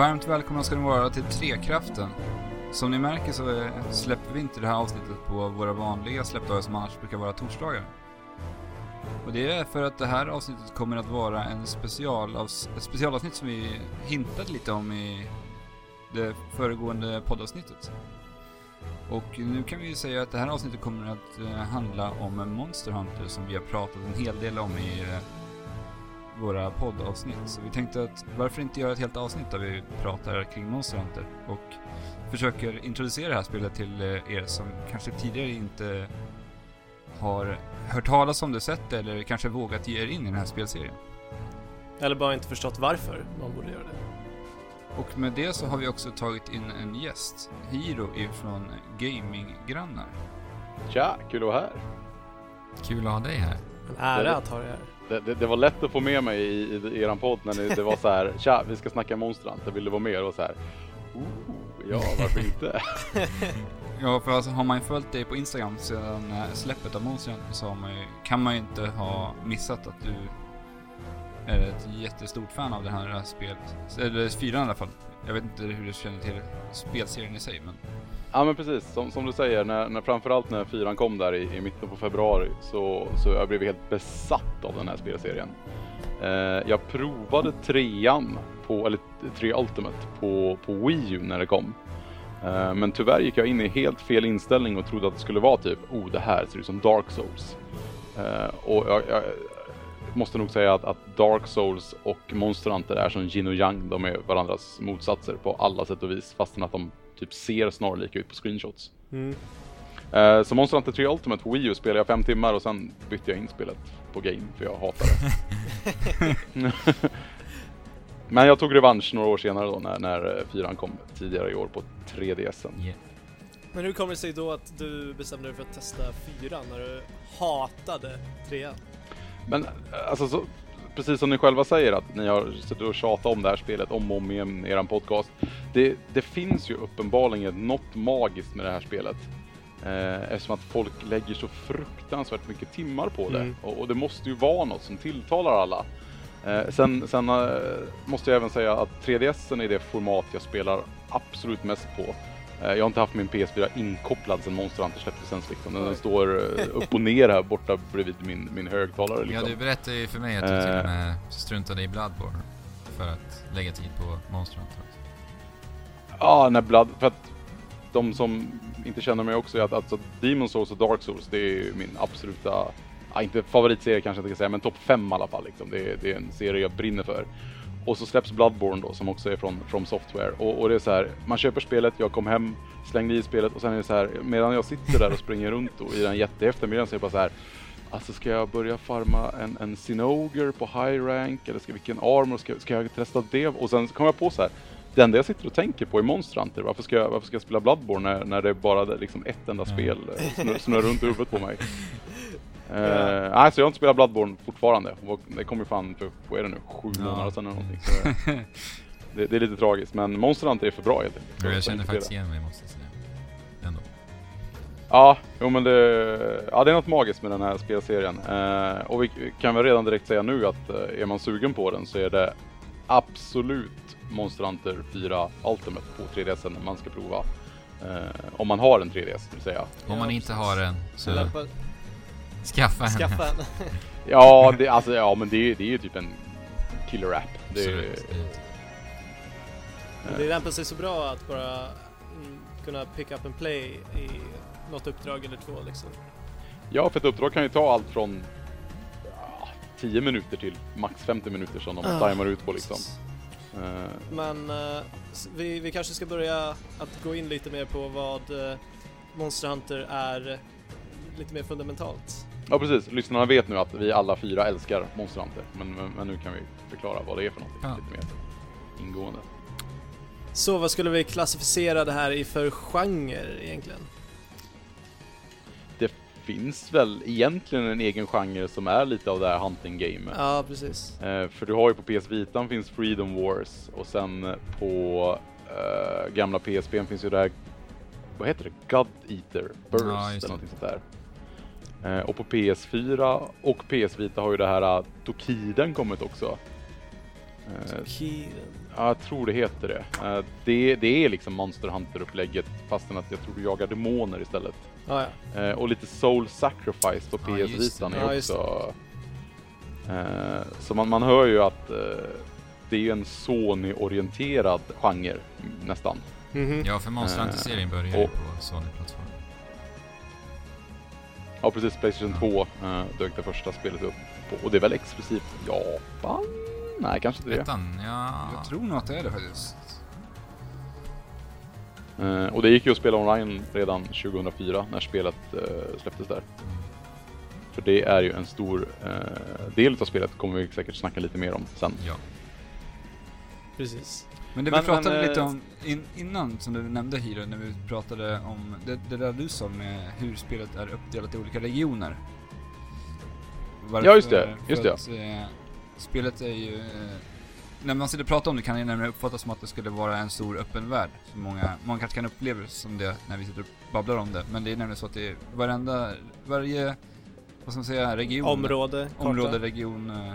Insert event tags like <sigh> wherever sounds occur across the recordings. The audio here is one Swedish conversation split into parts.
Varmt välkomna ska ni vara till Trekraften. Som ni märker så eh, släpper vi inte det här avsnittet på våra vanliga släppdagar som annars brukar vara torsdagar. Och det är för att det här avsnittet kommer att vara en special, ett specialavsnitt som vi hintade lite om i det föregående poddavsnittet. Och nu kan vi ju säga att det här avsnittet kommer att eh, handla om Monster Hunter som vi har pratat en hel del om i eh, våra poddavsnitt. Så vi tänkte att varför inte göra ett helt avsnitt där vi pratar kring Monster Hunter och försöker introducera det här spelet till eh, er som kanske tidigare inte har hört talas om det, sett det eller kanske vågat ge er in i den här spelserien. Eller bara inte förstått varför man borde göra det. Och med det så har vi också tagit in en gäst, Hiro ifrån Gaminggrannar. Tja, kul att vara här. Kul att ha dig här. En ära att ha dig här. Det, det, det, var lätt att få med mig i, i eran podd när ni, det var så här, <laughs> tja, vi ska snacka Monstrant, vill du vara med? Och så här, oh, ja, varför inte? <laughs> ja, för alltså, har man ju följt dig på Instagram sedan eh, släppet av Monstrant så man ju, kan man ju inte ha missat att du är ett jättestort fan av det här spelet. Eller fyran i alla fall. Jag vet inte hur du känner till spelserien i sig, men... Ja men precis, som, som du säger, när, när, framförallt när fyran kom där i, i mitten på februari så, så jag blev helt besatt av den här spelserien. Eh, jag provade trean, på, eller tre Ultimate, på, på Wii U när det kom. Eh, men tyvärr gick jag in i helt fel inställning och trodde att det skulle vara typ, oh det här ser ut som Dark Souls. Eh, och jag, jag, måste nog säga att, att, Dark Souls och Monster Hunter är som yin och yang. De är varandras motsatser på alla sätt och vis fastän att de typ ser snarlika ut på screenshots. Mm. Uh, så Monster Hunter 3 Ultimate på Wii U spelade jag fem timmar och sen bytte jag in spelet på Game för jag hatar det. <laughs> Men jag tog revansch några år senare då när, när eh, fyran kom tidigare i år på 3DSen. Yeah. Men hur kommer det sig då att du bestämde dig för att testa fyran när du hatade trean? Men alltså så, precis som ni själva säger att ni har suttit och tjatat om det här spelet om och om igen i er podcast. Det, det finns ju uppenbarligen något magiskt med det här spelet. Eh, eftersom att folk lägger så fruktansvärt mycket timmar på det. Mm. Och, och, det måste ju vara något som tilltalar alla. Eh, sen sen eh, måste jag även säga att 3DS är det format jag spelar absolut mest på. Eh, jag har inte haft min PS4 inkopplad sedan Monster Hunter släpptes ens liksom. Den står eh, upp och ner här borta bredvid min, min högtalare liksom. Ja, du berättade ju för mig att du till och eh. med struntade i Bloodborne för att lägga tid på Monster Hunter. Ja, när Blood... För att de som inte känner mig också är att alltså Demon Souls och Dark Souls, det är min absoluta... Ja, inte favoritserie kanske jag inte kan säga, men topp 5 i alla fall liksom. Det är, det är en serie jag brinner för. Och så släpps Bloodborne då som också är från From Software. Och, och, det är så här, man köper spelet, jag kom hem, slängde i spelet och sen är det så här, medan jag sitter där och springer runt då, i den jättehäftiga miljön så är det bara så här. Alltså ska jag börja farma en, en Sinoger på high rank eller ska, vilken armor, ska, ska jag testa det? Och sen kom jag på så här, det enda jag sitter och tänker på är Monster Hunter. Varför ska jag, varför ska jag spela Bloodborne när, när det är bara liksom ett enda spel mm. snurrar runt huvudet på mig? <laughs> Uh, nej, uh, så jag har inte spelat Bloodborne fortfarande. Det kom ju fan för, vad är det nu, sju ja. månader sedan eller någonting. Så <laughs> det, det, är lite tragiskt, men Monster Hunter är för bra helt enkelt. Jag, jag känner faktiskt igen mig, måste jag säga. Ändå. Ja, jo men det, ja, det är något magiskt med den här spelserien. Uh, och vi kan väl redan direkt säga nu att uh, är man sugen på den så är det absolut Monster Hunter 4 Ultimate på 3DS man ska prova. Uh, om man har en 3DS vill säga. Om man inte har en så... Skaffa en. Skaffa en. <laughs> ja, det, alltså, ja, men det, det är ju typ en killer app. Det, Absolut. det lämpar sig så bra att bara mm, kunna pick up and play i något uppdrag eller två liksom. Ja, för ett uppdrag kan ju ta allt från ja, 10 minuter till max 50 minuter som de uh, timar ut på liksom. Uh. Men uh, vi, vi kanske ska börja att gå in lite mer på vad uh, Monster Hunter är lite mer fundamentalt. Ja precis, lyssnarna vet nu att vi alla fyra älskar Monster Hunter. Men, men, men nu kan vi förklara vad det är för någonting ja. lite mer ingående. Så vad skulle vi klassificera det här i för genre egentligen? Det finns väl egentligen en egen genre som är lite av det här hunting game. Ja, precis. Eh, för du har ju på PS Vita finns Freedom Wars och sen på eh, gamla PSP finns ju det här vad heter det? God Eater Burst ja, eller någonting sånt där. Eh, och på PS4 och PS Vita har ju det här uh, Tokiden kommit också. Eh, He- Ja, jag tror det heter det. Eh, det, det är liksom Monster Hunter-upplägget fastän att jag tror du jagar demoner istället. Ja, ja. Eh, och lite Soul Sacrifice på PS Vitan det. är också... Eh, så man, man hör ju att eh, det är ju en Sony-orienterad genre mm, nästan. Mhm. Ja, för Monster Eh, Hunter-serien börjar ju på Sony-plattform. Ja precis, Playstation 2 eh, dök det första spelet upp på. Och det är väl exklusivt Japan? Nej, kanske inte det. Ettan, ja... Jag tror nog att det är det faktiskt. Eh, och det gick ju att spela online redan 2004 när spelet eh, släpptes där. Mm. För det är ju en stor eh, del av spelet, kommer vi säkert snacka lite mer om sen. Ja. Precis. Men det Men- vi pratade men, lite eh, om in, innan, som du nämnde Hiro, när vi pratade om det, det där du sa med hur spelet är uppdelat i olika regioner. Varför- Ja, just det, just det. Att, eh, spelet är ju... Eh, när man sitter och pratar om det kan det nämligen uppfattas som att det skulle vara en stor öppen värld. Som många, många kanske kan uppleva som det när vi sitter och babblar om det. Men det är nämligen så att det är varenda, varje, vad ska man säga, region. Område, karta. område, region eh,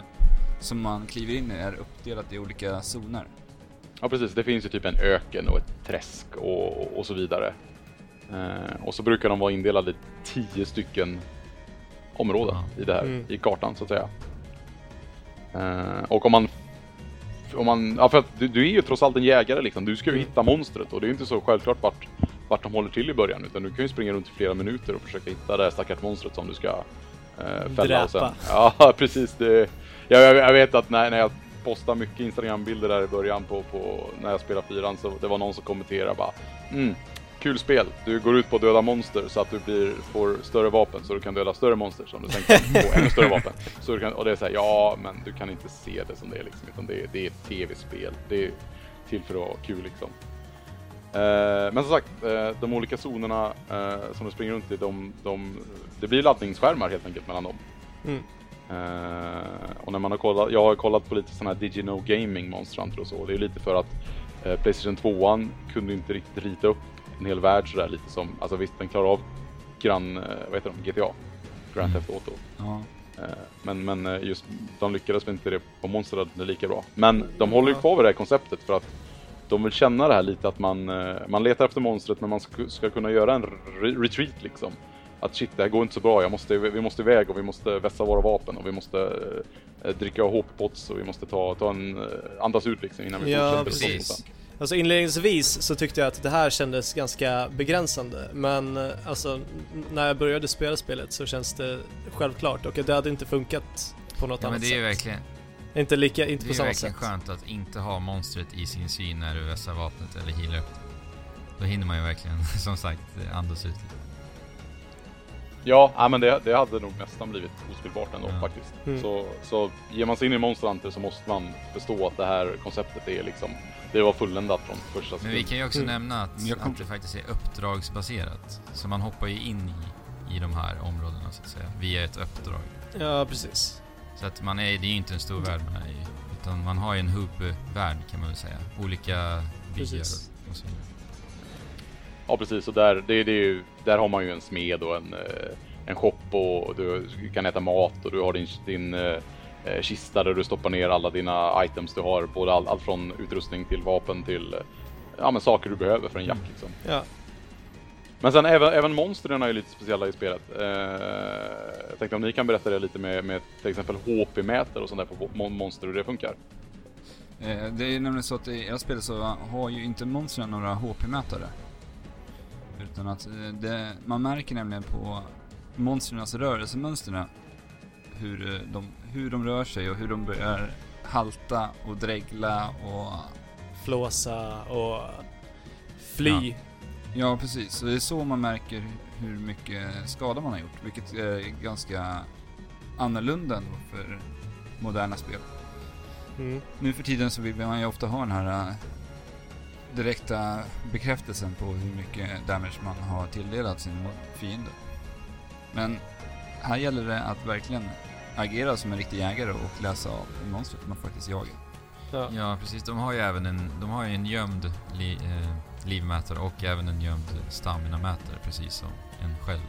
som man kliver in i är uppdelat i olika zoner. Ja precis, det finns ju typ en öken och ett träsk och, och så vidare. Eh, och så brukar de vara indelade i tio stycken områden i det här, Mm. i kartan så att säga. Eh, och om man om man, ja för att du, du är ju trots allt en jägare liksom. Du ska ju Mm. hitta monstret och det är ju inte så självklart vart, vart de håller till i början. Utan du kan ju springa runt i flera minuter och försöka hitta det här stackars monstret som du ska eh, fälla. Och sen, Dräpa. ja <laughs> precis. Det, jag, jag, jag vet att när, när jag postade mycket Instagram-bilder där i början på, på när jag spelade fyran så det var någon som kommenterade bara mm, Kul spel, du går ut på att döda monster så att du blir, får större vapen så du kan döda större monster som du sen kan få ännu större vapen. Så du kan, och det är såhär, ja men du kan inte se det som det är liksom, utan det, är- det är ett tv-spel. Det är till för att vara kul liksom. Eh, men som sagt, eh, de olika zonerna eh, som du springer runt i, de, de, det blir laddningsskärmar helt enkelt mellan dem. Mm. Eh, och när man har kollat, jag har kollat på lite sådana här Digino Gaming Monster Hunter och så. Det är lite för att eh, Playstation 2 kunde inte riktigt rita upp en hel värld sådär lite som, alltså visst den klarar av Gran, eh, vad heter de, GTA? Grand Mm. Theft Auto. Eh, Men, men just de lyckades väl inte det på Monster Hunter lika bra. Men de håller ju kvar vid det här konceptet för att de vill känna det här lite att man, man letar efter monstret men man ska, ska kunna göra en re- retreat liksom. Att shit, det här går inte så bra, jag måste, vi måste iväg och vi måste vässa våra vapen och vi måste eh, dricka HP-pots och vi måste ta, ta en, eh, andas ut liksom innan vi Ja, fortsätter. precis. Alltså inledningsvis så tyckte jag att det här kändes ganska begränsande men eh, alltså när jag började spela spelet så känns det självklart och det hade inte funkat på något Ja, men annat det är ju sätt. verkligen, Inte lika, inte det på är samma verkligen sätt. skönt att inte ha monstret i sin syn när du vässar vapnet eller healar upp det. Då hinner man ju verkligen, <laughs> som sagt, andas ut lite. Ja, men det, det hade nog nästan blivit ospelbart ändå Ja. faktiskt. Mm. Så, så ger man sig in i Monster Hunter så måste man förstå att det här konceptet är liksom, det var fulländat från första Men vi kan ju också Mm. nämna att, kom- att det faktiskt är uppdragsbaserat. Så man hoppar ju in i, i de här områdena så att säga, via ett uppdrag. Ja, precis. Så att man är, det är ju inte en stor värld man är i. Utan man har ju en hubbvärld kan man väl säga. Olika byar Precis. och så vidare. Ja precis, och där, det, det är ju, där har man ju en smed och en, eh, en shop och du kan äta mat och du har din, din eh, eh, kista där du stoppar ner alla dina items du har. Både all, allt från utrustning till vapen till ja, men saker du behöver för en jakt liksom. Ja. Men sen även, även monstren är ju lite speciella i spelet. Eh, jag tänkte om ni kan berätta det lite med, med till exempel HP-mätare och sånt där på mon- monster hur det funkar. Eh, Det är nämligen så att i era spel så har ju inte monstren några HP-mätare. Utan att eh, det, man märker nämligen på monstrens rörelsemönstren hur eh, de, hur de rör sig och hur de börjar halta och dregla och... Flåsa och fly. Ja, precis. Så det är så man märker hur mycket skada man har gjort. Vilket är ganska annorlunda för moderna spel. Mm. Nu för tiden så vill man ju ofta ha den här direkta bekräftelsen på hur mycket damage man har tilldelat sin fiende. Men här gäller det att verkligen agera som en riktig jägare och läsa av monstret man faktiskt jagar. Ja. ja, precis. De har ju även en, de har ju en gömd li, eh, livmätare och även en gömd staminamätare precis som en själv.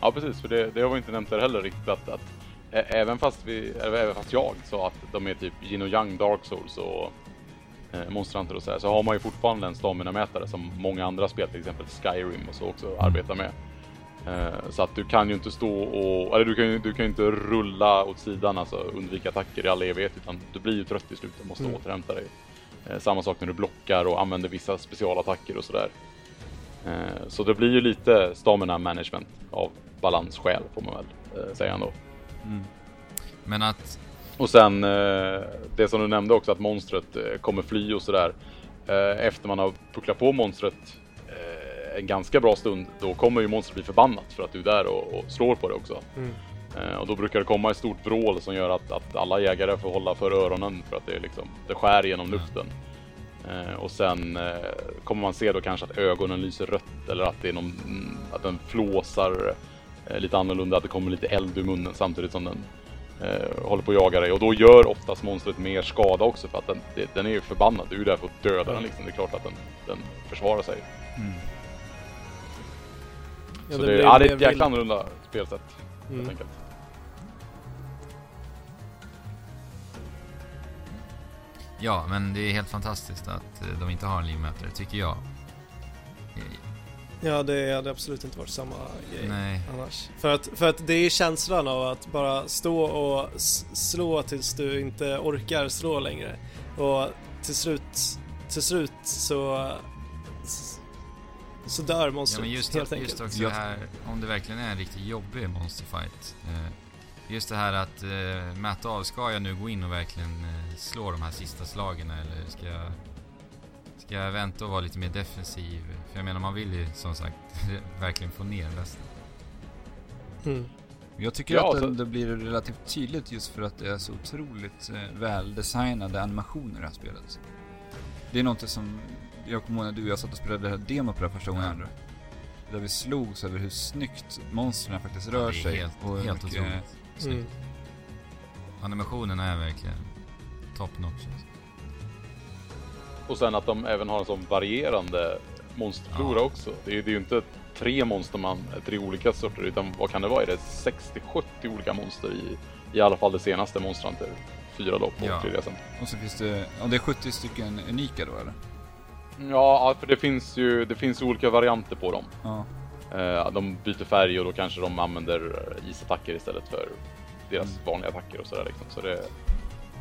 Ja, precis. För det, det har vi inte nämnt där heller riktigt att, att även, fast vi, eller även fast jag sa att de är typ yin och yang dark souls och Eh, monstranter och så här, så har man ju fortfarande en stamina-mätare som många andra spel, till exempel Skyrim och så också mm. arbetar med. Eh, så att du kan ju inte stå och, eller du kan ju du kan inte rulla åt sidan, alltså undvika attacker i all evighet, utan du blir ju trött i slutet och måste mm. återhämta dig. Eh, samma sak när du blockar och använder vissa specialattacker och sådär. Så det blir ju lite stamina management av balansskäl får man väl säga ändå. Mm. Men att och sen eh, det som du nämnde också att monstret eh, kommer fly och sådär. Eh, efter man har pucklat på monstret en ganska bra stund, då kommer ju monstret bli förbannat för att du är där och, slår på det också. Mm. Och då brukar det komma ett stort vrål som gör att, att alla jägare får hålla för öronen för att det, liksom, det skär genom mm. luften. Och sen kommer man se då kanske att ögonen lyser rött eller att, det är någon, mm, att den flåsar lite annorlunda, att det kommer lite eld ur munnen samtidigt som den eh, håller på att jaga dig och då gör oftast monstret mer skada också för att den, den är ju förbannad. Du är ju där för att döda den liksom. Det är klart att den, den försvarar sig. Mm. Så ja, det, det, är, ja, det är ett jäkla annorlunda spelsätt mm. helt enkelt. Ja, men det är helt fantastiskt att eh, de inte har en livmätare, tycker jag. Eh, Ja, det hade absolut inte varit samma grej Nej. annars. För att, för att det är känslan av att bara stå och slå tills du inte orkar slå längre. Och till slut, till slut så så dör monstret ja, just, helt enkelt. Just också det här, om det verkligen är en riktigt jobbig monsterfight. Eh, just det här att eh, mäta av, ska jag nu gå in och verkligen eh, slå de här sista slagen eller ska jag ska vänta och vara lite mer defensiv. För jag menar, man vill ju som sagt <laughs> verkligen få ner västen. Mm. Jag tycker ja, att det blir relativt tydligt just för att det är så otroligt eh, väldesignade animationer i det här spelet. Det är någonting som, jag kommer ihåg när du och jag satt och spelade det här demot på det här första gången mm. Där vi slogs över hur snyggt monstren faktiskt rör sig. Helt, och helt otroligt. snyggt. mm. Animationerna är verkligen top notch. Alltså. Och sen att de även har en sån varierande monsterflora ja. också. Det är, det är ju inte tre monster man, tre olika sorter, utan vad kan det vara? Är det 60-70 olika monster i, i alla fall det senaste Monster Fyra då, på ja. 3 Och så finns det, ja det är 70 stycken unika då eller? Ja, för det finns ju, det finns olika varianter på dem. Ja. Eh, de byter färg och då kanske de använder eh, isattacker istället för deras mm. vanliga attacker och sådär liksom. Så det,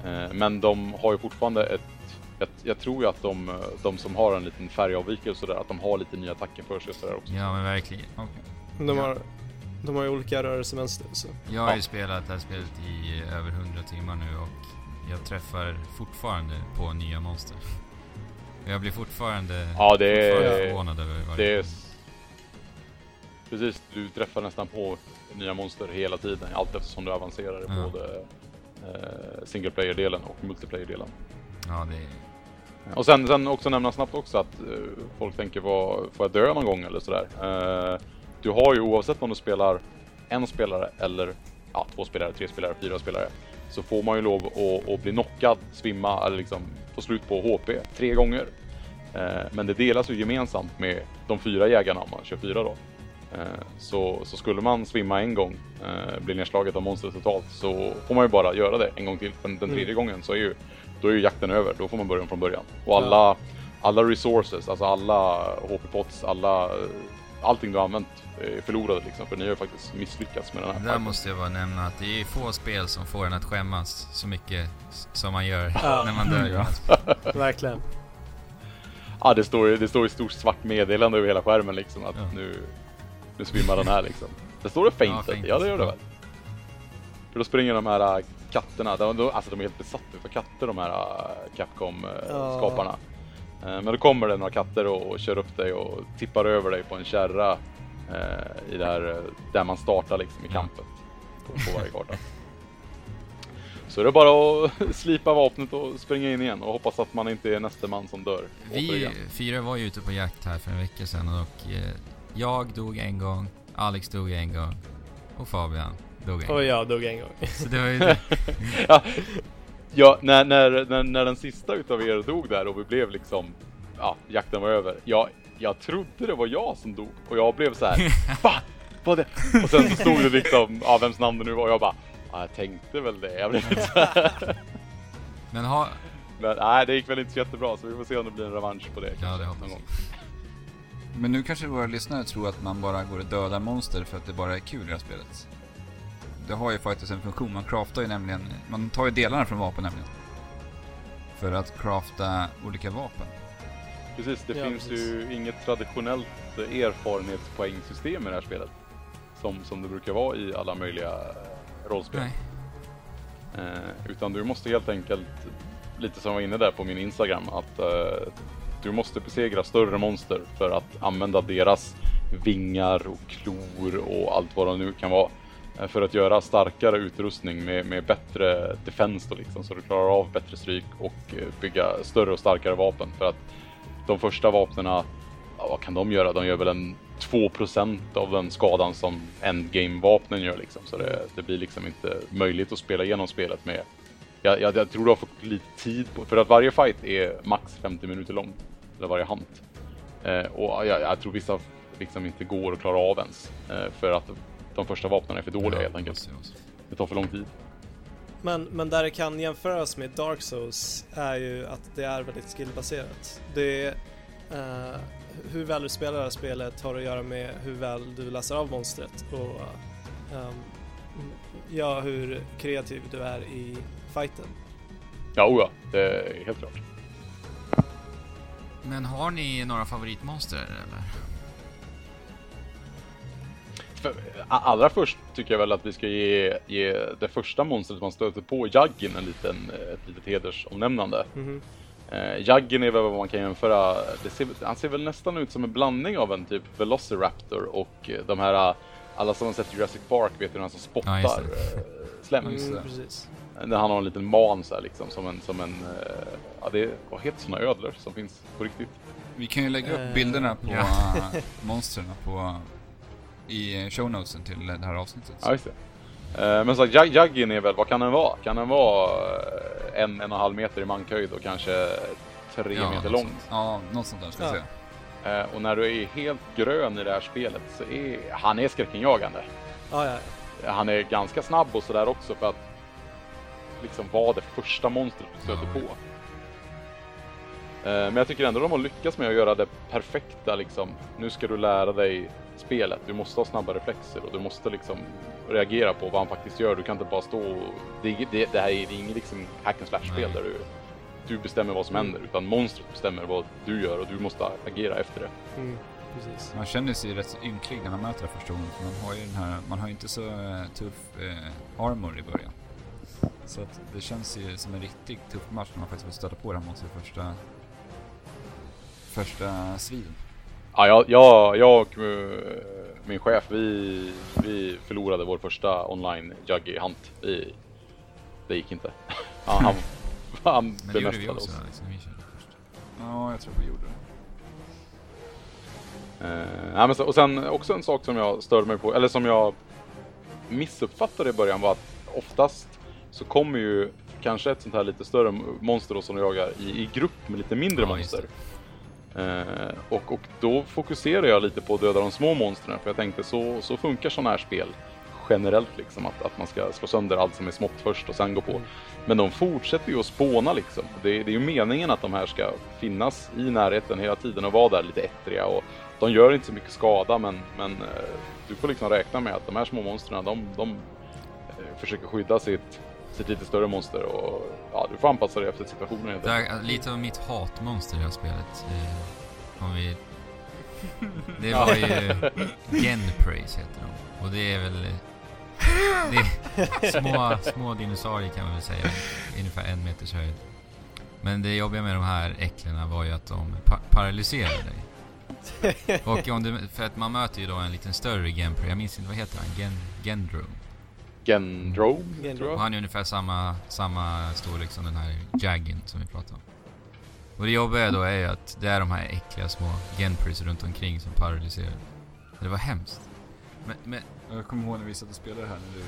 eh, men de har ju fortfarande ett jag, jag, tror ju att de, eh, de, som har en liten färgavvikelse där, att de har lite nya attacker för sig sådär också. Ja men verkligen. Okay. De, ja. har, de har ju olika rörelsemönster. Så. Jag har ja. ju spelat det här spelet i eh, över 100 timmar nu och jag träffar fortfarande på nya monster. <laughs> Jag blir fortfarande, ja, det fortfarande är, förvånad över varje det är, Precis, du träffar nästan på nya monster hela tiden allt eftersom du avancerar i ja. både eh, single player-delen och multiplayer-delen. Ja, det är och sen, sen också nämna snabbt också att uh, folk tänker vad, får jag dö någon gång eller sådär. Uh, du har ju oavsett om du spelar en spelare eller ja, två spelare, tre spelare, fyra spelare. Så får man ju lov att, att bli knockad, svimma eller liksom få slut på HP tre gånger. Uh, men det delas ju gemensamt med de fyra jägarna om man kör fyra då. Så, så skulle man svimma en gång, bli nedslaget av monstret totalt, så får man ju bara göra det en gång till. För den tredje mm. gången så är ju då är ju jakten över. Då får man börja om från början. Och alla, ja. alla resources, alltså alla HP-pots, alla, allting du har använt är förlorade liksom. För ni har ju faktiskt misslyckats med den här. Det Där parken. måste jag bara nämna att det är få spel som får en att skämmas så mycket som man gör ja. <laughs> när man dör. Ja. <laughs> Verkligen. Ja, det står ju det står stort svart meddelande över hela skärmen liksom att ja. nu, nu svimmar den här liksom. Det står det fainted, ja, fainted. ja det gör det väl. För då springer de här äh, katterna. De, alltså de är helt besatta av katter de här äh, Capcom-skaparna. Ja. Eh, men då kommer det några katter och kör upp dig och tippar över dig på en kärra eh, i det här, eh, där man startar liksom i kampet på, på varje karta. Så det är bara att <laughs> slipa vapnet och springa in igen och hoppas att man inte är nästa man som dör. Vi fyra var ju ute på jakt här för en vecka sedan och jag dog en gång, Alex dog en gång och Fabian. Dog en gång. Och jag dog en gång. Så det var ju... <laughs> ja, ja när, när, när, när den sista utav er dog där och vi blev liksom... Ja, jakten var över. Jag, jag trodde det var jag som dog och jag blev så här. <laughs> Va? Vad det? Och sen så stod det liksom, ja vems namn det nu var och jag bara, ja, jag tänkte väl det. Jag blev så. <laughs> Men har... Men nej, det gick väl inte så jättebra så vi får se om det blir en revansch på det. Ja, det hoppas jag. Men nu kanske våra lyssnare tror att man bara går och dödar monster för att det bara är kul i det här spelet. Det har ju faktiskt en funktion, man craftar ju nämligen, man tar ju delarna från vapen nämligen. För att crafta olika vapen. Precis, det Ja, finns precis. ju inget traditionellt erfarenhetspoängsystem i det här spelet. Som, som det brukar vara i alla möjliga eh, rollspel. Nej. Eh, utan du måste helt enkelt, lite som jag var inne där på min Instagram, att eh, du måste besegra större monster för att använda deras vingar och klor och allt vad de nu kan vara. Eh, för att göra starkare utrustning med, med bättre defens då liksom, så du klarar av bättre stryk och eh, bygga större och starkare vapen. För att de första vapnen, ja, vad kan de göra? De gör väl en 2% av den skadan som endgame-vapnen gör liksom. Så det, det blir liksom inte möjligt att spela igenom spelet med... Jag, jag, jag tror du har fått lite tid på... För att varje fight är max 50 minuter lång. Eller varje hunt. Eh, och jag, jag tror vissa liksom inte går att klara av ens. Eh, för att de första vapnen är för dåliga Ja, helt enkelt. Det tar för lång tid. Men, men där det kan jämföras med Dark Souls är ju att det är väldigt skillbaserat. Det är, eh, hur väl du spelar det här spelet har att göra med hur väl du läser av monstret och ehm, ja, hur kreativ du är i fighten. Ja, oh ja, det är helt klart. Men har ni några favoritmonster eller? För, allra först tycker jag väl att vi ska ge, ge det första monstret man stöter på, Jaggen, en liten, eh, ett litet hedersomnämnande. Mhm. Eh, Jaggen är väl vad man kan jämföra, det ser, han ser väl nästan ut som en blandning av en typ Velociraptor och eh, de här, alla som har sett Jurassic Park vet den här som Ja, spottar eh, slem. Just Mm, precis. Där han har en liten man så här, liksom, som en, som en, eh, ja det är, vad heter såna ödlor som finns på riktigt? Vi kan ju lägga upp Eh, bilderna på ja. monstren på, i shownotesen till det här avsnittet. Ja, just det. Eh, men så Jag- Jaggen är väl, vad kan den vara? Kan den vara eh, en, en och en halv meter i mankhöjd och kanske tre Ja, meter lång? Ja, något sånt där ska jag Ja. säga. Eh, och när du är helt grön i det här spelet så är han är skräckinjagande. Ja, ja. Han är ganska snabb och sådär också för att liksom vara det första monstret du stöter Ja. på. Eh, men jag tycker ändå de har lyckats med att göra det perfekta liksom. Nu ska du lära dig spelet. Du måste ha snabba reflexer och du måste liksom reagera på vad han faktiskt gör. Du kan inte bara stå och... Det, det, det här är inget liksom hack and slash-spel där du, du bestämmer vad som Mm. händer. Utan monstret bestämmer vad du gör och du måste agera efter det. Mm, precis. Man känner sig rätt så ynklig när man möter det första gången. För man har ju den här, man har ju inte så eh, tuff eh, armor i början. Så att det känns ju som en riktigt tuff match när man faktiskt får stöta på det här monstret första, första striden. Ja, jag, jag, jag och eh, min chef, vi, vi förlorade vår första online Juggy Hunt. Vi, det gick inte. <laughs> Han, han, han Men det gjorde vi bemästrade också oss. När vi körde först. Ja, jag tror vi gjorde det. Eh, nej, men så, och sen också en sak som jag störde mig på, eller som jag missuppfattade i början var att oftast så kommer ju kanske ett sånt här lite större monster då som du jagar i, i grupp med lite mindre Ja, just monster. Eh, och, och då fokuserar jag lite på att döda de små monstren för jag tänkte så, så funkar sådana här spel generellt liksom att, att man ska slå sönder allt som är smått först och sen gå på. Mm. Men de fortsätter ju att spåna liksom. Det, det är ju meningen att de här ska finnas i närheten hela tiden och vara där lite ettriga och de gör inte så mycket skada men, men eh, du får liksom räkna med att de här små monstren de, de eh, försöker skydda sitt, sitt lite större monster och ja, du får anpassa dig efter situationen helt Det är lite av mitt hatmonster i det här spelet. Eh, om vi... <laughs> Det var ju Genpraise heter de. Och det är väl... eh, Det är små, små dinosaurier kan man väl säga. Ungefär en meters höjd. Men det jobbiga med de här äcklena var ju att de pa paralyserar dig. <laughs> Och om du, för att man möter ju då en liten större Genprey. Jag minns inte, vad heter han? Gen, Gendro. Gendro, Gendro. han är ungefär samma, samma storlek som den här Jaggen som vi pratade om. Och det jobbiga då är ju att det är de här äckliga små Genpris runt omkring som paralyserar. Det var hemskt. Men, men Jag kommer ihåg när vi satt och spelade här när du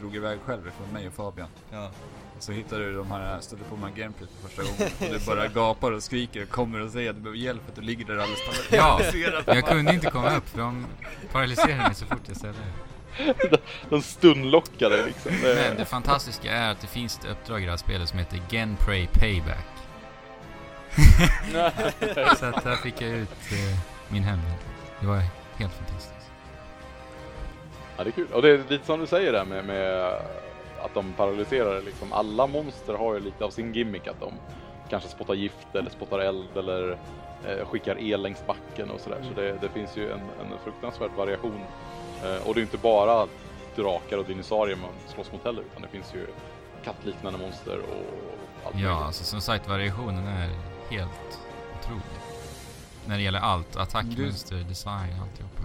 drog iväg själv från mig och Fabian. ja. Och så hittade du de här, stötte på de här gameplay för första gången. Och du bara gapar och skriker och kommer och säger att du behöver hjälp att du ligger där alldeles Ja, paralyserad. jag kunde inte komma upp för de paralyserade mig så fort jag ställde mig. De stunlockade liksom. Men det fantastiska är att det finns ett uppdrag i det här spelet som heter Genpray Payback. Så att där fick jag ut eh, min hemlighet. Det var helt fantastiskt. Ja, det är kul. Och det är lite som du säger där med, med att de paralyserar liksom. Alla monster har ju lite av sin gimmick att de kanske spottar gift eller spottar eld eller eh, skickar el längs backen och sådär. Så det, det finns ju en, en fruktansvärd variation. Eh, och det är inte bara drakar och dinosaurier man slåss mot heller utan det finns ju kattliknande monster och allt Ja, alltså som sagt variationen är helt otrolig. När det gäller allt. Attack, Du- mönster, design, alltihopa.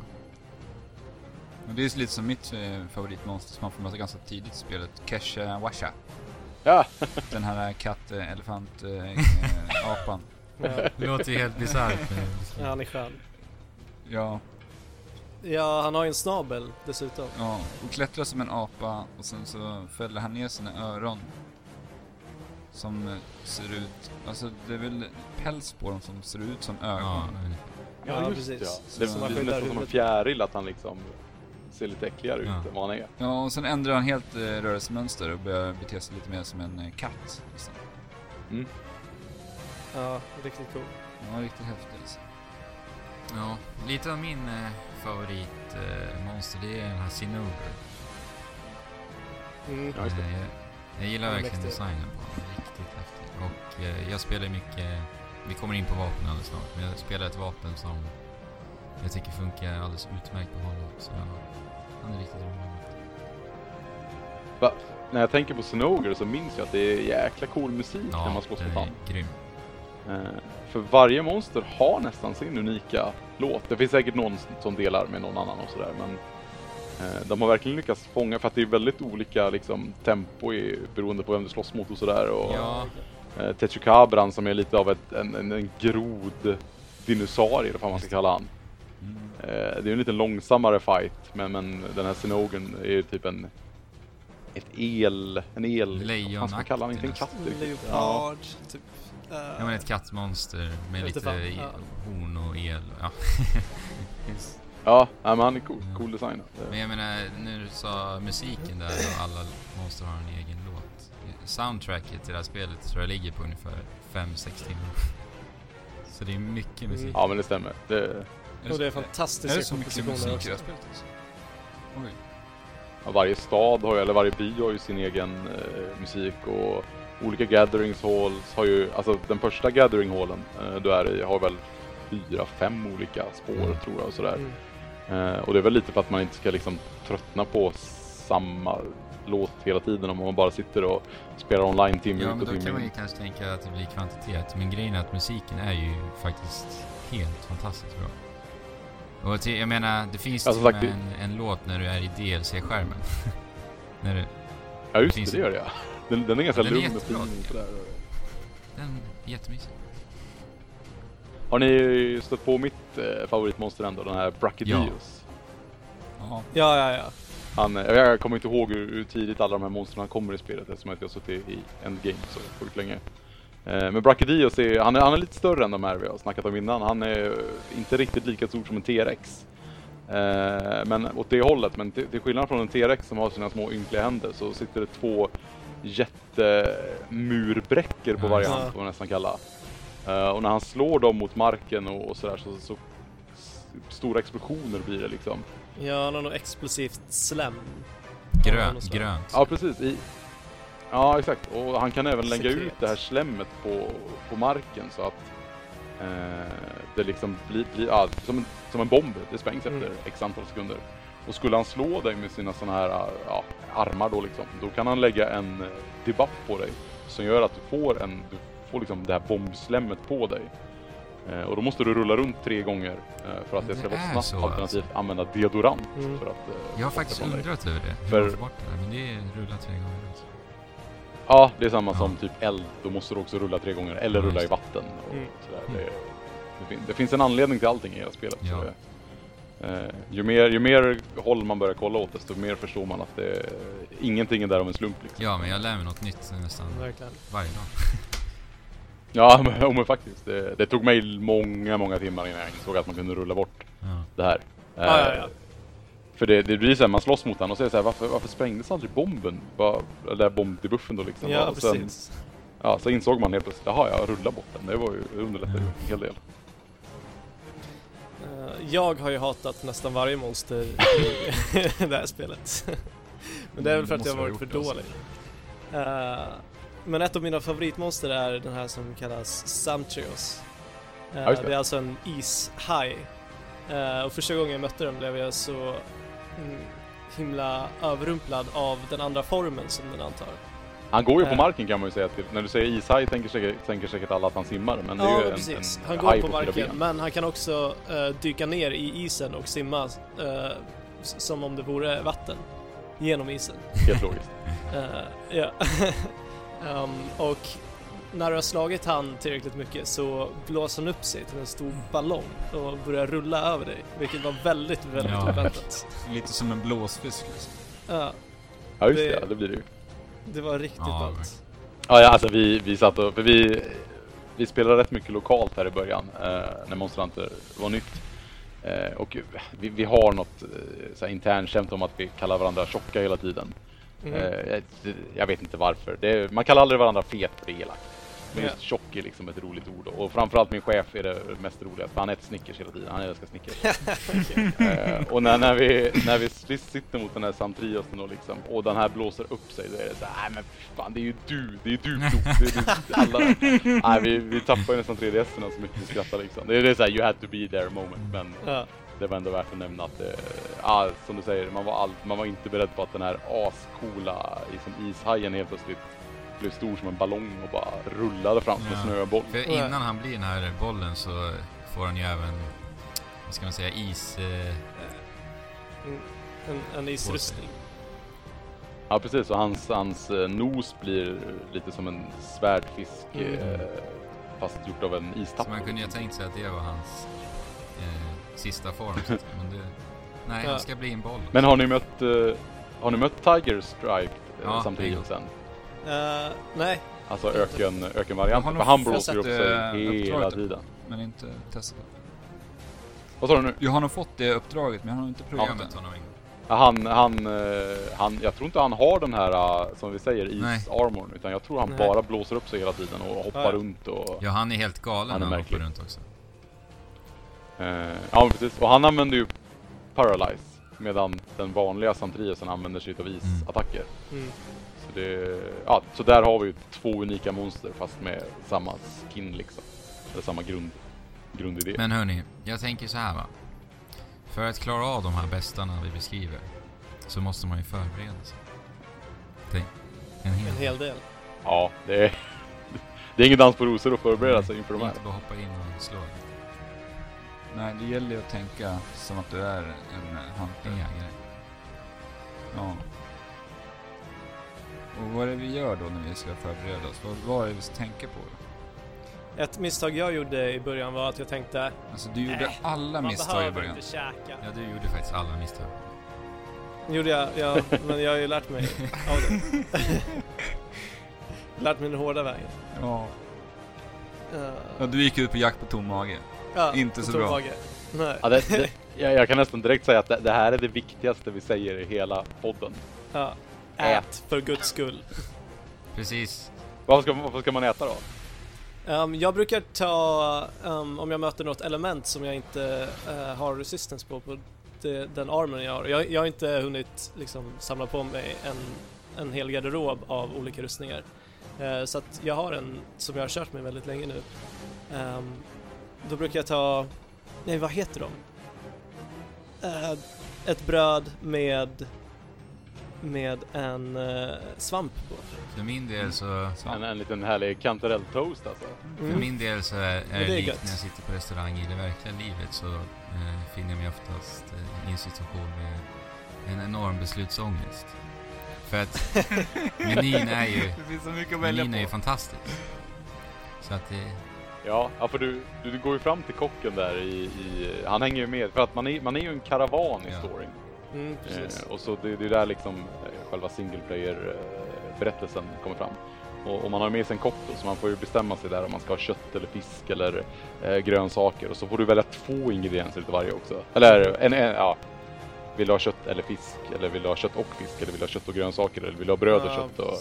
Och det är lite som mitt eh, favoritmonster som man får möta ganska tidigt i spelet. Kesha Washa. Ja, <laughs> Den här katt, eh, elefant, eh, <laughs> apan. Ja, Det låter ju helt bisarrt. men- ja, han är skön. Ja, Ja, han har ju en snabel dessutom. ja. Och klättrar som en apa och sen så fäller han ner sina öron. Som eh, ser ut, alltså det är väl päls på dem som ser ut som ögon. Ja, Ja, just precis. Ja. Det skyddar nästan som en fjäril att han liksom ser lite äckligare ut Ja. än vad han är. Ja, och sen ändrar han helt eh, rörelsemönster och börjar bete sig lite mer som en eh, katt. Liksom. Ja, riktigt cool. Ja, riktigt häftigt alltså. ja, lite av min eh, favoritmonster eh, monster, det är den här Sinover. Mm. Ja. Eh, jag, jag gillar Ja, verkligen designen på den. Riktigt häftig. Och eh, jag spelar mycket, vi kommer in på vapen alldeles snart, men jag spelar ett vapen som jag tycker funkar alldeles utmärkt på honom. Så ja, han är riktigt rolig. När jag tänker på Snoger så minns jag att det är jäkla cool musik när Ja, man slåss den mot är honom. grym. Eh, för varje monster har nästan sin unika låt. Det finns säkert någon som delar med någon annan och sådär men eh, de har verkligen lyckats fånga för att det är väldigt olika liksom, tempo i, beroende på vem du slåss mot och sådär. Och, Ja, eh, Techukabran som är lite av ett, en, en, en grod dinosaurie eller vad man ska kalla han. Mm. Eh, det är en lite långsammare fight men, men den här Sinogen är ju typ en ett el, en el, vad fan ska man kalla han? Inte en katt. Ja. Leopard, typ. Eh, ja men ett kattmonster med lite fan, ja. horn och el. Ja. Finns- <laughs> Ja, men han är cool, cool design. Men jag menar, när du sa musiken där och alla monster har en egen låt. Soundtracket till det här spelet tror jag ligger på ungefär 5-6 timmar. Så det är mycket musik. Ja men det stämmer. Det, och det är Är fantastiska det så mycket kompositioner musik i det också. här spelet alltså? Oj. Ja, varje stad har ju, eller varje by har ju sin egen eh, musik och olika gatherings halls har ju, alltså den första gathering hallen eh, du är i har väl fyra, fem olika spår Mm. tror jag och sådär. Mm. Eh, och det är väl lite för att man inte ska liksom tröttna på samma låt hela tiden om man bara sitter och spelar online timme Ja, ut men och då timme kan man in. ju kanske tänka att det blir kvantitet. Men grejen är att musiken är ju faktiskt helt fantastiskt bra. Och till, jag menar, det finns Alltså, till en, en låt när du är i DLC-skärmen. <laughs> när du, Ja just det, det gör det ja. Den, den är ganska Den är lugn och fin sådär. den är jättemysig. Har ni stött på mitt eh, favoritmonster ändå? Den här Brachydios? Ja. Ja, ja, ja. Han, eh, jag kommer inte ihåg hur, hur tidigt alla de här monstren kommer i spelet eftersom jag inte har suttit i Endgame så sjukt länge. Eh, men Brachydios är, han är, han är lite större än de här vi har snackat om innan. Han är inte riktigt lika stor som en T-Rex. Eh, men åt det hållet, men till, till skillnad från en T-Rex som har sina små ynkliga händer så sitter det två jättemurbräckor på Ja, varje hand får man nästan kalla. Eh, och när han slår dem mot marken och, och sådär så, så stora explosioner blir det liksom. Ja, han har något explosivt slem. Grön, grönt. Ja precis. I, ja exakt. Och han kan även lägga Sekret. ut det här slemmet på, på marken så att eh, det liksom blir, blir ja, som, en, som en bomb. Det sprängs Mm. efter x antal sekunder. Och skulle han slå dig med sina såna här ja, armar då liksom, då kan han lägga en eh, debuff på dig som gör att du får en, du får liksom det här bombslemmet på dig. Eh, och då måste du rulla runt tre gånger eh, för att det Det ska vara snabbt så, alternativt använda deodorant Mm. för att eh, Jag har faktiskt undrat över det. Hur För- man får bort det där, men det är rullat tre gånger. Alltså. Ja, det är samma Ja. som typ eld. Då måste du också rulla tre gånger. Eller Ja, rulla i vatten. Och Mm. sådär. Mm. Det, det, fin- det finns en anledning till allting i hela spelet. Ja. Så det, eh, ju, mer, ju mer håll man börjar kolla åt desto mer förstår man att det, ingenting är där av en slump. Liksom. Ja, men jag lär mig något nytt nästan Verkligen. varje dag. <laughs> Ja, men, men faktiskt. Det, det tog mig många, många timmar innan jag insåg att man kunde rulla bort Ja. det här. Ja, ja, ja. För det, det blir så här, man slåss mot honom och det så här, varför, varför sprängdes aldrig bomben? Bara, eller bombdebuffen då liksom. Ja, och sen, precis. ja, så insåg man helt plötsligt, jaha jag rullar bort den. Det var ju det underlättade ju en hel del. Eh, Jag har ju hatat nästan varje monster i <laughs> det här spelet. Men det är väl för att Måste jag har ha varit för också. dålig. Eh, Men ett av mina favoritmonster är den här som kallas Samtrios. Eh, det. Är alltså en ishaj. Och första gången jag mötte den blev jag så mm, himla överrumplad av den andra formen som den antar. Han går ju på Eh. marken kan man ju säga. Till, när du säger ishaj tänker säkert, tänker säkert alla att han simmar. Men det är ja, ju men en, precis. en han går på fyra marken, men han kan också eh, dyka ner i isen och simma s- som om det vore vatten genom isen. Helt logiskt. <laughs> Ja. <laughs> Ehm, och när du har slagit han tillräckligt mycket så blåser han upp sig till en stor ballong och börjar rulla över dig, vilket var väldigt, väldigt Ja. oväntat. Lite som en blåsfisk liksom. Ja, Ja just Det- det, ja, det blir det ju. det var riktigt Ja, ballt. Ja, ja alltså vi, vi satt och, för vi, vi spelade rätt mycket lokalt här i början eh, när Monster Hunter var nytt. Eh, och vi, vi har något eh, internskämt om att vi kallar varandra tjocka hela tiden. Mm. Eh, jag, jag vet inte varför. Det, man kallar aldrig varandra fet för det är elakt. Men just tjock är liksom ett roligt ord. Och framförallt min chef är det mest roliga. För han äter Snickers hela tiden. Han älskar Snickers. <laughs> Eh, och när, när, vi, när vi sitter mot den här samtriosten och liksom, och den här blåser upp sig, då är det så här, nej men fan det är ju du, det är ju du Blom, det är du, alla. Nej vi, vi tappar ju nästan 3DS-erna så mycket vi skrattar liksom. Det är, det är såhär, you had to be there moment, men Ja, det var ändå värt att nämna att, ja som du säger, man var, all, man var inte beredd på att den här ascoola liksom, ishajen helt plötsligt blev stor som en ballong och bara rullade framför Ja. en snöboll. För innan han blir den här bollen så får han ju även, vad ska man säga, is... Eh, en, en, en isrustning. Ja precis, och hans, hans eh, nos blir lite som en svärdfisk Mm. eh, fast gjort av en så istapp. man kunde ju ha tänkt sig att det var hans eh, sista form. så Men det, nej, Ja. han ska bli en boll. Men har ni mött, eh, har ni mött Tiger Stripe eh, Ja, samtidigt sen? Eh, nej, Alltså öken, ökenvarianten, har för han blåser upp sig eh, hela tiden. Men inte testat. Vad sa du nu? Jag har nog fått det uppdraget men jag har nog inte det. gång. Ja, Han, han, eh, han, jag tror inte han har den här, som vi säger, is-armorn. Utan jag tror han Nej. bara blåser upp sig hela tiden och hoppar Ja, runt och... Ja, han är helt galen Han är när han märklig. hoppar runt också. Eh, ja men precis, och han använder ju Paralyze. Medan den vanliga Santriosen använder sig av isattacker. mm. Så, det, ja, så där har vi två unika monster fast med samma skin liksom. Eller samma grund, grundidé. Men hörni, jag tänker så här va. För att klara av de här bästarna vi beskriver så måste man ju förbereda sig. Tänk, en hel en hel del. Ja, det är, <laughs> det är ingen dans på rosor att förbereda sig inför de här. Inte bara hoppa in och slå. Nej, det gäller ju att tänka som att du är en eh, En hunter. jägare. Ja. Och vad är det vi gör då när vi ska förbereda oss? Vad, vad är det vi ska tänka på? Då? Ett misstag jag gjorde i början var att jag tänkte Alltså du gjorde Äh, alla man misstag i behöver början. inte käka. Ja, du gjorde faktiskt alla misstag. gjorde jag, ja, men jag har ju lärt mig av det. <laughs> lärt mig den hårda vägen. Ja. Uh, ja. Du gick ut på jakt på tom mage. ja, inte på så tom bra. mage. Nej. Ja, det, det, jag, jag kan nästan direkt säga att det, det här är det viktigaste vi säger i hela podden. Ja. Ät för guds skull. Precis. Varför ska, varför ska man äta då? Um, jag brukar ta, um, om jag möter något element som jag inte uh, har resistance på, på det, den armen jag har. Jag, jag har inte hunnit liksom, samla på mig en, en hel garderob av olika rustningar. Uh, så att jag har en som jag har kört med väldigt länge nu. Um, då brukar jag ta, nej vad heter de? Uh, ett bröd med, med en uh, svamp på. För min del så... En, en liten härlig kantarelltoast alltså. För Mm. min del så är, är det, det är likt gött. när jag sitter på restaurang i det verkliga livet så eh, finner jag mig oftast eh, i en situation med en enorm beslutsångest. För att <laughs> menyn är ju, Det finns så mycket att menyn är ju fantastisk. Så att det, Ja, ja för du, du, du går ju fram till kocken där i, i han hänger ju med, för att man är, man är ju en karavan i Ja. storyn. Mm. Eh, och så det, det är där liksom eh, själva single player berättelsen kommer fram. Och, och man har med sig en kock då, så man får ju bestämma sig där om man ska ha kött eller fisk eller eh, grönsaker. Och så får du välja två ingredienser utav varje också. Eller en, en ja. vill du ha kött eller fisk? Eller vill du ha kött och fisk? Eller vill du ha kött och grönsaker? Eller vill du ha bröd och kött? Och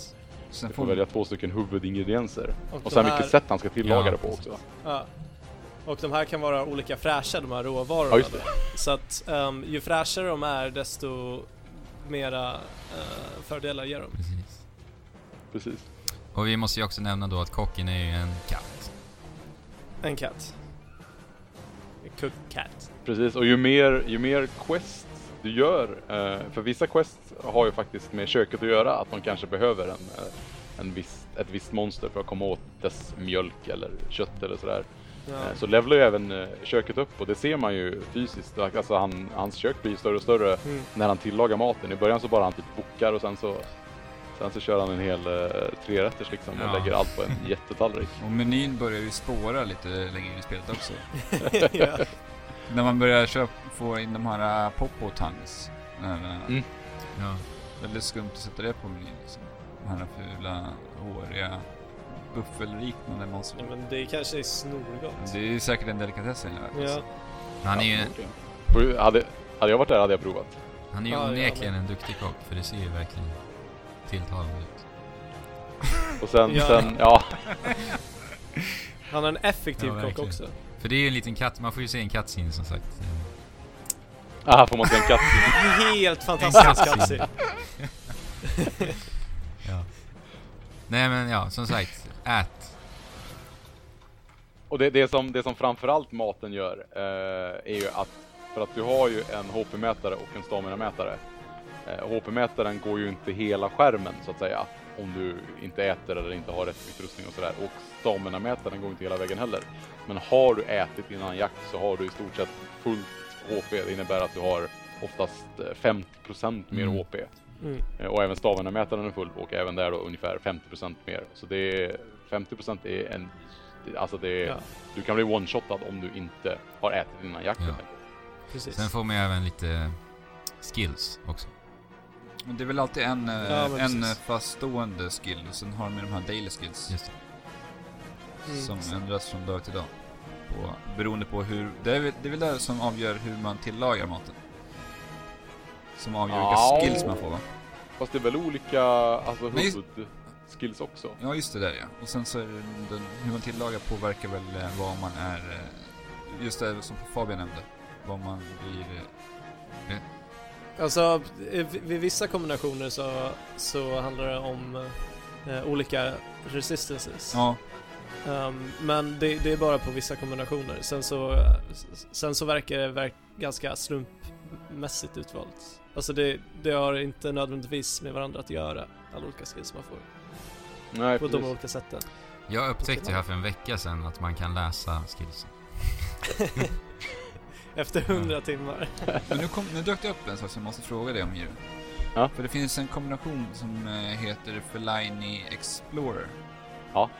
Sen du får får välja två stycken huvudingredienser. Och Och sen här- vilket sätt han ska tillaga Ja, det på också. Ja. Och de här kan vara olika fräscha, de här råvarorna. Ja. Så att ehm, ju fräschare de är, desto mera eh, fördelar ger de. Precis. Precis. Och vi måste ju också nämna då att kocken är ju en katt. En katt. En cooked cat. Precis, och ju mer, ju mer quest du gör, eh, för vissa quest har ju faktiskt med köket att göra, att man kanske behöver en, eh, en viss, ett visst monster för att komma åt dess mjölk eller kött eller sådär. Ja. Eh, Så levlar ju även eh, köket upp och det ser man ju fysiskt. Alltså han, hans kök blir större och större Mm. när han tillagar maten. I början så bara han typ bokar och sen så Sen så kör han en hel uh, trerätters liksom och Ja. lägger allt på en <laughs> jättetallrik. Och menyn börjar ju spåra lite längre in i spelet också. <laughs> ja. När man börjar köpa, få in de här uh, popo tongues. Den här, uh, Mm. Ja. Väldigt skumt att sätta det på menyn liksom. De här fula, håriga, buffelliknande ja, monstren. men det kanske är snorgott. Det är säkert en delikatess ja. Ja. Men han är ju, Hade, hade jag varit där hade jag provat. han är ju Ja, ja, onekligen en duktig kock, för det ser ju verkligen tilltalande ut. Och sen, Ja. sen ja, Han är en effektiv Ja, kock verkligen. också. För det är ju en liten katt, man får ju se en kattscene som sagt. aha, får man se en katt. <laughs> Helt fantastisk katt. cutscene. <laughs> Nej men ja, som sagt, ät. Och det, det, som, det som framförallt maten gör eh, är ju att, för att du har ju en HP-mätare och en stamina-mätare. Eh, HP-mätaren går ju inte hela skärmen så att säga, om du inte äter eller inte har rätt utrustning och sådär. Och stamina-mätaren går inte hela vägen heller. Men har du ätit innan jakt så har du i stort sett fullt HP. Det innebär att du har oftast eh, 50% mer Mm. HP. Mm. Eh, Och även stamina-mätaren är full och även där då ungefär 50% mer. Så det är 50% är en, alltså det är, Ja, du kan bli one-shotad om du inte har ätit innan jakt Ja. precis. Sen får man ju även lite skills också. Men det är väl alltid en, eh, Ja, en eh, faststående skill och sen har de ju de här daily skills. Just det. Mm. Som ändras från dag till dag. På, beroende på hur, det är, väl, det är väl det som avgör hur man tillagar maten. Som avgör Ja. vilka skills man får va? Fast det är väl olika alltså, huvudskills också? Ja just det där ja. Och sen så är det den, hur man tillagar påverkar väl eh, vad man är, eh, just det som Fabian nämnde. Vad man blir, eh, Alltså, eh, vid vid vissa kombinationer så, så handlar det om eh, olika resistances. ja, Ehm, men det, det är bara på vissa kombinationer. Sen så, sen så verkar det verk, ganska slumpmässigt utvalt. Alltså det, det har inte nödvändigtvis med varandra att göra, alla olika skills man får. Nej, På de precis. olika sätten. Jag upptäckte ju här för en vecka sedan att man kan läsa skillsen. <laughs> Efter hundra timmar. <laughs> men nu, kom, nu dök det upp en sak som jag måste fråga dig om Jiru. Ja. För det finns en kombination som eh, heter Fellaini Explorer. Ja.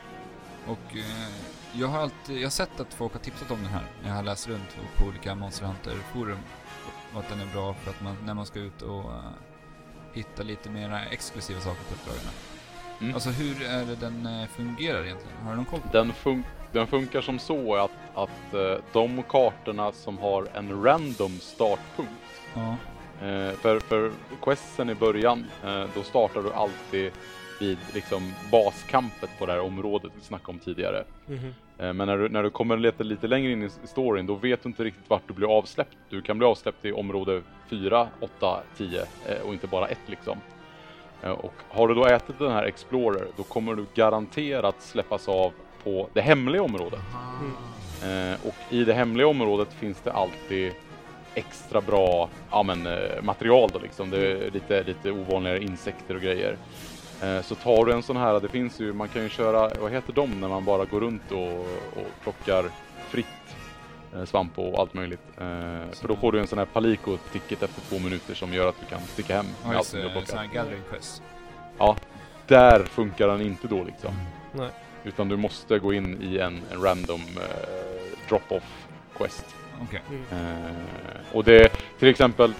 Och eh, jag har alltid, jag har sett att folk har tipsat om den här när jag har läst runt på olika Monster Hunter-forum. Och att den är bra för att man, när man ska ut och eh, hitta lite mera exklusiva saker på uppdragen. Mm. Alltså hur är det den eh, fungerar egentligen? Har du någon koll på Den, fun den funkar som så att, att eh, de kartorna som har en random startpunkt Ja. För, för questen i början, då startar du alltid vid liksom baskampet på det här området vi snackade om tidigare. Mhm. Eh, Eh, men när du, när du kommer lite, lite längre in i storyn, då vet du inte riktigt vart du blir avsläppt. Du kan bli avsläppt i område 4, 8, 10 och inte bara ett liksom. Eh, och har du då ätit den här Explorer, då kommer du garanterat släppas av på det hemliga området. Mm. och i det hemliga området finns det alltid extra bra ja, men, material då liksom. Det är lite, lite ovanligare insekter och grejer. Eh, så tar du en sån här, det finns ju, man kan ju köra, vad heter de när man bara går runt och, och plockar fritt eh, svamp och allt möjligt. Eh, för då får du en sån här Palico-ticket efter två minuter som gör att du kan sticka hem Ja med allt som du plockat. sån här gathering quest. Där funkar den inte då liksom. Mm. Nej. Utan du måste gå in i en, en random drop-off quest. Okej. Mm. Och det, till exempel,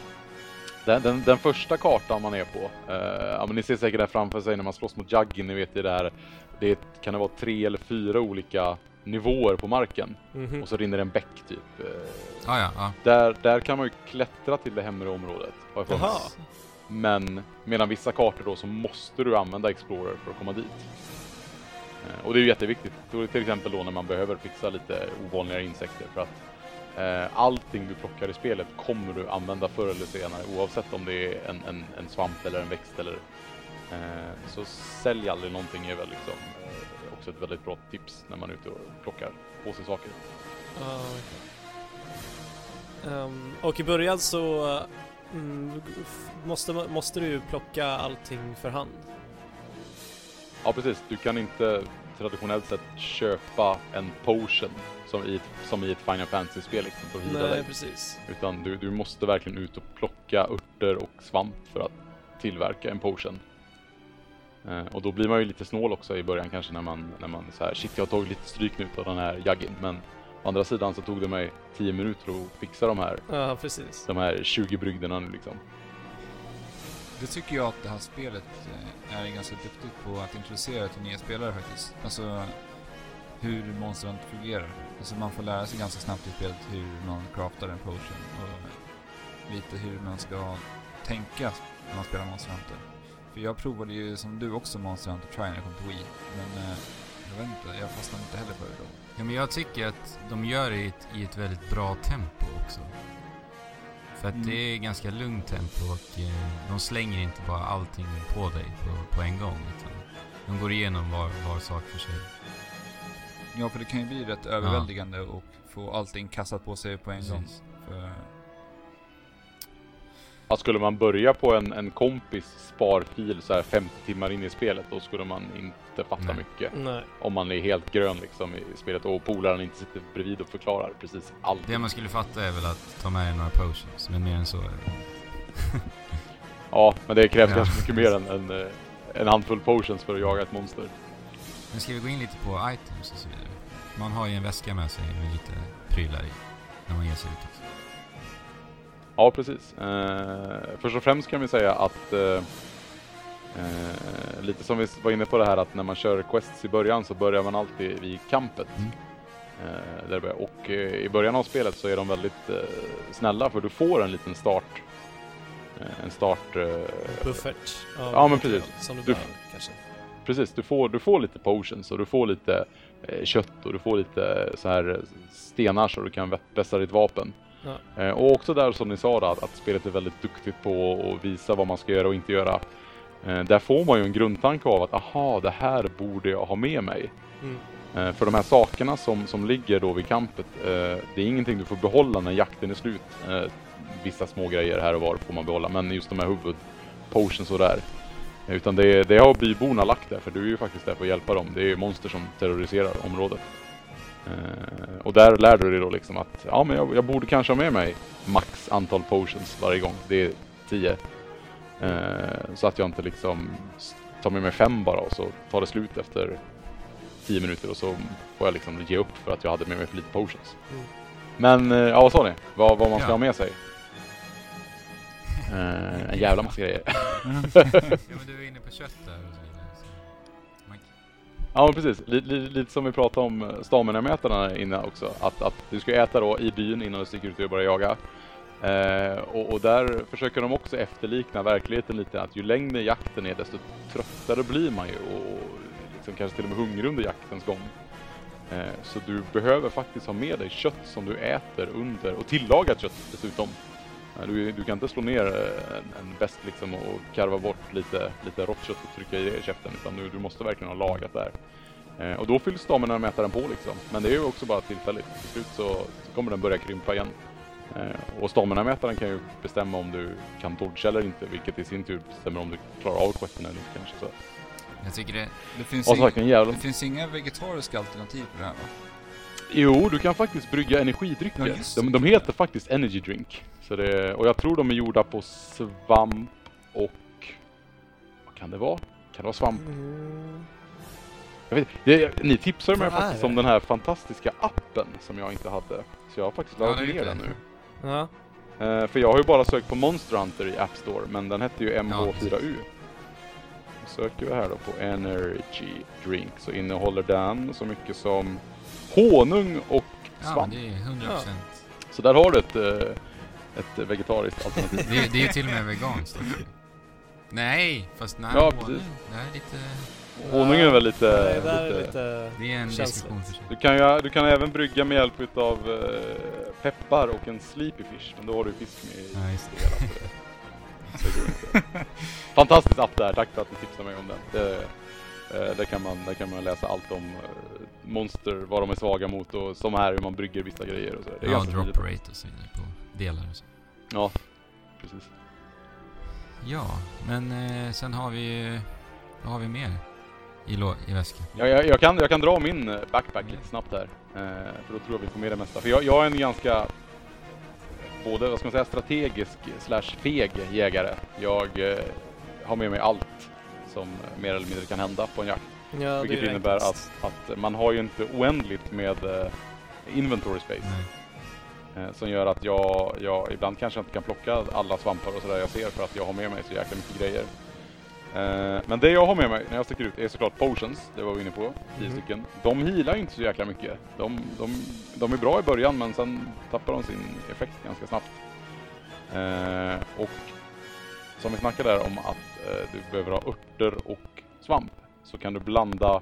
den, den, den första kartan man är på, eh, ja, men ni ser säkert där framför sig när man slåss mot Juggin, ni vet det där, det kan det vara tre eller fyra olika nivåer på marken. Mhm. Och så rinner en bäck typ. Eh, Ja, ja, ja. Där, där kan man ju klättra till det hemre området. har jag. Men medan vissa kartor då så måste du använda Explorer för att komma dit. Eh, Och det är ju jätteviktigt. Till exempel då när man behöver fixa lite ovanligare insekter för att allting du plockar i spelet kommer du använda förr eller senare oavsett om det är en, en, en svamp eller en växt eller eh, så sälj aldrig någonting är väl liksom eh, också ett väldigt bra tips när man är ute och plockar på sig saker. Ja, okej. Ehm, och i början så mm, måste, måste du plocka allting för hand. Ja precis, du kan inte traditionellt sett köpa en potion som i ett, som i ett Final Fantasy-spel liksom, för att hila Nej, dig. precis. Utan du, du måste verkligen ut och plocka örter och svamp för att tillverka en potion. Eh, och då blir man ju lite snål också i början kanske när man, när man så här, shit jag har tagit lite stryk nu av den här jaggin. Men å andra sidan så tog det mig 10 minuter att fixa de här, Ja, precis. de här 20 brygderna nu liksom. Det tycker jag att det här spelet eh, är ganska duktigt på att introducera till nya spelare faktiskt. Alltså hur Monster Hunter fungerar. Alltså man får lära sig ganska snabbt i spelet hur man craftar en potion och lite hur man ska tänka när man spelar Monster Hunter. För jag provade ju som du också Monster Hunter Try när jag kom till Wii, men eh, jag vet inte, jag fastnade inte heller för det då. Ja, men jag tycker att de gör det i ett, i ett väldigt bra tempo också. För att Mm. det är ganska lugnt tempo och eh, de slänger inte bara allting på dig på, på en gång. Utan de går igenom var, var sak för sig. Ja, för det kan ju bli rätt överväldigande och få allting kastat på sig på en gång. För, Ja, skulle man börja på en, en kompis sparfil så här 50 timmar in i spelet då skulle man inte fatta Nej. mycket. Nej. Om man är helt grön liksom i spelet och polaren inte sitter bredvid och förklarar precis allt. Det man skulle fatta är väl att ta med dig några potions, men mer än så är det. <laughs> Ja, men det krävs Ja. ganska mycket mer än en, eh, en handfull potions för att jaga ett monster. Men ska vi gå in lite på items och så vidare? Man har ju en väska med sig med lite prylar i när man ger sig ut också. Ja, precis. Eh, först och främst kan vi säga att eh, eh, lite som vi var inne på det här att när man kör quests i början så börjar man alltid vid campet. Mm. Eh, där och eh, i början av spelet så är de väldigt eh, snälla för du får en liten start. En start... Buffert. av Ja, men precis. Som du Du- behöver kanske. Precis, du får, du får lite potions och du får lite kött och du får lite så här eh, stenar så du kan vä- vässa ditt vapen. Ja. Eh, och också där som ni sa då, att, att spelet är väldigt duktigt på att visa vad man ska göra och inte göra. Eh, där får man ju en grundtanke av att aha, det här borde jag ha med mig. Mm. Eh, för de här sakerna som, som ligger då vid campet, eh, det är ingenting du får behålla när jakten är slut. Eh, vissa små grejer här och var får man behålla, men just de här huvudpotions och där. Utan det, det har byborna lagt där, för du är ju faktiskt där för att hjälpa dem. Det är ju monster som terroriserar området. Eh, och där lär du dig då liksom att ja, men jag, jag borde kanske ha med mig max antal potions varje gång. Det är 10. Eh, så att jag inte liksom tar med mig fem bara och så tar det slut efter 10 minuter och så får jag liksom ge upp för att jag hade med mig för lite potions. Mm. Men eh, ja, vad sa ni? Vad, vad man ska Ja. ha med sig? Eh, en jävla massa grejer. <laughs> Ja, men du är inne på kött där och så vidare. Så man, Ja men precis, lite, lite, lite som vi pratade om eh, stamina-mätarna innan också. Att, att du ska äta då i byn innan du sticker ut och börjar jaga. Eh, och, och där försöker de också efterlikna verkligheten lite. Att ju längre jakten är desto tröttare blir man ju och liksom kanske till och med hungrig under jaktens gång. Eh, så du behöver faktiskt ha med dig kött som du äter under, och tillagat kött dessutom. Du, du kan inte slå ner eh, en, en väst liksom och karva bort lite, lite rått kött och trycka i käften. Utan du, du måste verkligen ha lagat där. Eh, och då fylls stamina-mätaren på liksom. Men det är ju också bara tillfälligt. Till slut så, så kommer den börja krympa igen. Eh, och stamina-mätaren kan ju bestämma om du kan dodge eller inte. Vilket i sin tur bestämmer om du klarar av questen eller inte kanske. Så. jag tycker det... det, finns inga, det finns inga vegetariska alternativ på det här va? Jo, du kan faktiskt brygga energidrycker. Ja, de, de heter faktiskt energy drink. Så det, och jag tror de är gjorda på svamp och... Vad kan det vara? Kan det vara svamp? Mm. Jag vet, det, ni tipsade mig faktiskt om den här fantastiska appen som jag inte hade. Så jag har faktiskt Ja, laddat är ner den nu. Ja. Eh, för jag har ju bara sökt på Monster Hunter i App Store, men den hette ju Ja, MH4U. Då söker vi här då på Energy Drink, så innehåller den så mycket som honung och Ja, svamp. det är 100%. Så där har du ett, eh, ett vegetariskt alternativ. Det, det är ju till och med veganskt också. Nej, fast nej. Ja, honung. Det är lite... Honung är väl lite... Nej, det är lite... lite... Det är en Känsligt. diskussion för sig. Du kan, ju, du kan även brygga med hjälp utav eh, peppar och en sleepy fish, men då har du fisk med i Ja, just det hela. Så <laughs> det, så det går inte. Fantastisk app där, tack för att ni tipsade mig om den. Det, där, kan man, där kan man läsa allt om eh, monster, vad de är svaga mot och som här hur man brygger vissa grejer och så. Det är Ja, drop rate och så vidare på delar och så. Ja, precis. Ja, men eh, sen har vi ju... Vad har vi mer i, i väskan? Ja, jag, jag, kan, jag kan dra min eh, backpack lite snabbt här. Eh, för då tror jag vi får med det mesta. För jag, jag är en ganska, både vad ska man säga, strategisk slash feg jägare. Jag eh, har med mig allt som mer eller mindre kan hända på en jakt. Ja, Vilket innebär att, att man har ju inte oändligt med eh, inventory space. Eh, som gör att jag, jag ibland kanske inte kan plocka alla svampar och sådär jag ser för att jag har med mig så jäkla mycket grejer. Eh, men det jag har med mig när jag sticker ut är såklart potions, det var vi inne på, 10 Mhm. stycken. De healar ju inte så jäkla mycket. De, de, de är bra i början men sen tappar de sin effekt ganska snabbt. Eh, och som vi snackade där om att du behöver ha örter och svamp så kan du blanda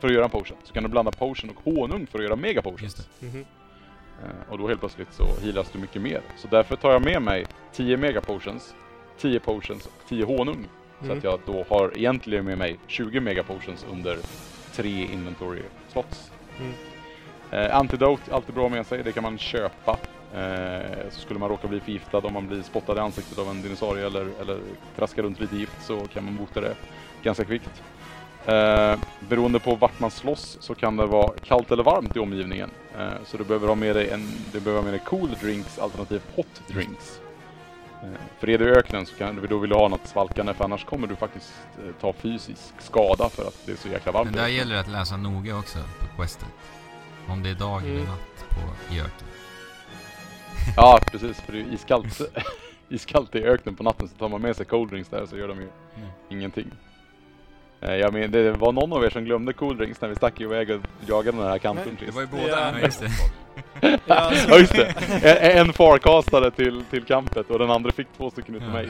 för att göra en potion. Så kan du blanda potion och honung för att göra mega potions. Mhm. Eh, Och då helt plötsligt så healas du mycket mer. Så därför tar jag med mig 10 mega potions, 10 potions och 10 honung. Så Mm. att jag då har egentligen med mig 20 mega potions under tre inventory slots. Mm. Eh, antidote, alltid bra med sig. Det kan man köpa. Eh, så skulle man råka bli förgiftad om man blir spottad i ansiktet av en dinosaurie eller, eller traskar runt lite gift så kan man bota det ganska kvickt. Eh, beroende på vart man slåss så kan det vara kallt eller varmt i omgivningen. Eh, så du behöver ha med dig en, du behöver ha med dig cool drinks alternativt hot drinks. Eh, för är du i öknen så kan då vill du ha något svalkande för annars kommer du faktiskt eh, ta fysisk skada för att det är så jäkla varmt. Men där öknen. gäller det att läsa noga också på questet. Om det är dag eller Mm. natt på i öken. Ja precis, för det är iskallt, <laughs> iskallt i öknen på natten så tar man med sig cold drinks där så gör de ju Mm. ingenting. Eh, Jag men, det var någon av er som glömde cool drinks när vi stack iväg och jagade den här kanten Nej, Det var ju Ja. båda Ja, just det. Ja, <laughs> Ja just det, en, en farkastare till, till campet och den andra fick två stycken utav Ja. mig.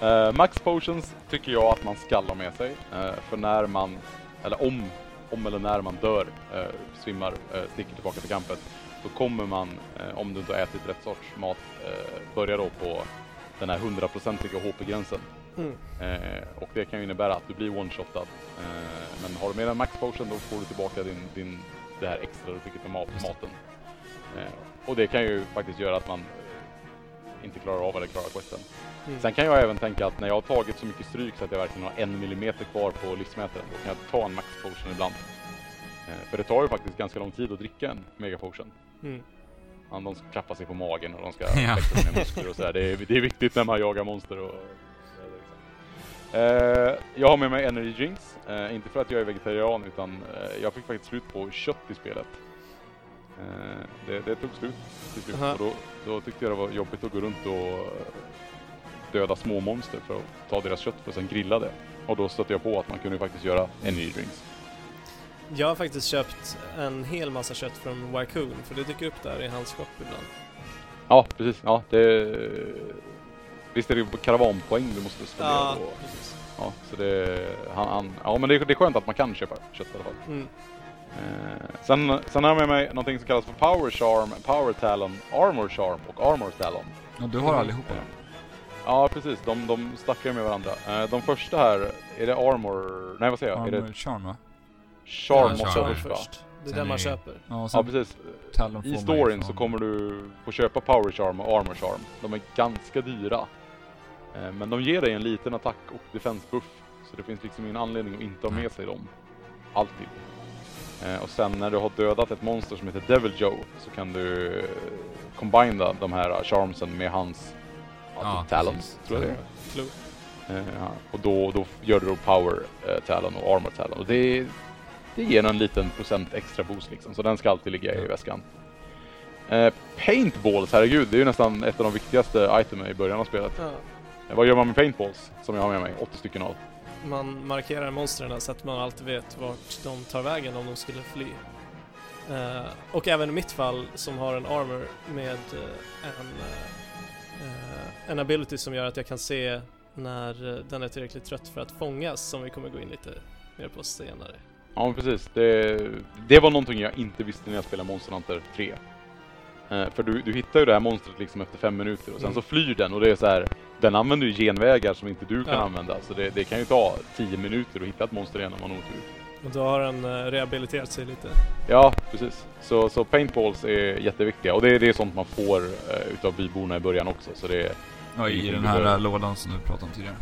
Eh, max potions tycker jag att man skall ha med sig. eh, för när man, eller om, om eller när man dör, eh, svimmar, uh, sticker tillbaka till campet. Då kommer man, eh, om du inte har ätit rätt sorts mat, eh, börja då på den här hundraprocentiga HP-gränsen. mm. Eh, och det kan ju innebära att du blir one-shotad. Men har du med en max potion då får du tillbaka din, din, det här extra du fick det. maten. Och det kan ju faktiskt göra att man inte klarar av eller klarar questen. Mm. Sen kan jag även tänka att när jag har tagit så mycket stryk så att jag verkligen har en millimeter kvar på livsmätaren, då kan jag ta en max potion ibland. För det tar ju faktiskt ganska lång tid att dricka en mega potion. Mm. Ja, de ska klappa sig på magen och de ska <laughs> Ja. växa sina muskler och sådär. Det är, det är viktigt när man jagar monster och... Eh, jag har med mig energy drinks. Eh, inte för att jag är vegetarian utan eh, jag fick faktiskt slut på kött i spelet. Eh, det, det tog slut till slut Aha. och då, då tyckte jag det var jobbigt att gå runt och eh, döda små monster för att ta deras kött för att sen grilla det. Och då stötte jag på att man kunde faktiskt göra energy drinks. Jag har faktiskt köpt en hel massa kött från Wycoon, för det dyker upp där i hans shop ibland. Ja, precis. Ja, det... Visst är det karavanpoäng du måste spendera Ja, på? precis. Ja, så det... Han, han, ja, men det, är- det är skönt att man kan köpa kött i alla fall. Mm. Eh, sen, sen har jag med mig någonting som kallas för Power Charm, Power Talon, Armor Charm och Armor Talon. Ja, du har allihopa. Eh, Ja, precis. De, de stackar med varandra. Eh, de första här, är det Armor... Nej, vad säger jag? Är det Armor Charm va? Charm Ja, måste Charm först först. Det är den man köper. Ja, Ja, precis. I storyn så kommer du få köpa Power Charm och Armor Charm. De är ganska dyra. Eh, Men de ger dig en liten attack och defense buff. Så det finns liksom ingen anledning att inte ha med sig dem. Alltid. Eh, Och sen när du har dödat ett monster som heter Devil Joe så kan du eh, combina de här charmsen med hans ja, Ja, talons, precis. tror jag det är. Ja. Och då, då gör du då Power eh, Talon och Armor Talon. Och det, det ger en liten procent extra boost liksom. Så den ska alltid ligga i väskan. Eh, paintballs, herregud, det är ju nästan ett av de viktigaste itemen i början av spelet. Ja. Eh, vad gör man med paintballs? Som jag har med mig, 80 stycken av. man markerar monstren så att man alltid vet vart de tar vägen om de skulle fly. Eh, och även i mitt fall som har en armor med eh, en, eh, en ability som gör att jag kan se när eh, den är tillräckligt trött för att fångas som vi kommer gå in lite mer på senare. Ja precis. Det, det var någonting jag inte visste när jag spelade Monster Hunter 3. Eh, för du, du hittar ju det här monstret liksom efter fem minuter och sen Mm. så flyr den och det är så här. Den använder ju genvägar som inte du kan Ja. använda. Så det, det kan ju ta tio minuter att hitta ett monster igen om man har otur. Och då har den eh, rehabiliterat sig lite. Ja, precis. Så, så paintballs är jätteviktiga och det, det är sånt man får uh, utav byborna i början också. Så det, Ja, i den här lådan som du pratade om tidigare.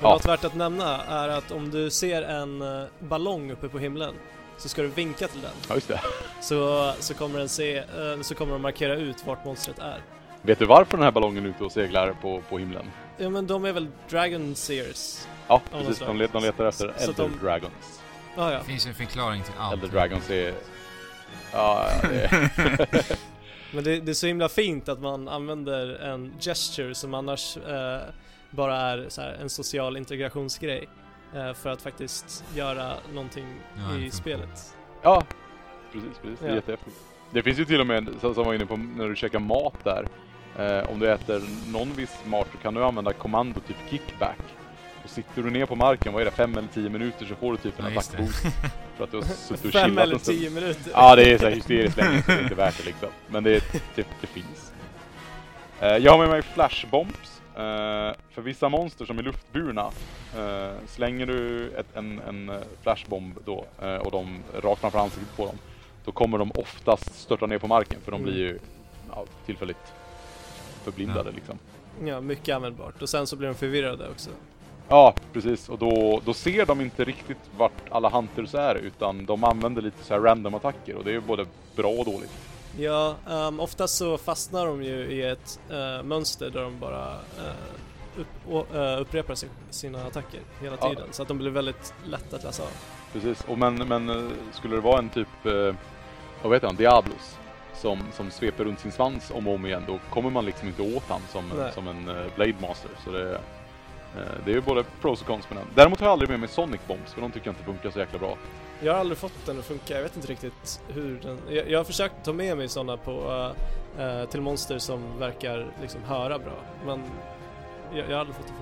Men Ja. Något värt att nämna är att om du ser en eh, ballong uppe på himlen så ska du vinka till den. ja just det. Så, så kommer den se, eh, så kommer den markera ut vart monstret är. Vet du varför den här ballongen är ute och seglar på, på himlen? Ja men de är väl Dragon Seers? Ja, precis. De, let, de letar efter Så- Elder de- Dragons. Ah, ja. Det finns ju en förklaring till allt. Elder Dragons är... Ja, ja, det är... <laughs> Men det, det är så himla fint att man använder en gesture som annars eh, bara är så här, en social integrationsgrej. Eh, för att faktiskt göra någonting Ja, i spelet. Ja, precis, precis. Det är Ja. jättehäftigt. Det finns ju till och med, som var inne på när du käkar mat där. Eh, om du äter någon viss mat så kan du använda kommando typ kickback. Och sitter du ner på marken, vad är det, fem eller tio minuter så får du typ en Ja, attackboost. <laughs> För att du har suttit och Fem chillat eller tio minuter. Ja, det är så här hysteriskt länge så det är inte värt det liksom. Men det, det, det finns. Eh, jag har med mig flashbombs. Eh, för vissa monster som är luftburna eh, slänger du ett, en, en eh, flashbomb då och de rakt framför ansiktet på dem. Då kommer de oftast störta ner på marken för de Mm. blir ju ja, tillfälligt förblindade Ja. liksom. Ja, mycket användbart. Och sen så blir de förvirrade också. Ja, precis. Och då, då ser de inte riktigt vart alla hunters är utan de använder lite så här random attacker och det är ju både bra och dåligt. Ja, um, oftast så fastnar de ju i ett eh, mönster där de bara eh, upp, eh, upprepar sin, sina attacker hela Ja. tiden. Så att de blir väldigt lätta att läsa av. Precis, och men, men skulle det vara en typ, vad vet han, Diablos som, som sveper runt sin svans om och om igen, då kommer man liksom inte åt han som, Nej. som en Blade Master. Så det, det är ju både pros och cons med den. Däremot har jag aldrig med mig Sonic Bombs, för de tycker jag inte funkar så jäkla bra. Jag har aldrig fått den att funka, jag vet inte riktigt hur den... Jag, jag har försökt ta med mig sådana på, eh, till monster som verkar liksom höra bra, men jag, jag har aldrig fått det att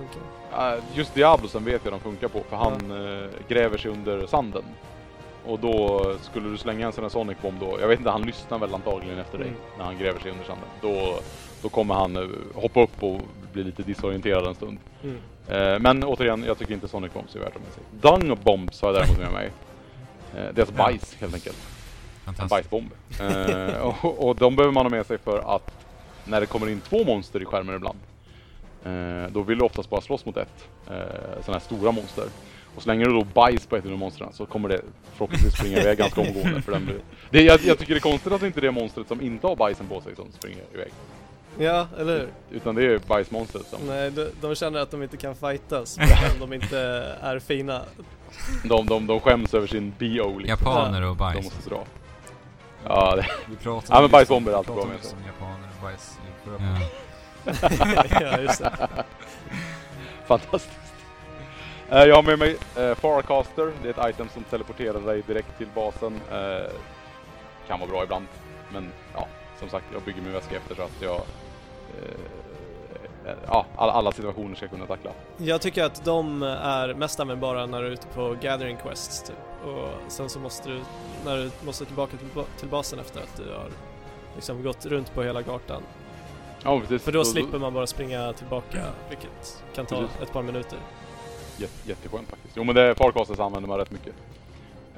funka. Just Diablosen vet jag de funkar på, för han eh, gräver sig under sanden. Och då skulle du slänga en sån här Sonic Bomb då, jag vet inte, han lyssnar väl antagligen efter dig Mm. när han gräver sig under sanden. Då, då kommer han hoppa upp och bli lite disorienterad en stund. Mm. Eh, men återigen, jag tycker inte Sonic Bombs är värt att med sig. Dung Bombs har jag däremot med mig. Eh, det är alltså Ja. bajs helt enkelt. En bajsbomb. Eh, och, och de behöver man ha med sig för att när det kommer in två monster i skärmen ibland. Eh, då vill du oftast bara slåss mot ett. Eh, sådana här stora monster. Och slänger du då bajs på ett av de monstren så kommer det förhoppningsvis springa iväg ganska omgående. För den blir... det, jag, jag tycker det är konstigt att det inte är det monstret som inte har bajsen på sig som springer iväg. Ja, eller hur? Utan det är bajsmonstret som... Nej, de, de känner att de inte kan fightas, <laughs> men de inte är fina. De, de, de skäms över sin BO liksom. Japaner och De bajs. måste dra. Ja, det, Vi pratade Ja, men bajsbomber är alltid bra med just sig. om japaner och bajs Ja. <laughs> <laughs> ja, just det. Fantastiskt. Eh, jag har med mig uh, Farcaster. Det är ett item som teleporterar dig direkt till basen. Eh, kan vara bra ibland. Men ja, som sagt, jag bygger min väska efter så att jag eh, eh, ja, alla, situationer ska kunna tackla. Jag tycker att de är mest användbara när du är ute på gathering quests typ. Och sen så måste du, när du måste tillbaka till, ba- till basen efter att du har liksom gått runt på hela gatan. Ja, precis. För då Så- slipper man bara springa tillbaka, vilket kan ta Precis. ett par minuter. Jätte, jätteskönt faktiskt. Jo men det, Farcasters använder man rätt mycket.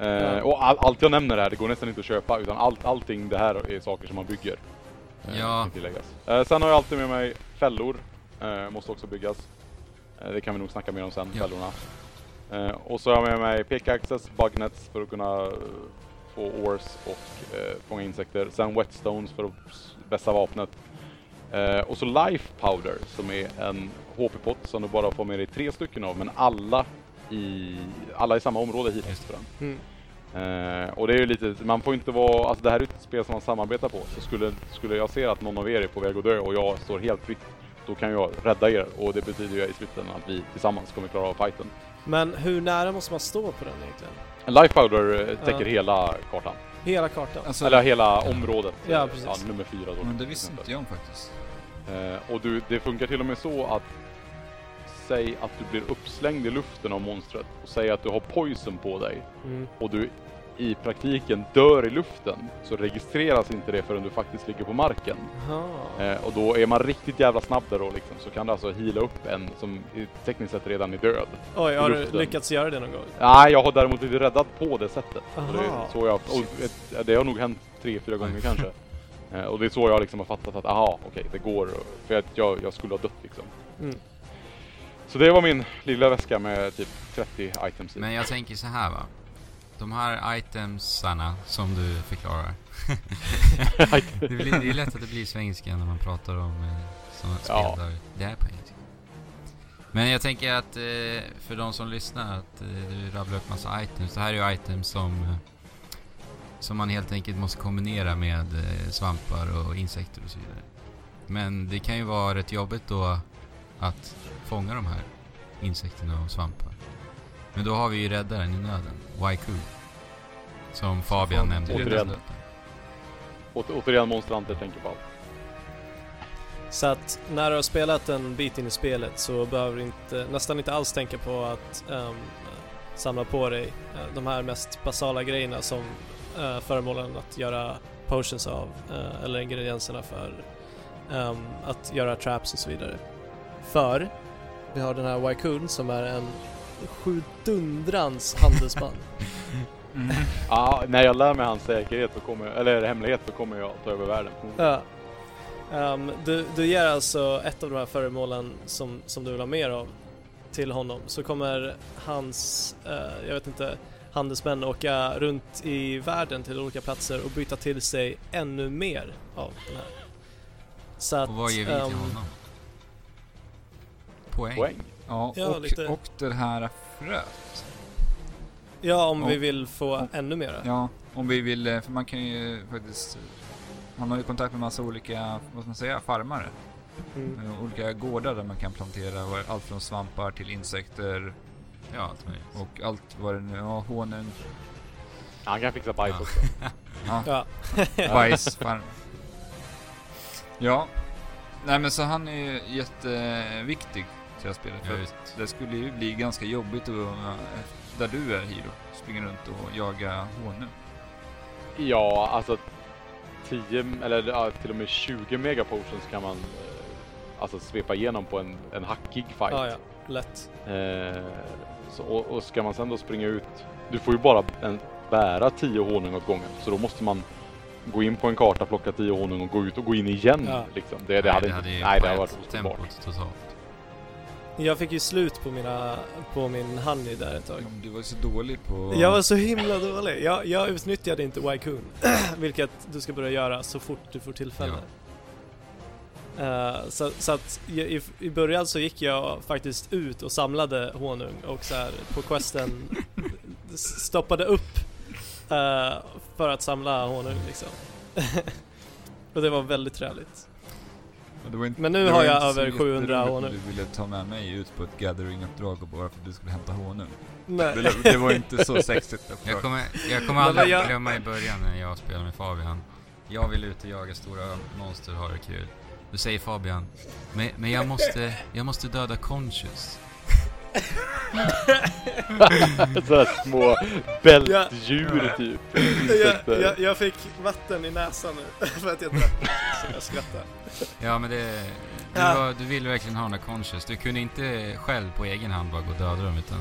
Eh. Och all, allt jag nämner här, det går nästan inte att köpa utan allt, allting det här är saker som man bygger. Eh, Ja. Eh, sen har jag alltid med mig fällor. Eh, måste också byggas. Eh, det kan vi nog snacka mer om sen, Ja. fällorna. Eh, och så har jag med mig pickaxes, bugnets för att kunna eh, få ores och eh, fånga insekter. Sen whetstones för att vässa vapnet. Eh, och så life powder som är en HP-pott som du bara får med dig tre stycken av men alla i, alla i samma område hittills för den. Mm. Eh, och det är ju lite, man får inte vara, alltså det här är ett spel som man samarbetar på. Så skulle, skulle jag se att någon av er är på väg att dö och jag står helt fritt, då kan jag rädda er och det betyder ju i slutändan att vi tillsammans kommer klara av fighten. Men hur nära måste man stå på den egentligen? Life Powder eh, täcker Ja. hela kartan. Hela kartan? Alltså, Eller hela området. Ja, precis. nummer fyra då. men det visste inte jag om faktiskt. Eh, och du, det funkar till och med så att Säg att du blir uppslängd i luften av monstret och säg att du har poison på dig Mm. och du i praktiken dör i luften så registreras inte det förrän du faktiskt ligger på marken. Eh, och då är man riktigt jävla snabb där då liksom, så kan du alltså heala upp en som tekniskt sett redan är död. Oj, har du luften. lyckats göra det någon gång? Nej, jag har däremot blivit räddad på det sättet. Det, så jag, och det har nog hänt tre, fyra gånger kanske. <laughs> Eh, och det är så jag liksom har fattat att aha, okej, det går. För att jag, jag skulle ha dött liksom. Mm. Så det var min lilla väska med typ 30 items i. Men jag tänker så här va. De här itemsarna som du förklarar. <laughs> det, blir, det är lätt att det blir svenska när man pratar om eh, sådana spel Ja. där det är på engelska. Men jag tänker att eh, för de som lyssnar att eh, du rabblar upp massa items. Det här är ju items som som man helt enkelt måste kombinera med svampar och insekter och så vidare. Men det kan ju vara rätt jobbigt då att fånga de här insekterna och svampar. Men då har vi ju räddaren i nöden, Waiku. Som Fabian nämnde. återigen. Åter, återigen Monster tänker på allt. Så att när du har spelat en bit in i spelet så behöver du inte, nästan inte alls tänka på att ehm, samla på dig eh, de här mest basala grejerna som uh, föremålen att göra potions av eh, eller ingredienserna för ehm, att göra traps och så vidare. För vi har den här Waikun som är en sjudundrans handelsman. Mm. <laughs> Ja, när jag lär mig hans säkerhet så kommer, eller hemlighet så kommer jag ta över världen. Ja. Ehm, du, du ger alltså ett av de här föremålen som, som du vill ha mer av till honom så kommer hans, eh, jag vet inte, handelsmän åka runt i världen till olika platser och byta till sig ännu mer av den här. Så att, Och vad ger vi till ehm, honom? Poäng. Poäng. Ja, Ja, och, lite. och det här fröet. Ja, om vi Och- vill få och- ännu mera. Ja, om vi vill, eh, för man kan ju faktiskt... Han har ju kontakt med massa olika, vad ska man säga, farmare. Mm. Eh, Olika gårdar där man kan plantera allt från svampar till insekter Ja, allt möjligt. och allt vad det nu ja, honung, Han kan fixa bajs Ja. också. <laughs> ja, Ja. <laughs> bajsfarm. Ja. Nej men så han är ju jätteviktig till det här spelet. För det skulle ju bli ganska jobbigt att, eh, där du är Hiro, springa runt och jaga honung. Ja, alltså 10 eller ja, till och med 20 mega potions kan man eh, alltså svepa igenom på en, en hackig fight. ja, ja, lätt. Eh, så, och, och ska man sen då springa ut, du får ju bara en, bära 10 honung åt gången så då måste man gå in på en karta, plocka 10 honung och gå ut och gå in igen. Ja. Liksom. Det, det, hade, inte, ju nej, det hade varit ostoppbart. Jag fick ju slut på, mina, på min honey där ett tag. Ja, Du var så dålig på... Jag var så himla dålig. Jag, jag utnyttjade inte Waikun, <clears throat> vilket du ska börja göra så fort du får tillfälle. Eh, så, så att i, i- början så gick jag faktiskt ut och samlade honung och så här på questen <laughs> stoppade upp eh, för att samla honung liksom. <laughs> och det var väldigt trevligt. Inte, Men nu har jag över 700 jätteroligt när honung. Du ville ta med mig ut på ett gathering-uppdrag och bara för att du skulle hämta honung. Nej. Det, det var inte så sexigt Jag kommer, jag kommer Men aldrig jag- glömma i början när jag spelade med Fabian. Jag vill ut och jaga stora monster och ha det kul. Då säger Fabian, men, men jag, måste, jag måste döda Conscious. <laughs> Sådär små bältdjur Ja. typ. jag, jag, jag fick vatten i näsan nu <laughs> för att jag drack så jag skrattar. Ja men det... Du, Ja. var, du ville verkligen ha den där Conscious. Du kunde inte själv på egen hand bara gå och döda dem utan...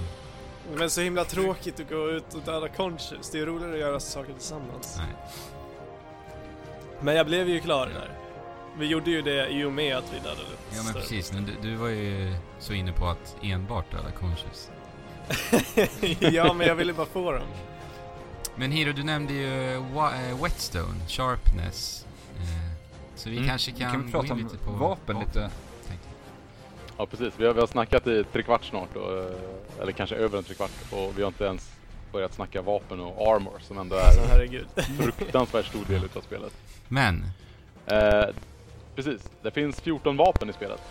Men så himla tråkigt att gå ut och döda conscious. Det är roligare att göra saker tillsammans. Nej. Men jag blev ju klar där. Vi gjorde ju det i och med att vi dödade Ja men precis, men du, du var ju så inne på att enbart döda Conscious. <laughs> ja, men jag ville bara få dem. Men Hiro, du nämnde ju wa- eh, Whetstone, Sharpness. Eh, så vi Mm. kanske Vi kan, kan gå prata in om lite på vapen lite. tänkte jag. Ja precis, vi har, vi har snackat i tre kvart snart, och, eh, eller kanske över en tre kvart och vi har inte ens börjat snacka vapen och armor som ändå är en fruktansvärt stor del utav spelet. Men, Eh, precis, det finns 14 vapen i spelet.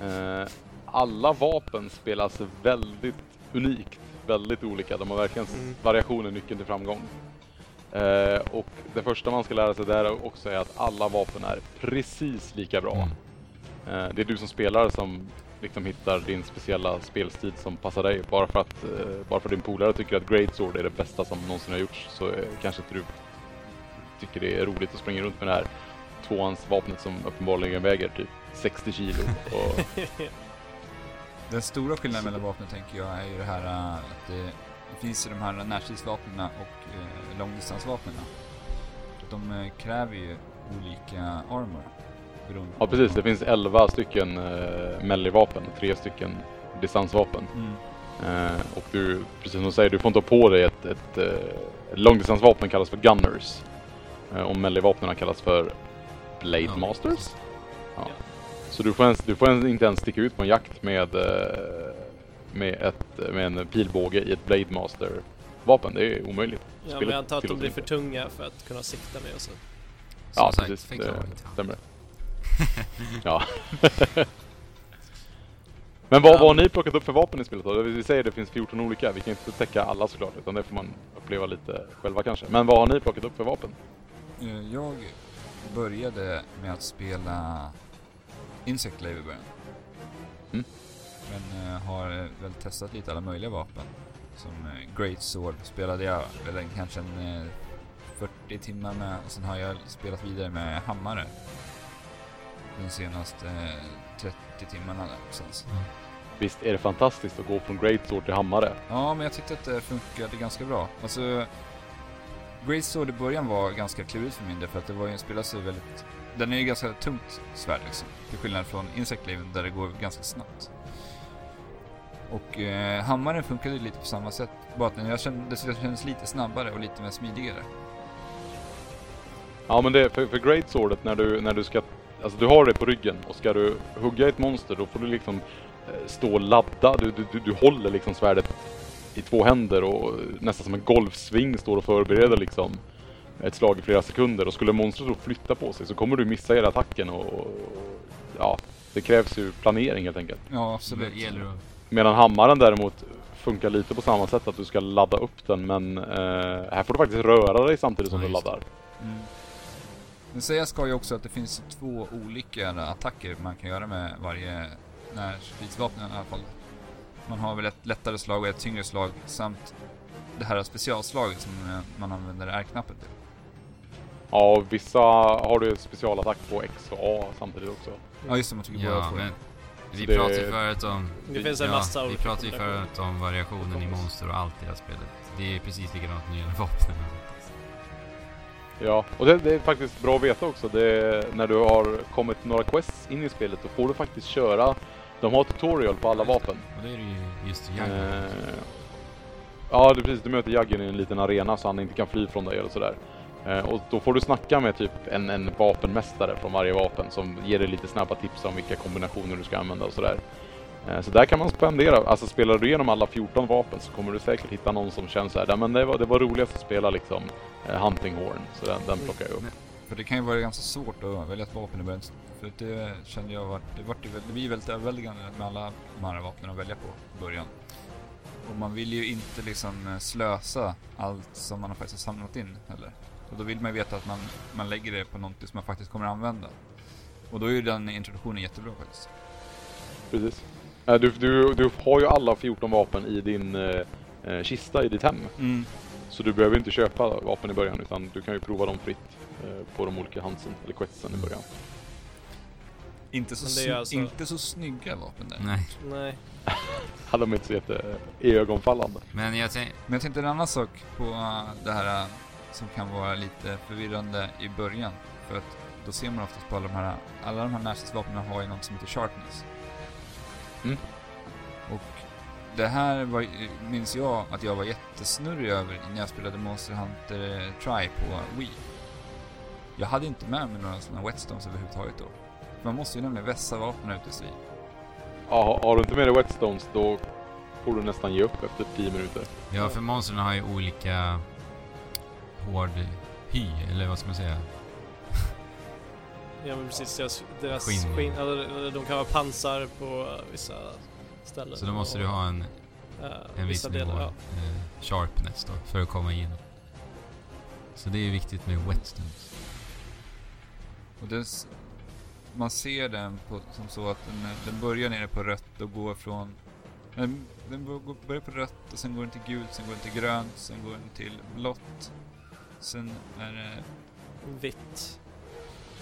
Eh, alla vapen spelas väldigt unikt. Väldigt olika. De har verkligen Mm. variation är nyckeln till framgång. Eh, och det första man ska lära sig där också är att alla vapen är precis lika bra. Mm. Eh, det är du som spelare som liksom hittar din speciella spelstil som passar dig. Bara för att bara för din polare tycker att Great Sword är det bästa som någonsin har gjorts så kanske inte du tycker det är roligt att springa runt med det här tvåans vapnet som uppenbarligen väger typ 60 kilo. Och, <laughs> Den stora skillnaden mellan vapnen tänker jag är ju det här äh, att det, det finns ju de här närstridsvapnen och eh, långdistansvapnen. De eh, kräver ju olika armor. ja precis, det finns 11 stycken eh, melee-vapen, tre stycken distansvapen. Mm. Eh, och du, precis som du säger, du får inte ha på dig ett, ett, ett långdistansvapen kallas för Gunners. Eh, och melee-vapnen kallas för Blade Ja, Masters. Ja. Så du får, ens, du får ens inte ens sticka ut på en jakt med, eh, med, ett, med en pilbåge i ett Blade Master vapen. Det är omöjligt. Ja, men Spelet jag antar att de blir för tunga för att kunna sikta med och så. Som Ja, sagt, precis. Det stämmer. <laughs> <laughs> ja. <laughs> Men vad, vad har ni plockat upp för vapen i spelet då? Vi säger att det finns 14 olika. Vi kan inte täcka alla såklart, utan det får man uppleva lite själva kanske. Men vad har ni plockat upp för vapen? Eh, Jag började med att spela Insect Glaive i början. Mm. Men eh, har eh, väl testat lite alla möjliga vapen. Som eh, Great Sword spelade jag väl kanske en eh, 40 timmar med och sen har jag spelat vidare med hammare. De senaste eh, 30 timmarna där någonstans. Visst är det fantastiskt att gå från Great Sword till hammare? Ja, men jag tyckte att det funkade ganska bra. Alltså, Grace Sword i början var ganska klurigt för min del för att det var ju en spelare så väldigt... Den är ju ganska tungt svärd liksom. Till skillnad från Insect Glaive där det går ganska snabbt. Och eh, hammaren funkade ju lite på samma sätt. Bara att den jag kände, kändes lite snabbare och lite mer smidigare. Ja men det, för, för Great Swordet när du, när du ska, alltså du har det på ryggen och ska du hugga ett monster då får du liksom eh, stå och ladda. Du, du, du, du håller liksom svärdet i två händer och nästan som en golfsving står och förbereder liksom ett slag i flera sekunder och skulle monstret då flytta på sig så kommer du missa hela attacken och, ja, det krävs ju planering helt enkelt. Ja, Så absolut. det gäller att... Medan hammaren däremot funkar lite på samma sätt att du ska ladda upp den men eh, här får du faktiskt röra dig samtidigt som Ja, du laddar. Mm. Men säga ska ju också att det finns två olika attacker man kan göra med varje närstridsvapen i alla fall. Man har väl ett lättare slag och ett tyngre slag samt det här specialslaget som eh, man använder R-knappen till. Ja, och vissa har du specialattack på X och A samtidigt också. Ja just det, man trycker båda Ja, två. men vi det- pratade ju förut om... Det finns en massa ja, vi olika pratade ju förut om variationen i monster och allt i det här spelet. Det är precis likadant när det gäller vapnen. Ja, och det, det är faktiskt bra att veta också. Det, när du har kommit några quests in i spelet då får du faktiskt köra. De har tutorial på alla vapen. Och då är det ju just Jagger. Eh, ja, det är precis. Du möter Jaggen i en liten arena så han inte kan fly från dig eller sådär. Eh, och då får du snacka med typ en, en vapenmästare från varje vapen som ger dig lite snabba tips om vilka kombinationer du ska använda och sådär. Eh, Så där kan man spendera, alltså spelar du igenom alla 14 vapen så kommer du säkert hitta någon som känns såhär, "Ja, men det var, det var roligast att spela liksom Hunting Horn, så den, den plockar jag upp. För det kan ju vara ganska svårt att välja ett vapen i början. För det kände jag var, det, var, det blir väldigt överväldigande med alla de här vapnen att välja på i början. Och man vill ju inte liksom eh, slösa allt som man har faktiskt samlat in heller. Och då vill man ju veta att man, man lägger det på någonting som man faktiskt kommer att använda. Och då är ju den introduktionen jättebra faktiskt. Precis. Eh, Du, du, du har ju alla 14 vapen i din eh, eh, kista i ditt hem. Mm. Så du behöver inte köpa vapen i början utan du kan ju prova dem fritt på de olika handsen eller questsen i början. Inte, så alltså- inte så snygga vapen där. Nej, Nej. <laughs> Ja, de är inte så jätte ögonfallande. men jag. Men jag tänkte en annan sak på äh, det här som kan vara lite förvirrande i början. För att då ser man oftast på alla de här, alla de här närstridsvapnen har ju något som heter sharpness. Mm. Och det här var, minns jag att jag var jättesnurrig över när jag spelade Monster Hunter eh, Try på Wii. Jag hade inte med mig några sådana whetstones överhuvudtaget då. Man måste ju nämligen vässa vapnen ute i strid. Ja, har- du inte med dig whetstones då får du nästan ge upp efter 10 minuter. Ja, för monstren har ju olika hård hy, eller vad ska man säga? <laughs> Ja men precis, deras, deras Skinn. skinn, eller, eller de kan ha pansar på vissa ställen. Så då måste du ha en eh, en viss vissa nivå delar. Ja. eh, sharpness då, för att komma in. Så det är ju viktigt med wetstones. Och det, s- man ser den på, som så att den, den börjar nere på rött och går från... Den, den börjar på rött och sen går den till gult, sen går den till grönt, sen går den till blått. Sen är det, Vitt.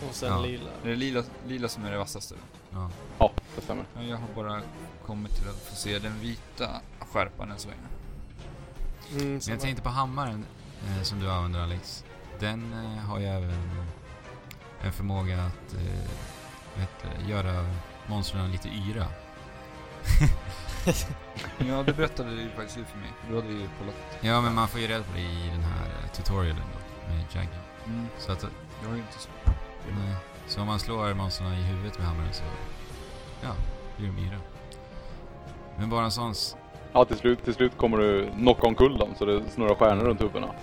Och sen Ja. lila. är det lila, lila som är det vassaste. Ja. Ja, det stämmer. Ja, Jag har bara kommit till att få se den vita skärpan än så länge. Mm, jag tänkte på hammaren eh, som du använder Alex. Den eh, har ju även en förmåga att eh, det, göra monstren lite yra. <laughs> Ja, det berättade du ju faktiskt för mig. Du hade ju kollat. Ja, men man får ju reda på det i den här eh, tutorialen då, med Jaggen. Mm. Så att, Jag har ju inte så... nej. Så om man slår monstren i huvudet med hammaren så, ja, blir de yra. Men bara en sån... Ja, till slut, till slut kommer du knocka omkull dem så det snurrar stjärnor runt huvudena.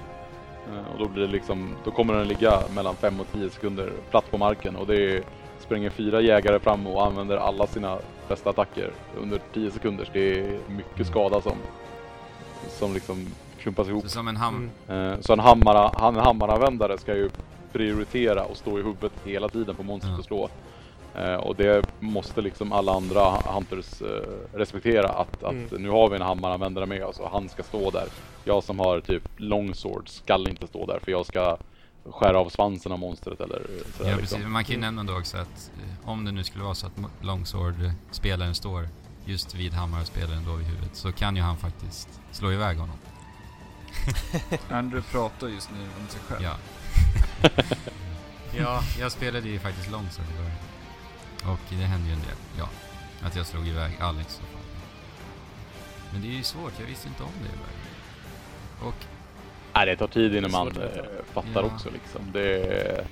Eh, Och då blir det liksom, då kommer den ligga mellan 5 och 10 sekunder platt på marken och det är, springer fyra jägare fram och använder alla sina bästa attacker under 10 sekunder. Det är mycket skada som, som liksom klumpas ihop. Så som en ham... Mm. Eh, Så en, hammara, han, en hammaranvändare ska ju prioritera och stå i huvudet hela tiden på monstret att slå. Eh, Och det måste liksom alla andra hunters eh, respektera att, att Mm. nu har vi en hammaranvändare med oss och han ska stå där. Jag som har typ longsword skall inte stå där för jag ska skära av svansen av monstret eller sådär Ja, liksom. precis. Men man kan ju nämna då också att eh, om det nu skulle vara så att Longsword-spelaren står just vid hammarspelaren då vid huvudet så kan ju han faktiskt slå iväg honom. <laughs> Andrew pratar just nu om sig själv. Ja. <laughs> ja, jag spelade ju faktiskt Longsword i början. Och det hände ju en del. Ja, att jag slog iväg Alex. och fan. Men det är ju svårt, jag visste inte om det i början. Och Nej, det tar tid innan man eh, fattar Ja. också liksom. Det,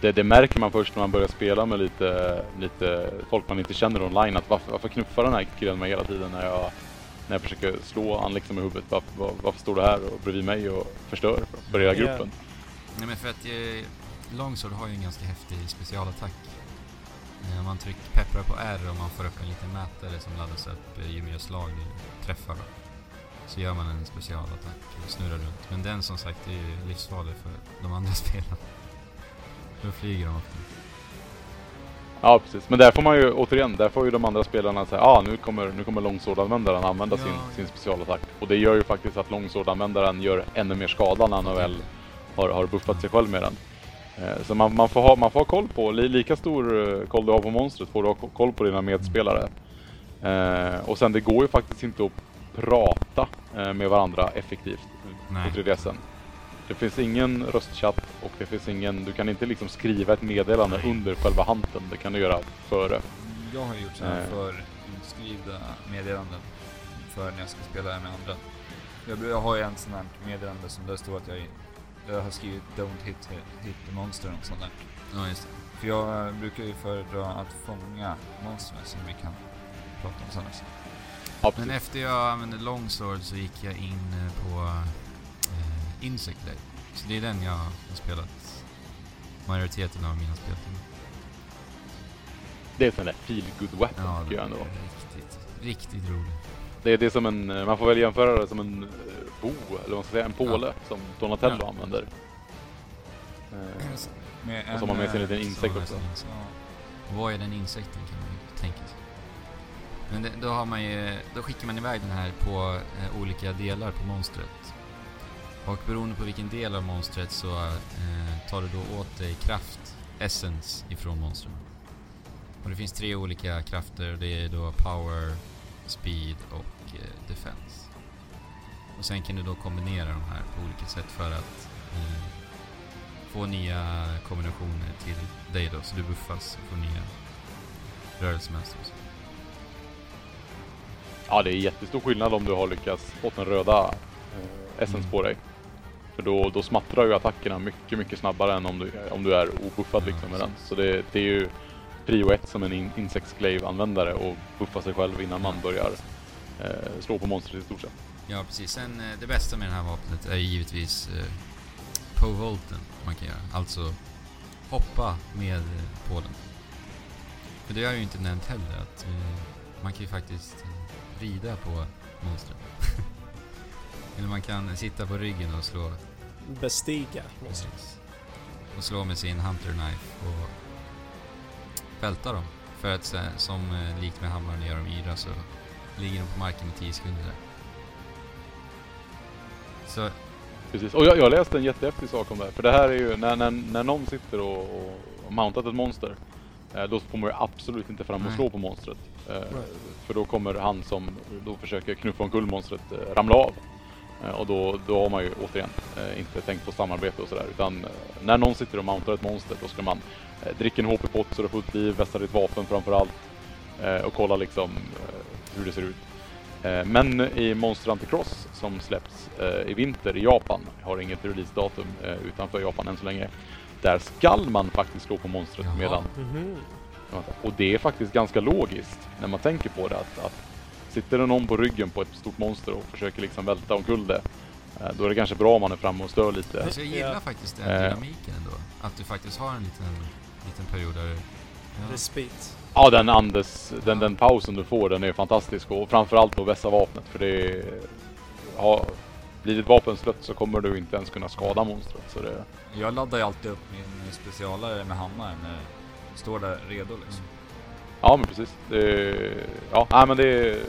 det, det märker man först när man börjar spela med lite, lite folk man inte känner online. Att varför, varför knuffar den här killen mig hela tiden när jag, när jag försöker slå han liksom i huvudet? Varför, var, varför står du här och bredvid mig och förstör för hela gruppen? Nej men för att eh, Longsword har ju en ganska häftig specialattack. Eh, man trycker, pepprar på R och man får upp en liten mätare som laddas upp eh, ju mer slag du träffar då. Så gör man en specialattack och snurrar runt. Men den som sagt är ju livsfarlig för de andra <laughs> spelarna. Då flyger de ofta. Ja precis, men där får man ju återigen, där får ju de andra spelarna säga ah, nu kommer, nu kommer longsword-användaren använda Ja, sin, sin specialattack. Och det gör ju faktiskt att longsword-användaren gör ännu mer skada när han väl har, har buffat sig själv med den. Eh, Så man, man, får ha, man får ha koll på, li, lika stor eh, koll du har på monstret får du ha ko- koll på dina medspelare. Eh, och sen det går ju faktiskt inte att prata eh, med varandra effektivt Nej. på 3DSen. Det finns ingen röstchatt och det finns ingen, du kan inte liksom skriva ett meddelande under själva hanten. Det kan du göra före. Jag har gjort sådana Eh. för inskrivna meddelanden för när jag ska spela med andra. Jag, jag har ju en sån här meddelande som där står att jag, jag har skrivit Don't hit, hit the monster och sånt där. Ja, just det. För jag brukar ju föredra att fånga monstren som vi kan prata om sen också. Ja, Men efter jag använde Longsword så gick jag in eh, på eh, Insect Blade. Så det är den jag har spelat majoriteten av mina speltimmar. Det är ett sånt där feel good weapon Ja, tycker det jag är ändå. riktigt, riktigt roligt. Det är, det är som en, eh, man får väl jämföra det som en eh, bo, eller vad man ska säga, en påle som Donatello Ja. använder. Eh, Med Och så har man med sig en eh, liten insekt Så också. ja, Vad är den insekten kan man ju tänka sig. Men det, då, har man ju, då skickar man iväg den här på eh, olika delar på monstret. Och beroende på vilken del av monstret så eh, tar du då åt dig kraft, essence, ifrån monstren. Och det finns tre olika krafter. Det är då power, speed och eh, defense. Och sen kan du då kombinera de här på olika sätt för att eh, få nya kombinationer till dig då, så du buffas och får nya rörelsemönster. och så. Ja, det är jättestor skillnad om du har lyckats fått den röda eh, essence Mm. på dig. För då, då smattrar ju attackerna mycket, mycket snabbare än om du, om du är obuffad Ja, liksom med den. Så det, det är ju prio ett som en in, insect slave-användare och buffa sig själv innan man börjar eh, slå på monstret i stort sett. Ja, precis. Sen eh, det bästa med det här vapnet är givetvis eh, pole-volten man kan göra. Alltså hoppa med eh, pålen. För det har jag ju inte nämnt heller att eh, man kan ju faktiskt eh, rida på monstret. <laughs> Eller man kan sitta på ryggen och slå, Bestiga monstret. och slå med sin hunter knife och välta dem. För att som likt med hammaren gör de yra så ligger de på marken i 10 sekunder. Så Precis, och jag, jag läste en jättehäftig sak om det här. För det här är ju, när, när, när någon sitter och, och, och mountat ett monster, eh, då får man absolut inte fram och slå på monstret. Eh, för då kommer han som då försöker knuffa omkull monstret eh, ramla av. Eh, och då, då har man ju återigen eh, inte tänkt på samarbete och sådär. Utan eh, när någon sitter och mountar ett monster, då ska man dricka en HP-pott så du får ett liv, vässa ditt vapen framförallt. Eh, och kolla liksom hur det ser ut. Eh, Men i Monster Hunter Cross som släpps eh, i vinter i Japan, har inget releasedatum eh, utanför Japan än så länge. Där skall man faktiskt slå på monstret Jaha. medan Mhm. och det är faktiskt ganska logiskt när man tänker på det att, att sitter det någon på ryggen på ett stort monster och försöker liksom välta omkull det då är det kanske bra om man är framme och stör lite. alltså jag gillar Ja. faktiskt den dynamiken ändå. Att du faktiskt har en liten, liten period där du... Ja, Respit. Ja, den andes, den, den pausen du får den är fantastisk och framförallt att vässa vapnet för det är, ha, blir ditt vapen slött så kommer du inte ens kunna skada monstret. Så det, Jag laddar ju alltid upp min specialare med hammaren när jag står där redo liksom. ja men precis. Det, ja, nej, men det är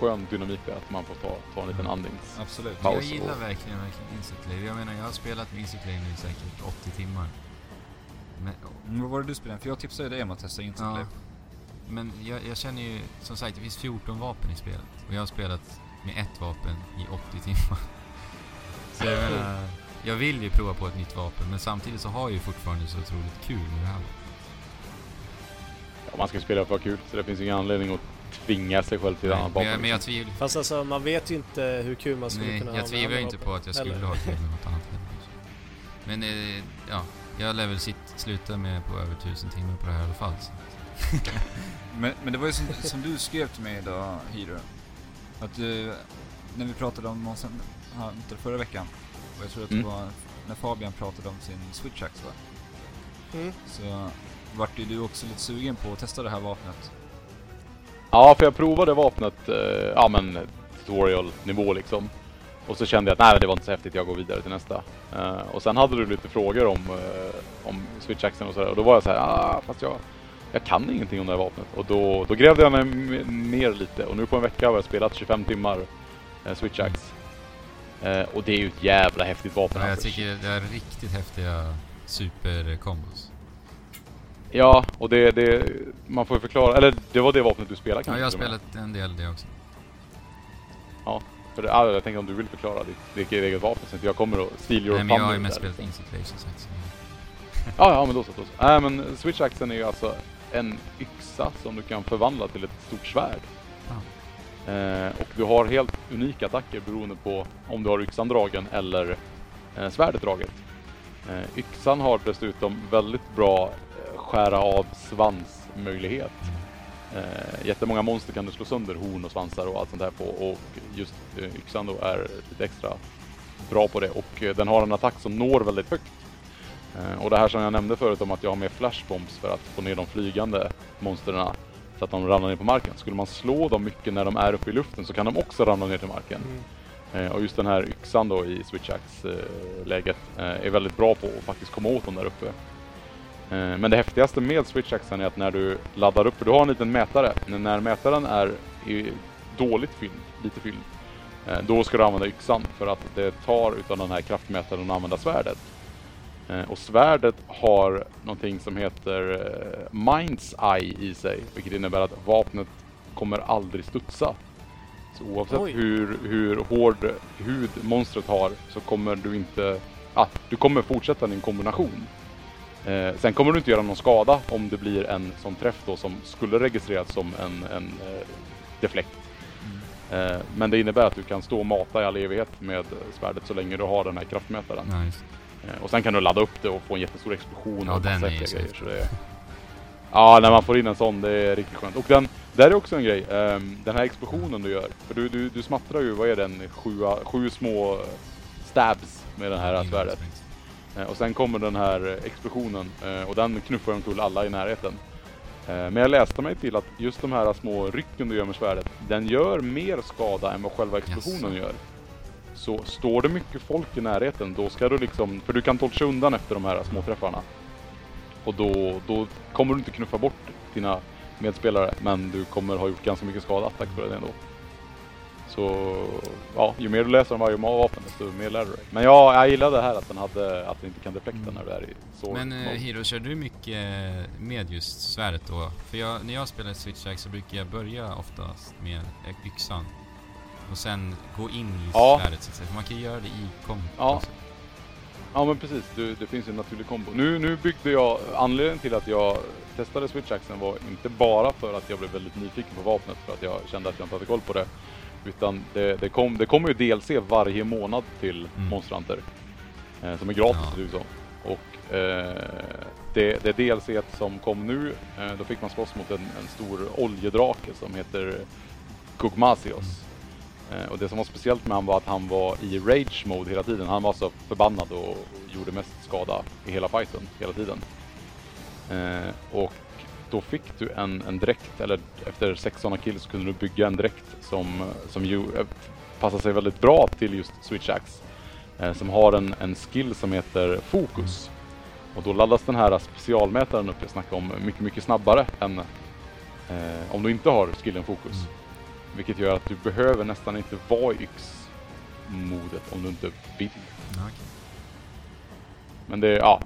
skön dynamik där att man får ta, ta en liten andnings... Absolut. Jag och- gillar verkligen, verkligen Insect Lave. Jag menar, jag har spelat med Insect Lave nu i säkert 80 timmar. Men, Men vad var det du spelade? För jag tipsade dig om att testa Instant ja, Life. men jag, jag känner ju, som sagt, det finns 14 vapen i spelet. Och jag har spelat med ett vapen i 80 timmar. <laughs> Så jag menar, jag vill ju prova på ett nytt vapen, men samtidigt så har jag ju fortfarande så otroligt kul med det här. Ja, man ska spela för kul så det finns ingen anledning att tvinga sig själv till ett Nej, annat men, vapen. jag, men jag tvivlar Fast alltså man vet ju inte hur kul man skulle Nej, kunna ha jag med tvivlar andra ju inte vapen. på att jag skulle Eller- ha kul med något annat. <laughs> Men eh, ja, jag lär väl sitt, sluta med på över tusen timmar på det här i alla fall. Så. <laughs> Men, men det var ju som, som du skrev till mig idag, Hiro. Att du, när vi pratade om Monster Hunter förra veckan, och jag tror att det Mm. var när Fabian pratade om sin Switch Axe va? Mm. Så vart ju du också lite sugen på att testa det här vapnet. Ja, för jag provade vapnet, eh, ja men tutorial-nivå liksom. Och så kände jag att nej, det var inte så häftigt, jag går vidare till nästa. Eh, och sen hade du lite frågor om, eh, om switch-axeln och sådär. Och då var jag så här, ah, fast jag, jag kan ingenting om det här vapnet. Och då, då grävde jag mig ner lite. Och nu på en vecka har jag spelat 25 timmar eh, switch-ax. Eh, och det är ju ett jävla häftigt vapen. Ja, jag tycker det är riktigt häftiga superkombos. Ja, och det, det, man får ju förklara, eller det var det vapnet du spelade Ja, kanske? jag har spelat en del det också. För ja, jag tänkte om du vill förklara ditt, ditt eget vapen så inte jag kommer och steal your Nej, men jag har ju mest spelat som sagt. Så. <laughs> Ja, ja, men då så. Då så. Nej, men switch-axeln är ju alltså en yxa som du kan förvandla till ett stort svärd. Eh, och du har helt unika attacker beroende på om du har yxan dragen eller eh, svärdet draget. Eh, yxan har dessutom väldigt bra eh, skära av svansmöjlighet. Eh, jättemånga monster kan du slå sönder horn och svansar och allt sånt där på och just eh, yxan då är lite extra bra på det och eh, den har en attack som når väldigt högt. Eh, och det här som jag nämnde förut om att jag har med flashbombs för att få ner de flygande monstren så att de ramlar ner på marken. Skulle man slå dem mycket när de är uppe i luften så kan de också ramla ner till marken. Mm. Eh, och just den här yxan då i switch axe läget eh, är väldigt bra på att faktiskt komma åt dem där uppe. Eh, men det häftigaste med switch axen är att när du laddar upp, för du har en liten mätare, när mätaren är dåligt fylld, lite fylld, eh, då ska du använda yxan för att det tar utav den här kraftmätaren att använda svärdet. Eh, och svärdet har någonting som heter Minds Eye i sig, vilket innebär att vapnet kommer aldrig studsa. Så oavsett Oj. hur, hur hård hud monstret har så kommer du inte... Ah, du kommer fortsätta din kombination. Eh, sen kommer du inte göra någon skada om det blir en sån träff då som skulle registreras som en, en eh, deflekt. Eh, men det innebär att du kan stå och mata i all evighet med svärdet så länge du har den här kraftmätaren. Nice. Eh, och sen kan du ladda upp det och få en jättestor explosion Ja, och den är ju grejer. Så det är... Ja, när man får in en sån, det är riktigt skönt. Och den, där är också en grej. ehm, den här explosionen du gör. För du, du, du smattrar ju, vad är den, sju, sju små stabs med det här svärdet. Eh, Och sen kommer den här explosionen eh, och den knuffar omkull alla i närheten. Eh, Men jag läste mig till att just de här små rycken du gör med svärdet, den gör mer skada än vad själva explosionen Jaså. gör. Så står det mycket folk i närheten, då ska du liksom, för du kan torcha undan efter de här små träffarna. Och då, då kommer du inte knuffa bort dina medspelare, men du kommer ha gjort ganska mycket skada tack vare det ändå. Så ja, ju mer du läser om varje vapen desto mer lär du dig. Men ja, jag gillade det här att den hade, att den inte kan deflekta när du är i så Men eh, Hiro, kör du mycket med just svärdet då? För jag, när jag spelar Switch Axe så brukar jag börja oftast med eh, yxan. Och sen gå in i Ja. svärdet så att säga. För man kan göra det i komp. Ja. också. Ja men precis, du, det finns ju en naturlig kombo. Nu, nu byggde jag, anledningen till att jag testade Switch Axen var inte bara för att jag blev väldigt nyfiken på vapnet för att jag kände att jag inte hade koll på det. Utan det, det, kom, det kommer ju DLC varje månad till Mm. Monster Hunter. Eh, som är gratis Ja. i USA. Och eh, det, det DLC som kom nu, eh, då fick man slåss mot en, en stor oljedrake som heter Gugmasios. Eh, och det som var speciellt med han var att han var i rage mode hela tiden. Han var så förbannad och gjorde mest skada i hela fighten hela tiden. Eh, och då fick du en, en dräkt, eller efter sex sådana kills så kunde du bygga en dräkt som, som ju eh, passar sig väldigt bra till just Switch Axe. Eh, som har en, en skill som heter Fokus. Och då laddas den här specialmätaren upp jag snackade om mycket, mycket snabbare än eh, om du inte har skillen Fokus. Vilket gör att du behöver nästan inte vara i yx-modet om du inte vill. Men det, ja.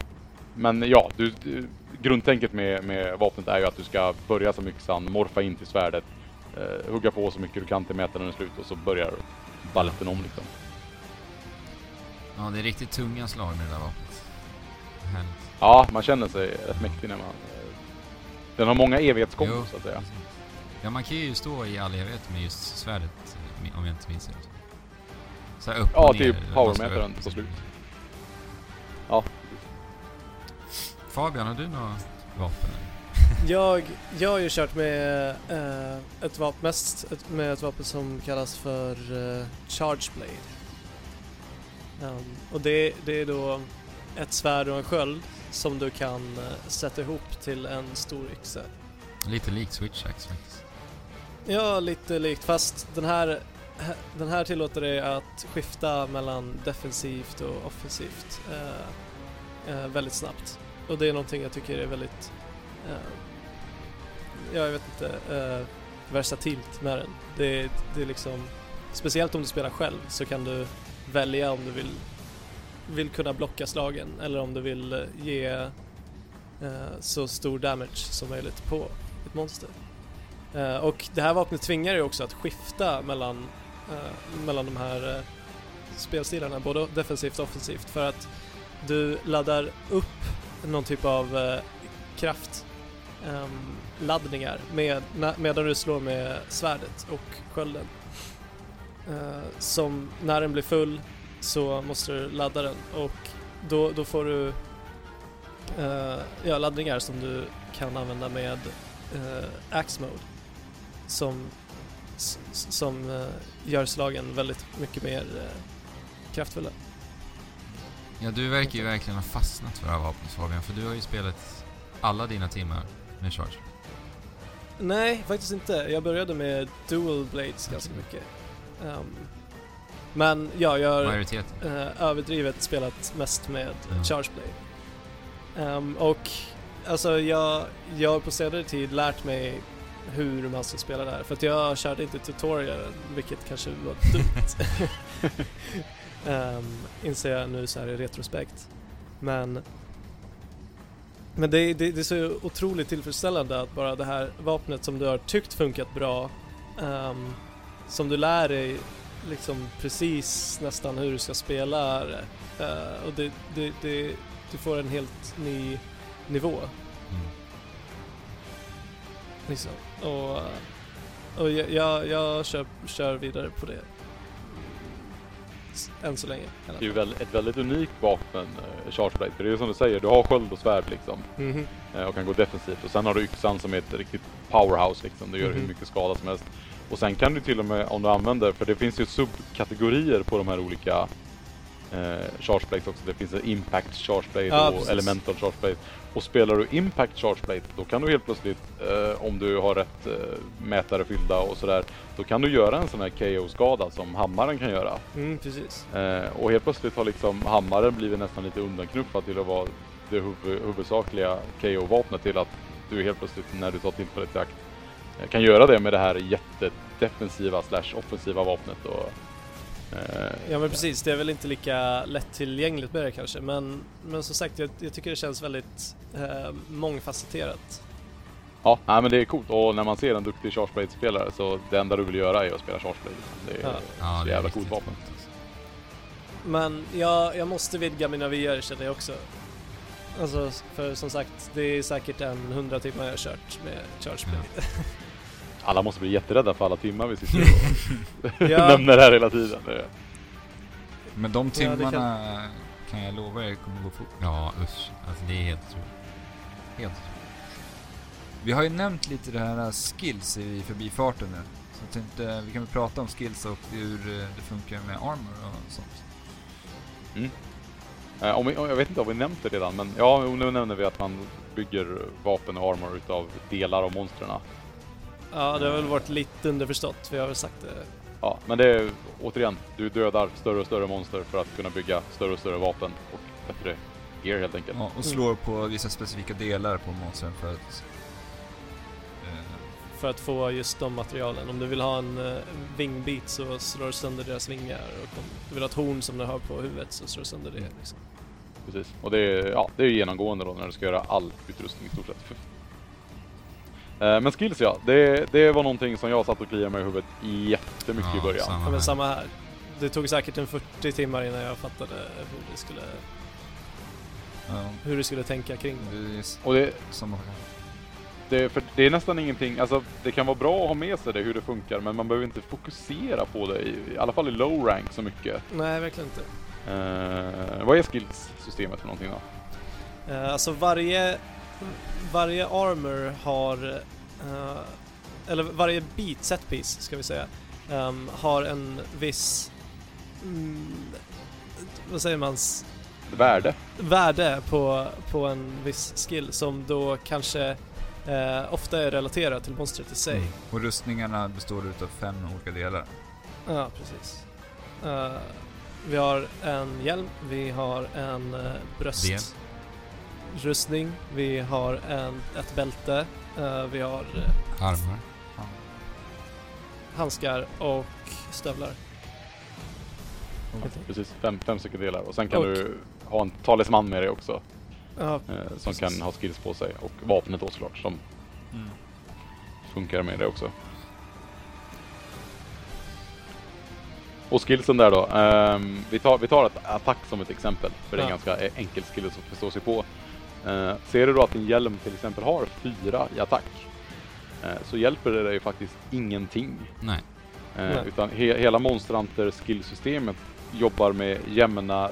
Men ja, du, du, grundtänket med, med vapnet är ju att du ska börja som yxan, morfa in till svärdet, eh, hugga på så mycket du kan till mätaren är slut och så börjar balletten om liksom. ja, det är riktigt tunga slag med det där vapnet. Härligt. Ja, man känner sig rätt mäktig när man... Eh, den har många evighetskombos Jo, så att säga. precis. Ja, man kan ju stå i all evighet med just svärdet, eh, om jag inte minns helt. Så här upp Ja, och ner. typ powermätaren på slut. Ja, Fabian, har du några vapen? <laughs> Jag, jag har ju kört med eh, ett vapen, mest ett, med ett vapen som kallas för eh, Charge Blade. Um, och det, det är då ett svärd och en sköld som du kan eh, sätta ihop till en stor yxa. Lite likt Switch Axe faktiskt. Ja, lite likt fast den här, den här tillåter dig att skifta mellan defensivt och offensivt eh, eh, väldigt snabbt. Och det är någonting jag tycker är väldigt, eh, ja jag vet inte, eh, versatilt med den. Det, är- det är liksom, speciellt om du spelar själv så kan du välja om du vill, vill kunna blocka slagen eller om du vill eh, ge så stor damage som möjligt på ett monster. Och det här vapnet tvingar ju också att skifta mellan, mellan de här spelstilarna, både defensivt och offensivt, för att du laddar upp någon typ av eh, kraft ehm, laddningar med, medan du slår med svärdet och skölden. Eh, som när den blir full så måste du ladda den och då, då får du eh, ja, laddningar som du kan använda med uh, Axe Mode som, som eh, gör slagen väldigt mycket mer kraftfulla. Ja, du verkar ju verkligen ha fastnat för det här vapnet Fabian, för du har ju spelat alla dina timmar med Charge. Nej, faktiskt inte. Jag började med Dual Blades ganska mycket. Ehm, men ja, jag har eh, överdrivet spelat mest med Ja. Charge Blade. Ehm, och alltså jag, jag har på senare tid lärt mig hur man ska spela där. För att jag körde inte tutorialen, vilket kanske var dumt. <laughs> <laughs> um, inser jag nu så här i retrospekt. Men men det, det, det är så otroligt tillfredsställande att bara det här vapnet som du har tyckt funkat bra, ehm, som du lär dig liksom precis nästan hur du ska spela. Eh, och det, det, det, du får en helt ny nivå. Mm. Liksom. Och, och jag, jag, jag kör, kör vidare på det. Än så länge. det är ju väl, ett väldigt unikt vapen, eh, Charge Blade. För det är som du säger, du har sköld och svärd liksom. Mhm. eh, och kan gå defensivt. Och sen har du yxan som är ett riktigt powerhouse liksom. Du gör Mhm. hur mycket skada som helst. Och sen kan du till och med, om du använder, för det finns ju subkategorier på de här olika eh, charge plate också. Det finns en impact charge plate Ja, och precis. elemental charge plate. Och spelar du impact charge plate då kan du helt plötsligt, eh, om du har rätt eh, mätare fyllda och sådär, då kan du göra en sån här KO-skada som hammaren kan göra. Mm, precis. Eh, och helt plötsligt har liksom hammaren blivit nästan lite undanknuffad till att vara det huv- huvudsakliga KO-vapnet till att du helt plötsligt när du tar tillfället i akt eh, kan göra det med det här jättedefensiva slash offensiva vapnet. Och, Ja men precis, det är väl inte lika lättillgängligt med det kanske men, men som sagt jag, jag tycker det känns väldigt eh, mångfacetterat. ja, nej, men det är coolt och när man ser en duktig Charge Blade-spelare så det enda du vill göra är att spela Charge Blade. Det är Ja. Ja, så det är jävla coolt vapen. alltså. Men jag, jag måste vidga mina vyer känner jag också. Alltså för som sagt, det är säkert en 100 timmar jag har kört med Charge Ja. <laughs> Alla måste bli jätterädda för alla timmar vi sitter och <laughs> Ja. <laughs> nämner det här hela tiden. Men de Ja, det kan- timmarna kan... jag lova er kommer gå fort. Ja, usch. Alltså det är helt otroligt. Helt Vi har ju nämnt lite det här skills i förbifarten nu. Så jag tänkte, vi kan väl prata om skills och hur eh, det funkar med armor och sånt. Eh, om vi, jag vet inte om vi nämnt det redan, men ja, nu nämner vi att man bygger vapen och armor utav delar av monstren. Ja, det har väl varit lite underförstått, vi har väl sagt det. Ja, men det är återigen, du dödar större och större monster för att kunna bygga större och större vapen och bättre gear helt enkelt. Ja, och slår på vissa specifika delar på monstren för att... Eh, För att få just de materialen. Om du vill ha en uh, vingbit så slår du sönder deras vingar och om du vill ha ett horn som du har på huvudet så slår du sönder det. Liksom. Precis. Och det är, ja, det är genomgående då när du ska göra all utrustning i stort sett. Eh, Men skills ja, det, det var någonting som jag satt och kliade mig i huvudet jättemycket i Ja, början. samma Ja, men här. samma här. Det tog säkert en 40 timmar innan jag fattade hur det skulle, ja, hur det skulle tänka kring det. Och det, samma det, för det är nästan ingenting, alltså det kan vara bra att ha med sig det hur det funkar men man behöver inte fokusera på det, i, i alla fall i low rank så mycket. Nej, verkligen inte. Eh, vad är skills-systemet för någonting då? Eh, alltså varje, varje armor har, eh, eller varje beat set piece ska vi säga, ehm, har en viss, mm, vad säger man, Värde? värde på, på en viss skill som då kanske eh, ofta är relaterad till monstret i sig. Mm. Och rustningarna består utav fem olika delar. Ja, precis. Eh, vi har en hjälm, vi har en uh, bröstrustning, vi har en, ett bälte, eh, vi har uh, Armar. handskar och stövlar. Precis, fem, fem stycken delar. Och sen kan Och- du ha en talisman med dig också. Ja, Eh, som Precis. kan ha skills på sig. Och vapnet då såklart som Mm. funkar med det också. Och skillsen där då. ehm, vi, tar, vi tar ett attack som ett exempel. För det är en Ja. ganska eh, enkel skill att förstå sig på. Eh, ser du då att din hjälm till exempel har fyra i attack. eh, så hjälper det dig faktiskt ingenting. Nej. Eh, Nej. utan he hela Monster Hunter skillsystemet jobbar med jämna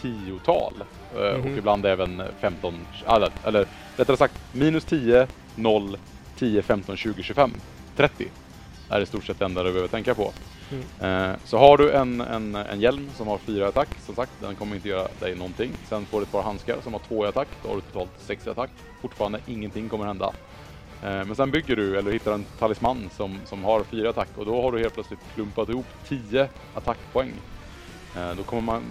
tiotal. Eh, Mhm. Och ibland även 15, eller, eller rättare sagt minus 10, 0, 10, 15, 20, 25, 30. är i stort sett det enda du behöver tänka på. Mm. Eh, så har du en, en, en hjälm som har fyra i attack, som sagt, den kommer inte göra dig någonting. Sen får du ett par handskar som har två i attack, då har du totalt sex i attack. Fortfarande ingenting kommer hända. Eh, men sen bygger du, eller hittar en talisman som, som har fyra i attack och då har du helt plötsligt klumpat ihop 10 attackpoäng. Eh, då, kommer man,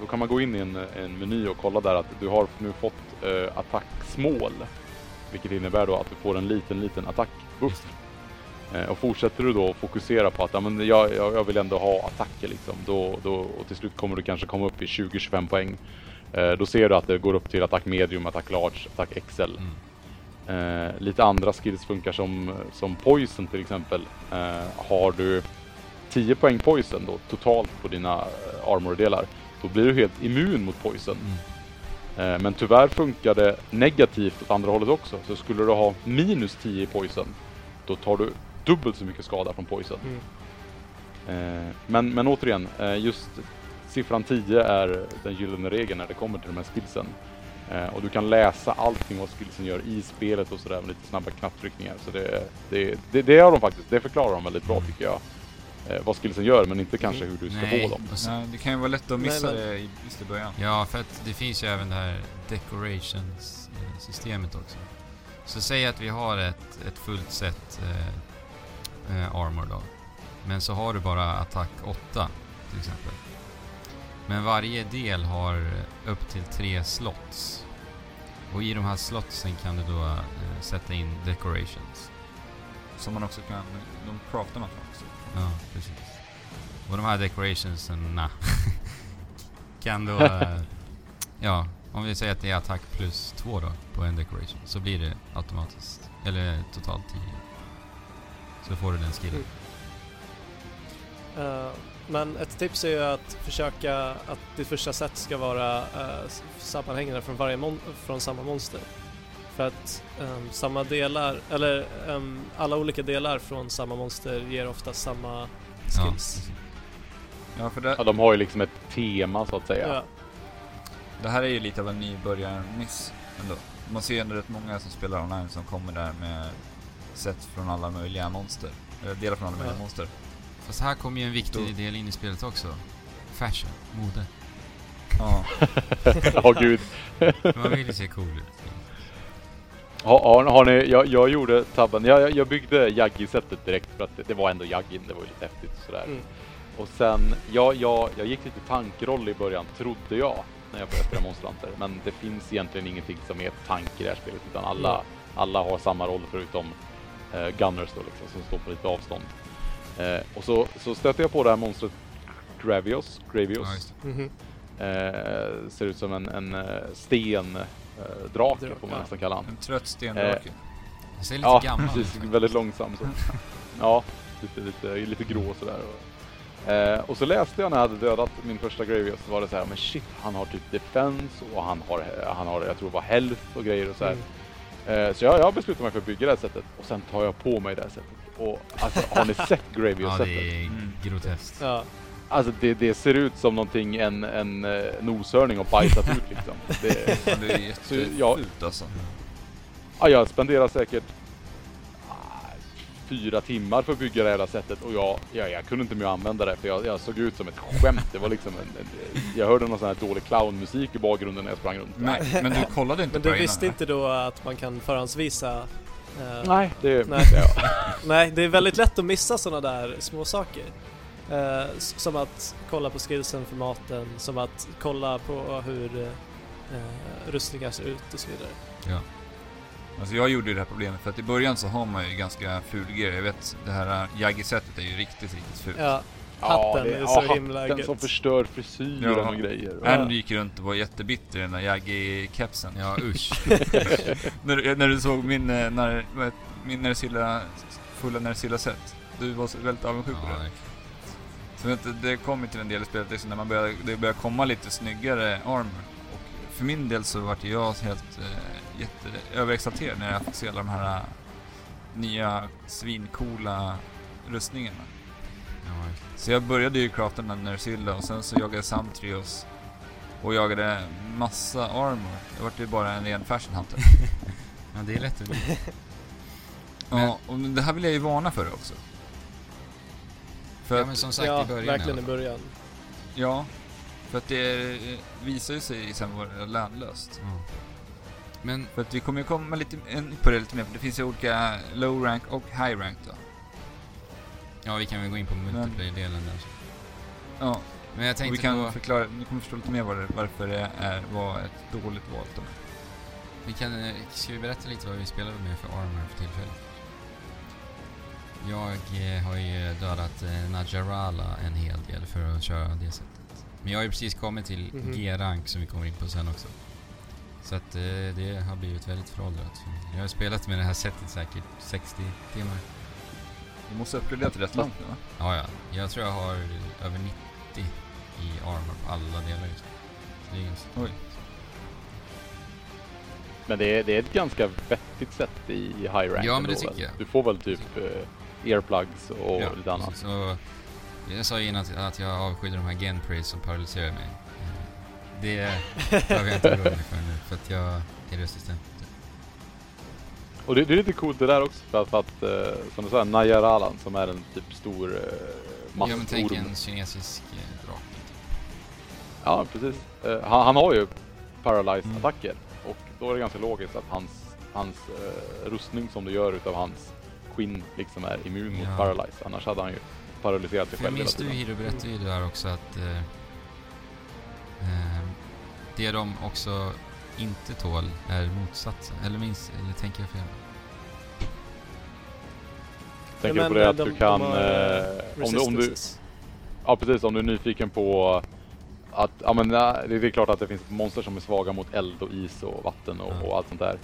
då kan man gå in i en, en meny och kolla där att du har nu fått eh, attacksmål. Vilket innebär då att du får en liten, liten attackbuff. Eh, och fortsätter du då fokusera på att ja, men jag, jag, vill ändå ha attacker liksom, då, då, och till slut kommer du kanske komma upp i 20-25 poäng. Eh, då ser du att det går upp till attack medium, attack large, attack XL. Mm. Eh, lite andra skills funkar som, som poison till exempel. Eh, har du 10 poäng poison då totalt på dina eh, armor-delar, då blir du helt immun mot poison. Mm. Eh, men tyvärr funkar det negativt åt andra hållet också. Så skulle du ha minus 10 i poison, då tar du dubbelt så mycket skada från poison. Mm. Eh, men, men återigen, eh, just siffran 10 är den gyllene regeln när det kommer till de här skillsen. Eh, och du kan läsa allting vad skillsen gör i spelet och sådär med lite snabba knapptryckningar. Så det, det, det, det gör de faktiskt, det förklarar de väldigt bra tycker jag. eh, vad skillsen gör, men inte kanske hur du ska Nej. få dem. Så- Nej, det kan ju vara lätt att missa Nej, men- det i, just i början. Ja, för att det finns ju även det här decorations-systemet också. Så säg att vi har ett, ett fullt set eh, eh, armor då. Men så har du bara attack 8 till exempel. Men varje del har eh, upp till tre slots. Och i de här slotsen kan du då eh, sätta in decorations. Som man också kan, de craftar man också. Ja, precis. Och de här decorationsen <laughs> kan då... eh, <laughs> ja, om vi säger att det är attack plus två då på en decoration så blir det automatiskt, eller totalt 10. Så får du den skillen. Eh, men ett tips är ju att försöka att ditt första set ska vara uh, sammanhängande från, varje mon- från samma monster. För att ehm, samma delar, eller ehm, alla olika delar från samma monster ger ofta samma Ja, skills. precis. Ja, för det, Ja, de har ju liksom ett tema så att säga. Ja. det här är ju lite av en nybörjarmiss ändå. Man ser ju ändå rätt många som spelar online som kommer där med set från alla möjliga monster. Eller delar från alla möjliga Ja. monster. Fast här kommer ju en viktig Då- del in i spelet också. Fashion, mode. Ja. <laughs> Ja, gud. Man vill ju se cool ut. Har, har, har ni, jag, jag gjorde tabben, jag, jag- byggde Jaggi-sättet direkt för att det, det var ändå Jaggin, det var ju lite häftigt och sådär. Mm. Och sen, jag, jag, jag gick lite tankroll i början, trodde jag, när jag började spela Monster Hunter. Men det finns egentligen ingenting som är tank i det här spelet, utan alla, Mm. alla har samma roll förutom eh, Gunners då liksom, som står på lite avstånd. Eh, och så, så stötte jag på det här monstret Gravios, Gravios. Just det. Mhm. Eh, ser ut som en, en eh, sten eh, drake Drak, får man nästan kalla han. En trött stendrake. Det ser lite Ja, gammal precis. ut. Väldigt långsam. Så. <laughs> Ja, lite, lite, lite grå sådär. Och, eh, och så läste jag när jag hade dödat min första Gravius så var det så här, men shit, han har typ defense och han har, han har jag tror det var health och grejer och så här. Mm. Eh, så jag, jag beslutade mig för att bygga det här sättet och sen tar jag på mig det här sättet. Och alltså, har ni sett <laughs> Ja, Gravius-sättet? det är Mm. groteskt. Ja. Alltså det, det ser ut som någonting en, en eh, noshörning har bajsat ut liksom. Det, <laughs> Ja, det är jättefult alltså. Ja, jag spenderar säkert fyra timmar för att bygga det här sättet och jag, jag, jag kunde inte mer använda det för jag, jag såg ut som ett skämt. Det var liksom en, en, jag hörde någon sån här dålig clownmusik i bakgrunden när jag sprang runt. Men, men du kollade inte Men du visste innan, inte då att man kan förhandsvisa? eh, Nej, det... Nej. Ja. Nej, det är väldigt lätt att missa sådana där små saker. S- som att kolla på skillsen för maten, som att kolla på hur eh, rustningar ser ut och så vidare. Ja. Alltså jag gjorde ju det här problemet för att i början så har man ju ganska ful gear. Jag vet, det här Jaggi-sättet är ju riktigt, riktigt fult. Ja, Ja, hatten det- är ja, så himla hatten gött. som förstör frisyren Ja. och grejer. Ja. Andy gick runt och var jättebitter i den där Jaggi-kepsen. Ja, <laughs> usch. <laughs> när, du- när du såg min, eh, när, min Nersilla, fulla Nersilla-set. Du var så väldigt avundsjuk på Ja, det. Så vet du, det kom ju till en del i spelet liksom, när man började, det började komma lite snyggare armor. Och för min del så vart jag helt eh, jätte, överexalterad när jag fick se alla de här eh, nya svincoola rustningarna. Ja. Så jag började ju crafta den här Nersilla och sen så jagade jag Samtrios och jagade massa armor. Det vart ju bara en ren fashion hunter. <laughs> ja, det är lätt att bli. Ja, och det här vill jag ju varna för också. För Ja, att, men som sagt ja, i början verkligen i början. ja, för att det eh, visar ju sig sen vara lönlöst. Ja. Men, För att vi kommer ju komma lite in på det lite mer, för det finns ju olika low rank och high rank då. ja vi kan väl gå in på multiplayer-delen där. Ja, Men jag och vi tänkte kan på, förklara, ni kommer förstå lite mer det, varför det är, var ett dåligt val då. vi kan, eh, ska vi berätta lite vad vi spelade med för armor för tillfället? Jag eh, har ju dödat eh, Najarala en hel del för att köra det sättet. Men jag har ju precis kommit till Mhm. G-rank som vi kommer in på sen också. Så att eh, det har blivit väldigt föråldrat. Jag har spelat med det här sättet säkert 60 timmar. Du måste uppgradera till rätt långt nu va? Ja, ja. Jag tror jag har över 90 i armor på alla delar just nu. Det är ganska... Oj. Men det är, det är ett ganska vettigt sätt i high rank. Ja, men det tycker väl? jag. Du får väl typ eh, earplugs och Ja, lite annat. Och jag sa innan att, att jag avskydde de här genprays som paralyserar mig. Eh, Det behöver jag inte oroa mig för nu, för att jag är resistent. Och det, det är lite coolt det där också för att, för att eh, som du säger, Najaralan som är en typ stor uh, Ja men tänk en kinesisk eh, drake. Ja, precis. Eh, han, han har ju paralyzed Mm. attacker och då är det ganska logiskt att hans, hans eh, rustning som du gör utav hans skinn liksom är immun mot Ja. paralyze. Annars hade han ju paralyserat sig För jag själv hela minns du tiden. Hiro berättade ju där också att eh, eh, det de också inte tål är motsatsen. Eller minns, eller tänker jag fel? Tänker du på det att de- du de kan... har, eh, om, du, om du, ja precis, om du är nyfiken på att, ja men det är klart att det finns monster som är svaga mot eld och is och vatten och, Ja. och allt sånt där.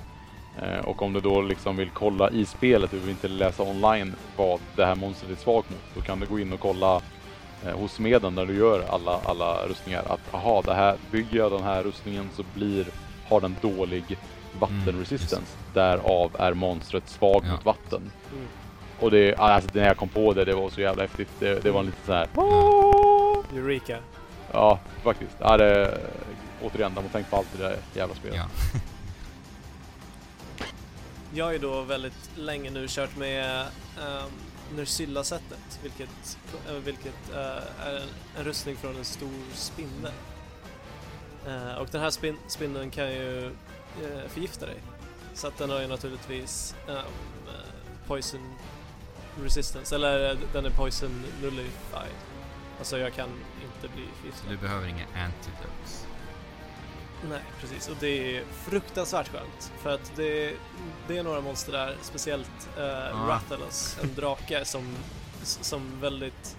Eh, och om du då liksom vill kolla i spelet, du vill inte läsa online vad det här monstret är svagt mot, då kan du gå in och kolla hos smeden där du gör alla, alla rustningar. Att aha, det här, bygger jag den här rustningen så blir, har den dålig vattenresistance. Därav är monstret svag Ja. mot vatten. Mm. Och det, alltså när jag kom på det, det var så jävla häftigt. Det, det var lite så här. Eureka. Ja, faktiskt. Ja, det, återigen, de har tänkt på allt i det där jävla spelet. Ja. Jag har ju då väldigt länge nu kört med um, Nursilla-sättet, vilket, eh, vilket eh, är en, en rustning från en stor spindel. Eh, och den här spin, spindeln kan ju förgifta dig. Så att den har ju naturligtvis poison resistance, eller den är poison nullified. Alltså jag kan inte bli förgiftad. du behöver inga antidote. Nej, precis. Och det är fruktansvärt skönt. För att det, det är några monster där, speciellt uh, Rathalos, en drake som, som väldigt,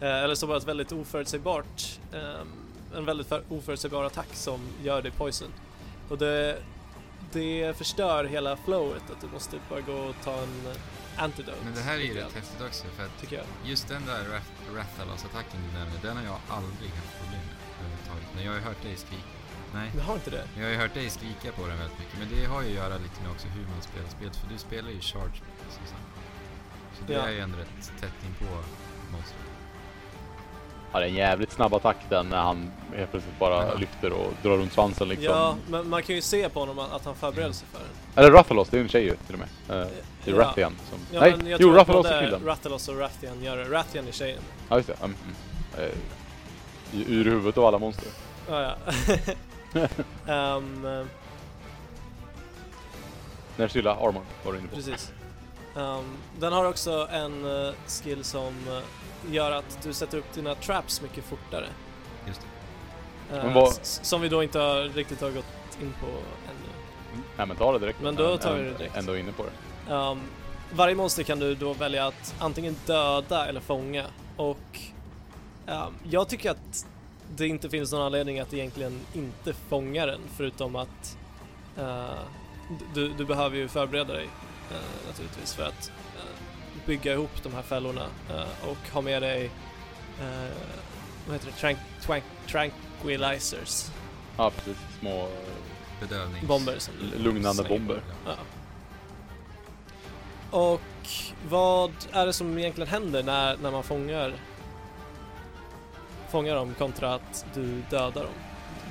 eh, eller som har ett väldigt oförutsägbart, ehm, en väldigt för, oförutsägbar attack som gör dig poison. Och det, det förstör hela flowet, att du måste bara gå och ta en antidote. Men det här är ju rätt häftigt också för att Tycker jag. just den där Rath- Rathalos-attacken du nämnde, den har jag aldrig haft problem med överhuvudtaget. Men jag har ju hört dig skrika. Nej. Men har inte det? Jag har ju hört dig skrika på den väldigt mycket, men det har ju att göra lite med också hur man spelar spelet, för du spelar ju charge som sagt. Så det Ja. är ju ändå rätt tätt in på monstret. Ja, det är en jävligt snabb attack den när han helt plötsligt bara Ja. lyfter och drar runt svansen liksom. Ja, men man kan ju se på honom att han förbereder sig för den. Eller Rathalos, det är en tjej ju till och med. Eh, det är Ja. Rathian som... Ja, Nej, jag jo Rathalos är killen. Rathalos och Rathian gör det. Rathian är tjejen. Ja just det. Mm, mm. Eh, ur huvudet av alla monster. Ja, ja. <laughs> <laughs> Ehm, eh, Nersilla Armor var du inne på. precis. Ehm, den har också en eh, skill som eh, gör att du sätter upp dina traps mycket fortare. Just det. Men vad- Som vi då inte har, riktigt har gått in på ännu. Nej men ta det direkt. Men då tar vi det direkt. Ändå inne på det. Ehm, varje monster kan du då välja att antingen döda eller fånga och jag tycker att det inte finns någon anledning att egentligen inte fånga den förutom att eh, du, du behöver ju förbereda dig eh, naturligtvis för att eh, bygga ihop de här fällorna och ha med dig vad heter det? Trank, trank, tranquilizers, Ja precis. Små... Bedövnings... bomber som L- lugnande bomber. Ja. Och vad är det som egentligen händer när, när man fångar fångar dem kontra att du dödar dem?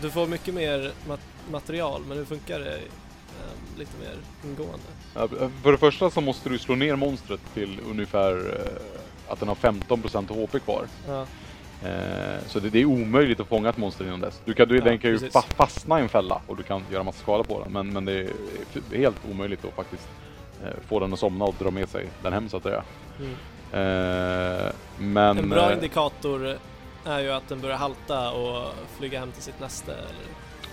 Du får mycket mer mat- material men hur funkar det ehm, lite mer ingående? För det första så måste du slå ner monstret till ungefär eh, att den har 15% HP kvar. Ja, Eh, så det, det är omöjligt att fånga ett monster innan dess. Du kan, du, Ja, den kan ju fa- fastna i en fälla och du kan göra massa skada på den. Men, men det är helt omöjligt att faktiskt eh, få den att somna och dra med sig den hem så att säga. mm. Men... En bra indikator är ju att den börjar halta och flyga hem till sitt näste eller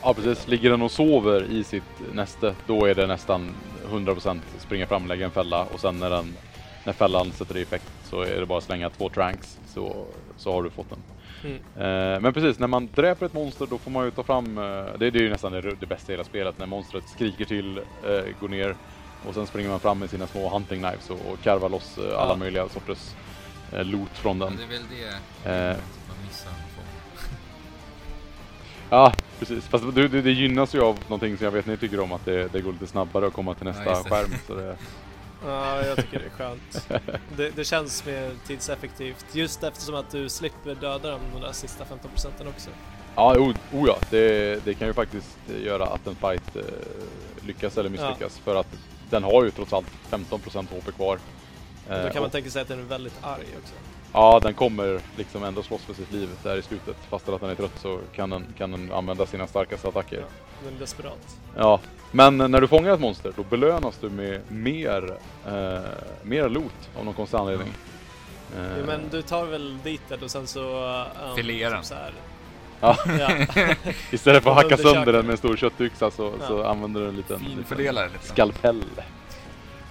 Ja precis, ligger den och sover i sitt näste då är det nästan 100% springa fram, lägga en fälla och sen när, den, när fällan sätter i effekt så är det bara att slänga två tranks så, så har du fått den. mm. Eh, men precis, när man dräper ett monster då får man ju ta fram, eh, det, det är ju nästan det, det bästa i hela spelet, när monstret skriker till, eh, går ner och sen springer man fram med sina små hunting knives och, och karvar loss alla Ja. möjliga sorters loot från den. det är väl det Ja, precis. Fast det, det, det gynnas ju av någonting som jag vet ni tycker om, att det, det går lite snabbare att komma till nästa det. skärm. Så det, <laughs> Ja, jag tycker det är skönt. Det, det känns mer tidseffektivt just eftersom att du slipper döda dem de där sista 15 procenten också. ja, o, o ja, det, det kan ju faktiskt göra att en fight eh, lyckas eller misslyckas. För att den har ju trots allt 15% HP kvar. Då Eh, kan man och- tänka sig att den är väldigt arg också. Ja, den kommer liksom ändå slåss för sitt liv där i slutet. Fast att den är trött så kan den, kan den använda sina starkaste attacker. Ja, den är desperat. Ja, men när du fångar ett monster då belönas du med mer, eh, mer loot av någon konstig anledning. Eh, men du tar väl dit det och sen så... Um, Filerar den. typ så här. Ja. <laughs> Istället för att hacka sönder den med en stor köttyxa så, Ja. så använder du en liten, liten skalpell.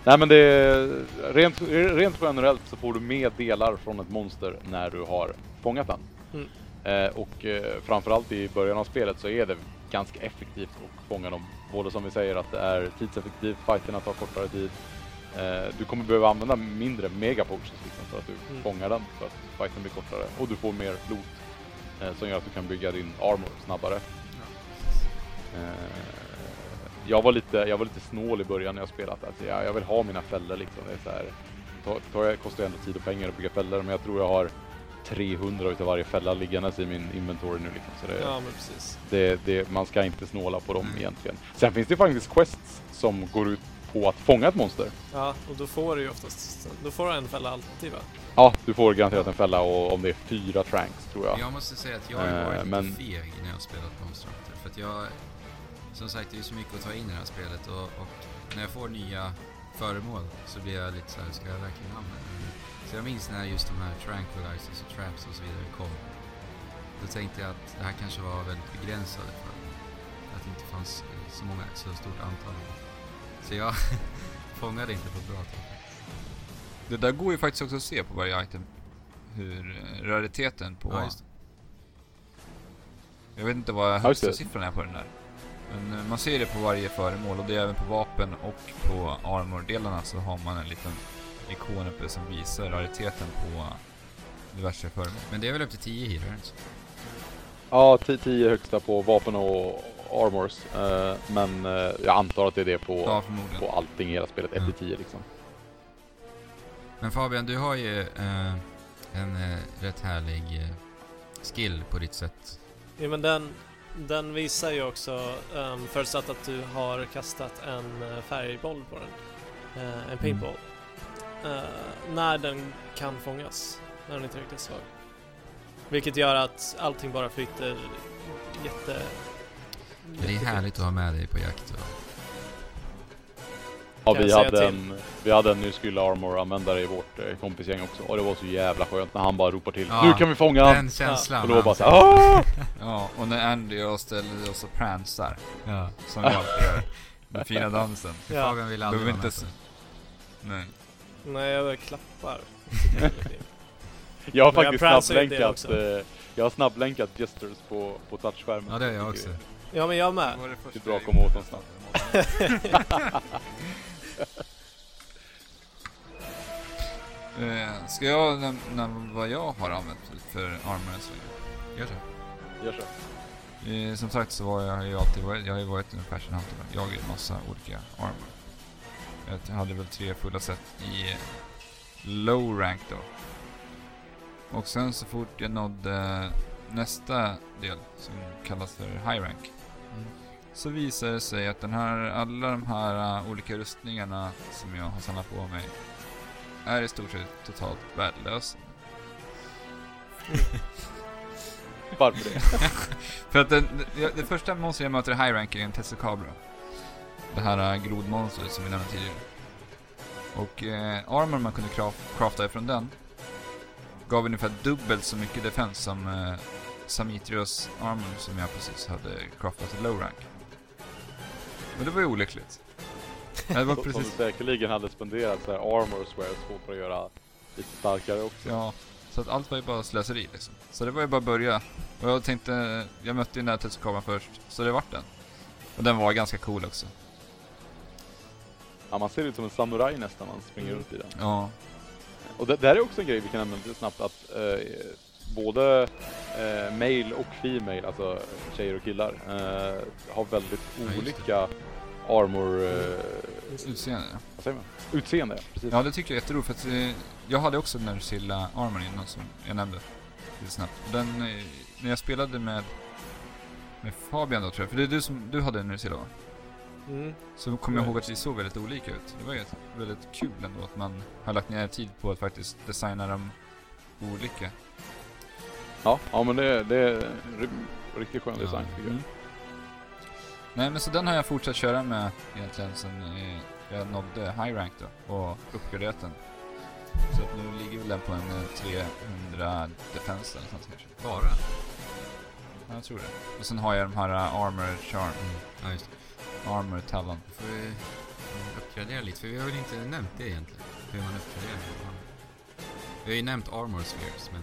Nej men det är, rent, rent generellt så får du med delar från ett monster när du har fångat den. Mm. Eh, och eh, framförallt i början av spelet så är det ganska effektivt att fånga dem. Både som vi säger att det är tidseffektivt, fighterna tar kortare tid. Eh, du kommer behöva använda mindre megapotions liksom för att du Mm. fångar den för att fighten blir kortare. Och du får mer loot eh, som gör att du kan bygga din armor snabbare. Eh, jag, var lite, jag var lite snål i början när jag spelat. Alltså jag, jag vill ha mina fällor liksom. Det är så här, ta, ta, kostar ju ändå tid och pengar att bygga fällor men jag tror jag har 300 utav varje fälla liggandes i min inventory nu liksom. Så det, ja, men precis. det, det, man ska inte snåla på dem Mm. egentligen. Sen finns det faktiskt quests som går ut på att fånga ett monster. Ja, och då får du ju oftast... Då får du en fälla alltid va? Ja, du får garanterat en fälla och om det är fyra tranks tror jag. Jag måste säga att jag har Eh, varit lite men- feg när jag har spelat Monster Hunter. För att jag... Som sagt, det är så mycket att ta in i det här spelet och, och när jag får nya föremål så blir jag lite så här, ska jag verkligen använda det? Så jag minns när just de här tranquilizers och traps och så vidare kom. Då tänkte jag att det här kanske var väldigt begränsade för att det inte fanns så många, så stort antal. Så jag <laughs> fångade inte på ett bra tag. Det där går ju faktiskt också att se på varje item. Hur eh, rariteten på... Ja. Jag vet inte vad högsta siffran är på den där. Men eh, man ser det på varje föremål och det är även på vapen och på armordelarna så har man en liten ikon uppe som visar rariteten på diverse föremål. Men det är väl upp till 10 healers? Ja, 10 högsta på vapen och armors. Eh, men eh, jag antar att det är det på, Ja, på allting i hela spelet. 1 Ja. till 10 liksom. Men Fabian, du har ju eh, en eh, rätt härlig eh, skill på ditt sätt. Ja, men den, den visar ju också, um, förutsatt att du har kastat en eh, färgboll på den, eh, en paintball, eh, när den kan fångas, när den är tillräckligt svag. Vilket gör att allting bara flyter jätte... Det är härligt att ha med dig på jakt. Och, Ja, vi jag hade, en, vi hade en ny Skylla Armor-användare i vårt eh, kompisgäng också. Och det var så jävla skönt när han bara ropar till. Ja, nu kan vi fånga han! den känslan. Och då bara så "Ah!" <laughs> Ja, och när Andy och jag ställer oss och pransar, Ja. som alltid gör. Den fina dansen. Ja. Fabian vill aldrig vara inte med Nej. Nej, jag klappar. Jag. <laughs> Jag har Men jag faktiskt det snabblänkat, eh, jag har snabblänkat gestures på, på touchskärmen. Ja, det har jag Jag också. Ja, men jag med. Det det är bra jag att komma åt gjorde. <laughs> Eh, Ska jag nämna vad jag har använt för armor än så länge? Gör så. Gör så. Eh, Som sagt så var jag ju alltid varit, jag har ju varit en fashion hunter. Jag har ju massa olika armor. Jag hade väl tre fulla set i eh, low rank då. Och sen så fort jag nådde nästa del som kallas för high rank. Så visade det sig att den här, alla de här uh, olika rustningarna som jag har samlat på mig är i stort sett totalt värdelösa. <laughs> Varför det? <laughs> För att den, det, det första monstret jag möter i high rank är en Tessocabra. Det här uh, grodmonstret som vi nämnde tidigare. Och eh, armor man kunde craft, crafta ifrån den gav ungefär dubbelt så mycket defense som eh, Samitrios armor som jag precis hade craftat i low rank. Men det var ju olyckligt. Det var Som <laughs> som precis... säkerligen hade spenderat så här armor swears för att göra lite starkare också. Ja, så att allt var ju bara slöseri liksom. Så det var ju bara att börja. Och jag tänkte, jag mötte ju Tetsukabran först, så det vart den. Och den var ganska cool också. Ja, man ser ut som en samuraj nästan när man springer Mm. runt i den. Ja. Och det, det här är också en grej vi kan nämna lite snabbt att eh, både eh, male och female, alltså tjejer och killar, eh, har väldigt olika armor... Eh, Utseende. vad säger man? Utseende, precis. Ja, det tycker jag är jätteroligt för att eh, jag hade också den där Silla Armor innan som jag nämnde lite snabbt. Den, eh, när jag spelade med, med Fabian då tror jag, för det är du som, du hade en Silla va? Mm. Så kommer jag ihåg att det såg väldigt olika ut. Det var ju väldigt kul ändå att man har lagt ner tid på att faktiskt designa dem olika. Ja, ja men det, det är ri- riktigt skön design tycker jag. Mm. Nej men så den har jag fortsatt köra med egentligen sen eh, jag nådde high rank då och uppgraderat den. Så att nu ligger väl den på en eh, 300 defense eller sånt kanske. Bara? Ja, jag tror det. Och sen har jag de här eh, armor charm, Mm. Ja, just det. armor talon. Då får vi mm, uppgradera lite, för vi har väl inte nämnt det egentligen. Hur man uppgraderar. Vi har ju nämnt armor spheres, men,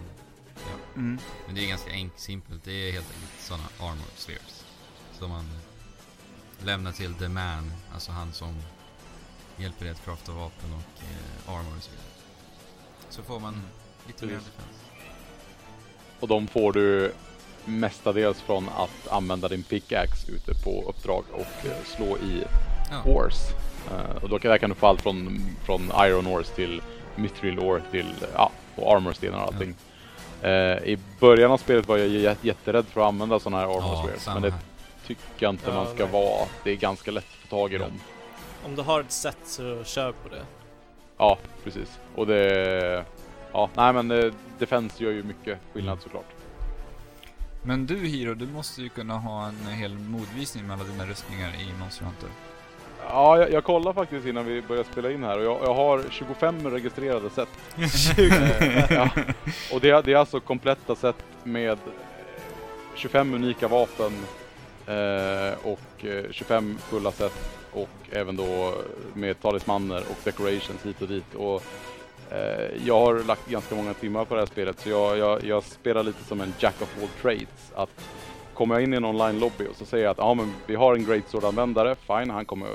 Mm. men det är ganska enkelt, simpelt. Det är helt enkelt sådana armor spheres. Som man lämnar till the man, alltså han som hjälper dig att crafta vapen och eh, armor och så vidare. Så får man lite mer defense. Och de får du mestadels från att använda din pickaxe ute på uppdrag och eh, slå i Ja, ores. Eh, och då kan, där kan du få allt från, från iron ores till mithril ore till ja, och armorstenar och allting. Eh, I början av spelet var jag jä- jätterädd för att använda sådana här armor ja men det tycker jag inte Ja, man ska nej. vara. Det är ganska lätt att få tag i Ja. dem. Om du har ett sätt så kör på det. Ja, precis. Och det... Ja, nej men eh, Defense gör ju mycket skillnad såklart. Men du Hiro, du måste ju kunna ha en hel modvisning med alla dina rustningar i Monster Hunter. Ja, jag, jag kollade faktiskt innan vi började spela in här och jag, jag har 25 registrerade set. <laughs> Eh, ja. Och det, är- det är alltså kompletta set med eh, 25 unika vapen eh, och eh, 25 fulla set och även då med talismaner och decorations hit och dit. Och, eh, jag har lagt ganska många timmar på det här spelet så jag, jag, jag spelar lite som en jack of all trades. Att kommer jag in i en online-lobby och så säger jag att ja, men vi har en Great Sword-användare, fine, han kommer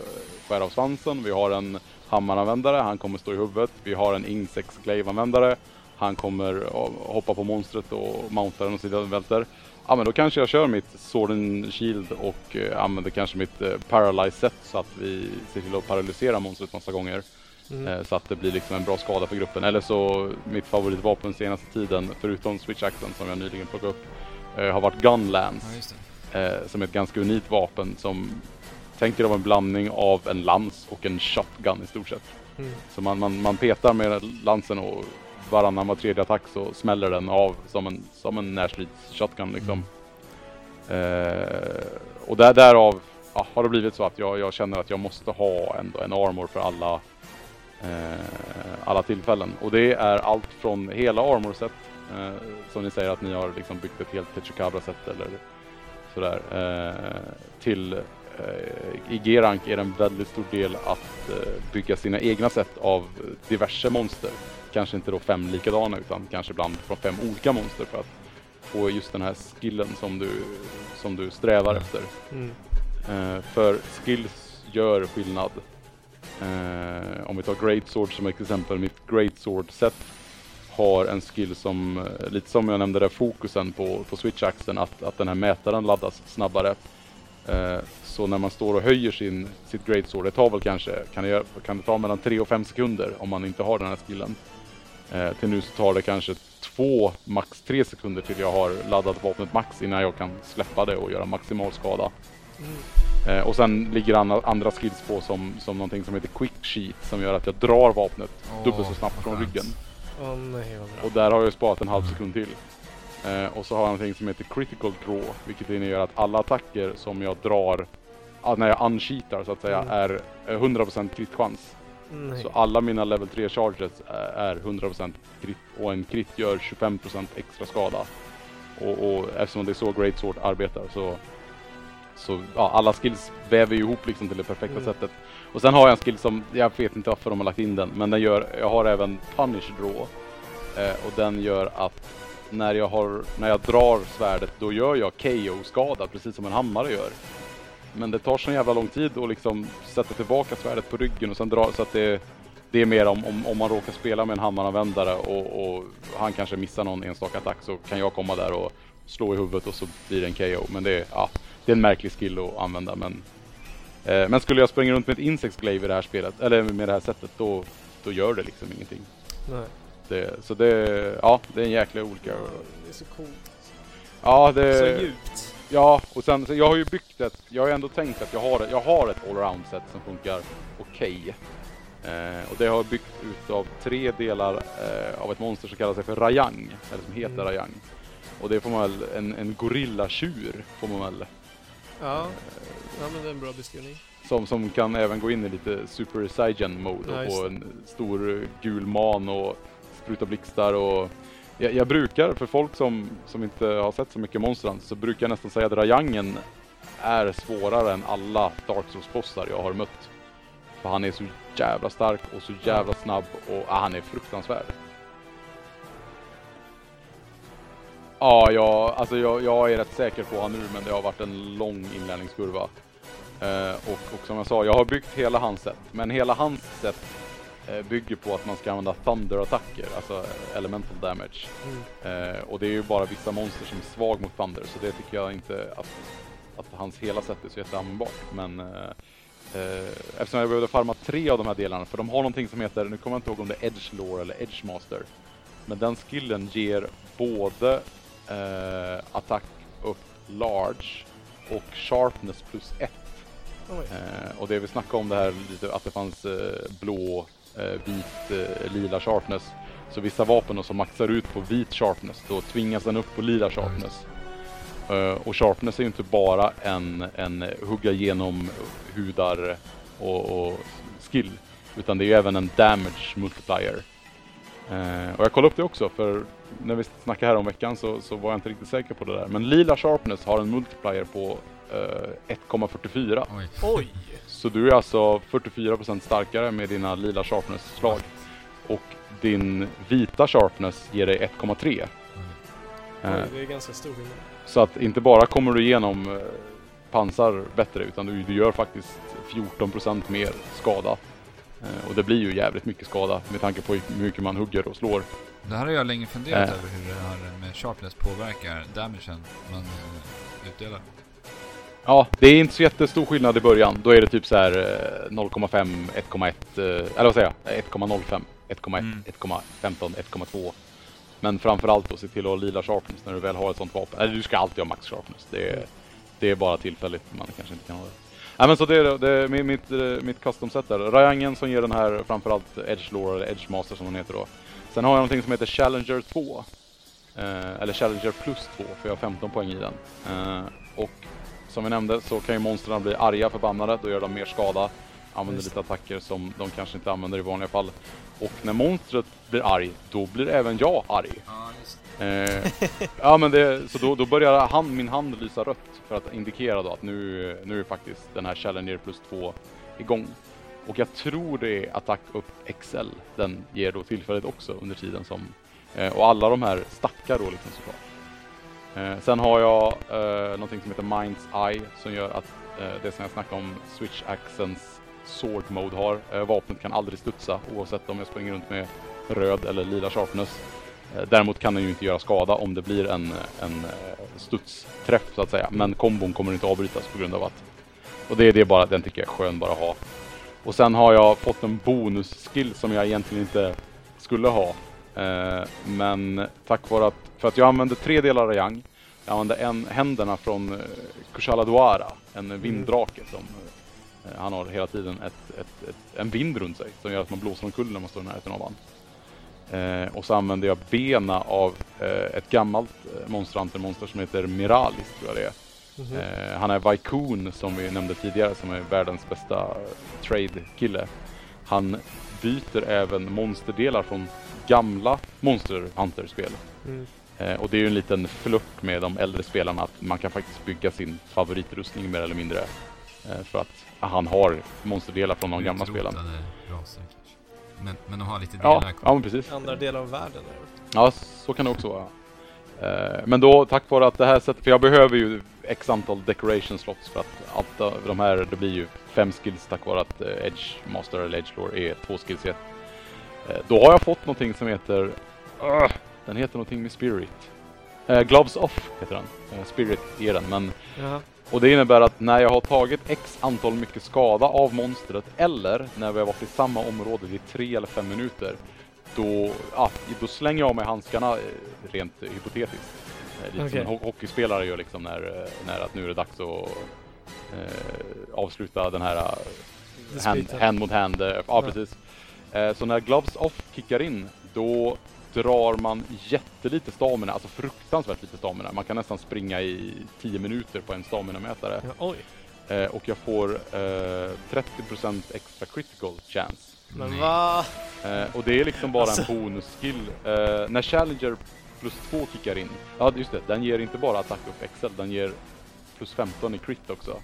skära av svansen. Vi har en hammaranvändare, han kommer stå i huvudet. Vi har en Insects Glaive-användare, han kommer hoppa på monstret och mounta den och sida välter. Ja men då kanske jag kör mitt Sword and Shield och eh, använder kanske mitt eh, Paralyze set så att vi ser till att paralysera monstret massa gånger. Mm. Eh, så att det blir liksom en bra skada för gruppen. Eller så mitt favoritvapen senaste tiden, förutom Switch Axen som jag nyligen plockade upp, har varit Gunlance. Ja. Eh, som är ett ganska unikt vapen som tänker vara en blandning av en lans och en shotgun i stort sett. Mm. Så man, man, man petar med lansen och varannan var tredje attack så smäller den av som en, som en närstrids shotgun liksom. Eh, och där, därav ja, har det blivit så att jag, jag känner att jag måste ha ändå en armor för alla eh, alla tillfällen. Och det är allt från hela armor-set eh, som ni säger att ni har liksom byggt ett helt Techukabra-set eller sådär eh, till eh, i G-rank är det en väldigt stor del att eh, bygga sina egna set av diverse monster. Kanske inte då fem likadana utan kanske ibland från fem olika monster för att få just den här skillen som du, som du strävar Ja. efter. Mm. Eh, för skills gör skillnad. Eh, om vi tar Great Sword som exempel. Mitt Great Sword set har en skill som, eh, lite som jag nämnde där, fokusen på, på switch-axeln, att, att den här mätaren laddas snabbare. Eh, så när man står och höjer sin, sitt Great Sword, det tar väl kanske, kan det, kan det ta mellan 3 och 5 sekunder om man inte har den här skillen. Eh, till nu så tar det kanske två, max 3 sekunder till jag har laddat vapnet max innan jag kan släppa det och göra maximal skada. Mm. Eh, och sen ligger andra, andra skills på som, som någonting som heter Quick Sheet som gör att jag drar vapnet Åh, dubbelt så snabbt från ryggen. Åh nej. Och där har jag sparat en halv sekund till. Eh, och så har jag någonting som heter Critical Draw, vilket innebär att alla attacker som jag drar, när jag uncheatar så att säga, Mm. är eh, 100% crit-chans. Nej. Så alla mina level 3 charges är- är 100% crit och en crit gör 25% extra skada. Och, och eftersom det är så Great Sword arbetar så, så ja, alla skills väver ihop liksom till det perfekta Mm. sättet. Och sen har jag en skill som, jag vet inte varför de har lagt in den, men den gör, jag har även Punish Draw. Eh, och den gör att när jag, har, när jag drar svärdet då gör jag KO-skada precis som en hammare gör. Men det tar så jävla lång tid att liksom sätta tillbaka svärdet på ryggen och sen dra så att det, det är mer om, om, om man råkar spela med en hammaranvändare och, och han kanske missar någon enstaka attack så kan jag komma där och slå i huvudet och så blir det en KO. Men det är, ja, det är en märklig skill att använda men men skulle jag springa runt med ett Insects Glaive i det här spelet, eller med det här sättet, då, då gör det liksom ingenting. Nej. Det, så det, ja, det är en jäkla olika... Det är så coolt. Ja, Så det... djupt. Ja, och sen så jag har ju byggt ett, jag har ju ändå tänkt att jag har, jag har ett allround set som funkar okej. Eh, och det har jag byggt utav tre delar eh, av ett monster som kallar sig för Rayang, eller som heter Mm. Rayang. Och det får man väl, en, en gorillatjur får man väl, Ja, ja men det är en bra beskrivning. som, som kan även gå in i lite Super Saiyan mode och just få en stor eh, gul man och spruta blixtar och jag, jag brukar, för folk som, som inte har sett så mycket Monsterhunter, så brukar jag nästan säga att Rayangen är svårare än alla Dark Souls-bossar jag har mött. För han är så jävla stark och så jävla snabb och ah, han är fruktansvärd. Ja, jag, alltså jag, jag är rätt säker på han nu men det har varit en lång inlärningskurva. Eh, och, och som jag sa, jag har byggt hela hans set. Men hela hans set eh, bygger på att man ska använda thunder-attacker, alltså elemental damage. Mm. Eh, och det är ju bara vissa monster som är svag mot thunder, så det tycker jag inte att, att hans hela set är så jätteanvändbart. Men eh, eh, eftersom jag behövde farma tre av de här delarna, för de har någonting som heter, nu kommer jag inte ihåg om det är Edge Lore eller Edge Master. Men den skillen ger både eh, attack upp large och sharpness plus 1. Oj. Eh, och det vi snackade om det här lite att det fanns eh, blå, eh, vit, eh, lila sharpness. Så vissa vapen då som maxar ut på vit sharpness, då tvingas den upp på lila sharpness. Och sharpness är ju inte bara en, en hugga igenom hudar och, och skill. Utan det är ju även en damage multiplier. Eh, och jag kollade upp det också för när vi snackade här om veckan så, så var jag inte riktigt säker på det där. Men lila sharpness har en multiplier på eh, 1,44. Oj. Oj! Så du är alltså 44% starkare med dina lila sharpness-slag. Och din vita sharpness ger dig 1,3. Eh, Oj, det är ganska stor skillnad. så att inte bara kommer du igenom eh, pansar bättre utan du, du gör faktiskt 14% mer skada. Eh, och det blir ju jävligt mycket skada med tanke på hur mycket man hugger och slår. Det här har jag länge funderat Äh. över hur det här med sharpness påverkar damagen man eh, utdelar. Ja, det är inte så jättestor skillnad i början. Då är det typ så här eh, 0,5, 1,1, eh, eller vad säger jag? 1,05, 1,1, Mm. 1,15, 1,2. Men framförallt då se till att ha lila sharpness när du väl har ett sånt vapen. Eller du ska alltid ha max sharpness. Det är, det är bara tillfälligt man kanske inte kan ha det. Nej men så det är, det är mitt, mitt, eh, mitt custom set där. Rayangen som ger den här framförallt Edge Lore eller Edge Master som den heter då. Sen har jag någonting som heter Challenger 2. Eh, eller Challenger plus 2 för jag har 15 poäng i den. Eh, och som vi nämnde så kan ju monstren bli arga, förbannade, då gör de mer skada. Använder lite attacker som de kanske inte använder i vanliga fall. Och när monstret blir arg, då blir även jag arg. Ja, just Eh, ja men det, så då, då börjar hand, min hand lysa rött för att indikera då att nu, nu är faktiskt den här Challenger plus 2 igång. Och jag tror det är attack upp XL den ger då tillfället också under tiden som eh, och alla de här stackar då liksom såklart. Eh, sen har jag eh, någonting som heter Mind's Eye som gör att eh, det som jag snackade om Switch Accents Sword Mode har. Eh, vapnet kan aldrig studsa oavsett om jag springer runt med röd eller lila sharpness. Eh, Däremot kan den ju inte göra skada om det blir en, en eh, studsträff så att säga. Men kombon kommer inte avbrytas på grund av att... Och det, det är bara, den tycker jag är skön bara att ha. Och sen har jag fått en bonusskill som jag egentligen inte skulle ha. Eh, men tack vare att, för att jag använde tre delar Rayang. Jag använde en, händerna från Kushala Duara, en vinddrake som han har hela tiden ett, ett, ett, en vind runt sig som gör att man blåser omkull när man står i närheten av honom. Eh, och så använder jag bena av eh, ett gammalt eh, Monster Hunter-monster som heter Miralis tror jag det är. Mhm. Eh, han är Vaikun som vi nämnde tidigare som är världens bästa trade-kille. Han byter även monsterdelar från gamla Monster Hunter-spel. Mm. Eh, och det är ju en liten flört med de äldre spelarna att man kan faktiskt bygga sin favoritrustning mer eller mindre. Eh, för att han har monsterdelar från de gamla spelen. Raser. Men, men de har lite Ja, delar ja kvar. men precis. Andra delar av världen. Ja, så kan det också vara. Eh, Men då tack vare att det här sättet, för jag behöver ju x antal decoration slots för att allt av de här, det blir ju fem skills tack vare att eh, Edge Master eller Edge Lore är två skills i ett. Eh, Då har jag fått någonting som heter, Ugh, den heter någonting med Spirit. Gloves Off heter den. Spirit är den, men Jaha. Och det innebär att när jag har tagit x antal mycket skada av monstret eller när vi har varit i samma område i tre eller fem minuter då, ja, då slänger jag av mig handskarna eh, rent hypotetiskt. Eh, lite Okej. som en ho- hockeyspelare gör liksom när, eh, när att nu är det dags att eh, avsluta den här hand, hand mot hand. eh, Ja, Ja. precis. Eh, så när Gloves Off kickar in, då drar man jättelite stamina, alltså fruktansvärt lite stamina. Man kan nästan springa i 10 minuter på en staminamätare. Ja, oj, Eh, och jag får eh, 30% extra critical chance. men va? Eh, och det är liksom bara Alltså. en bonusskill. Eh, när Challenger plus 2 kickar in, ja just det, den ger inte bara attack upp XL, den ger plus 15 i crit också.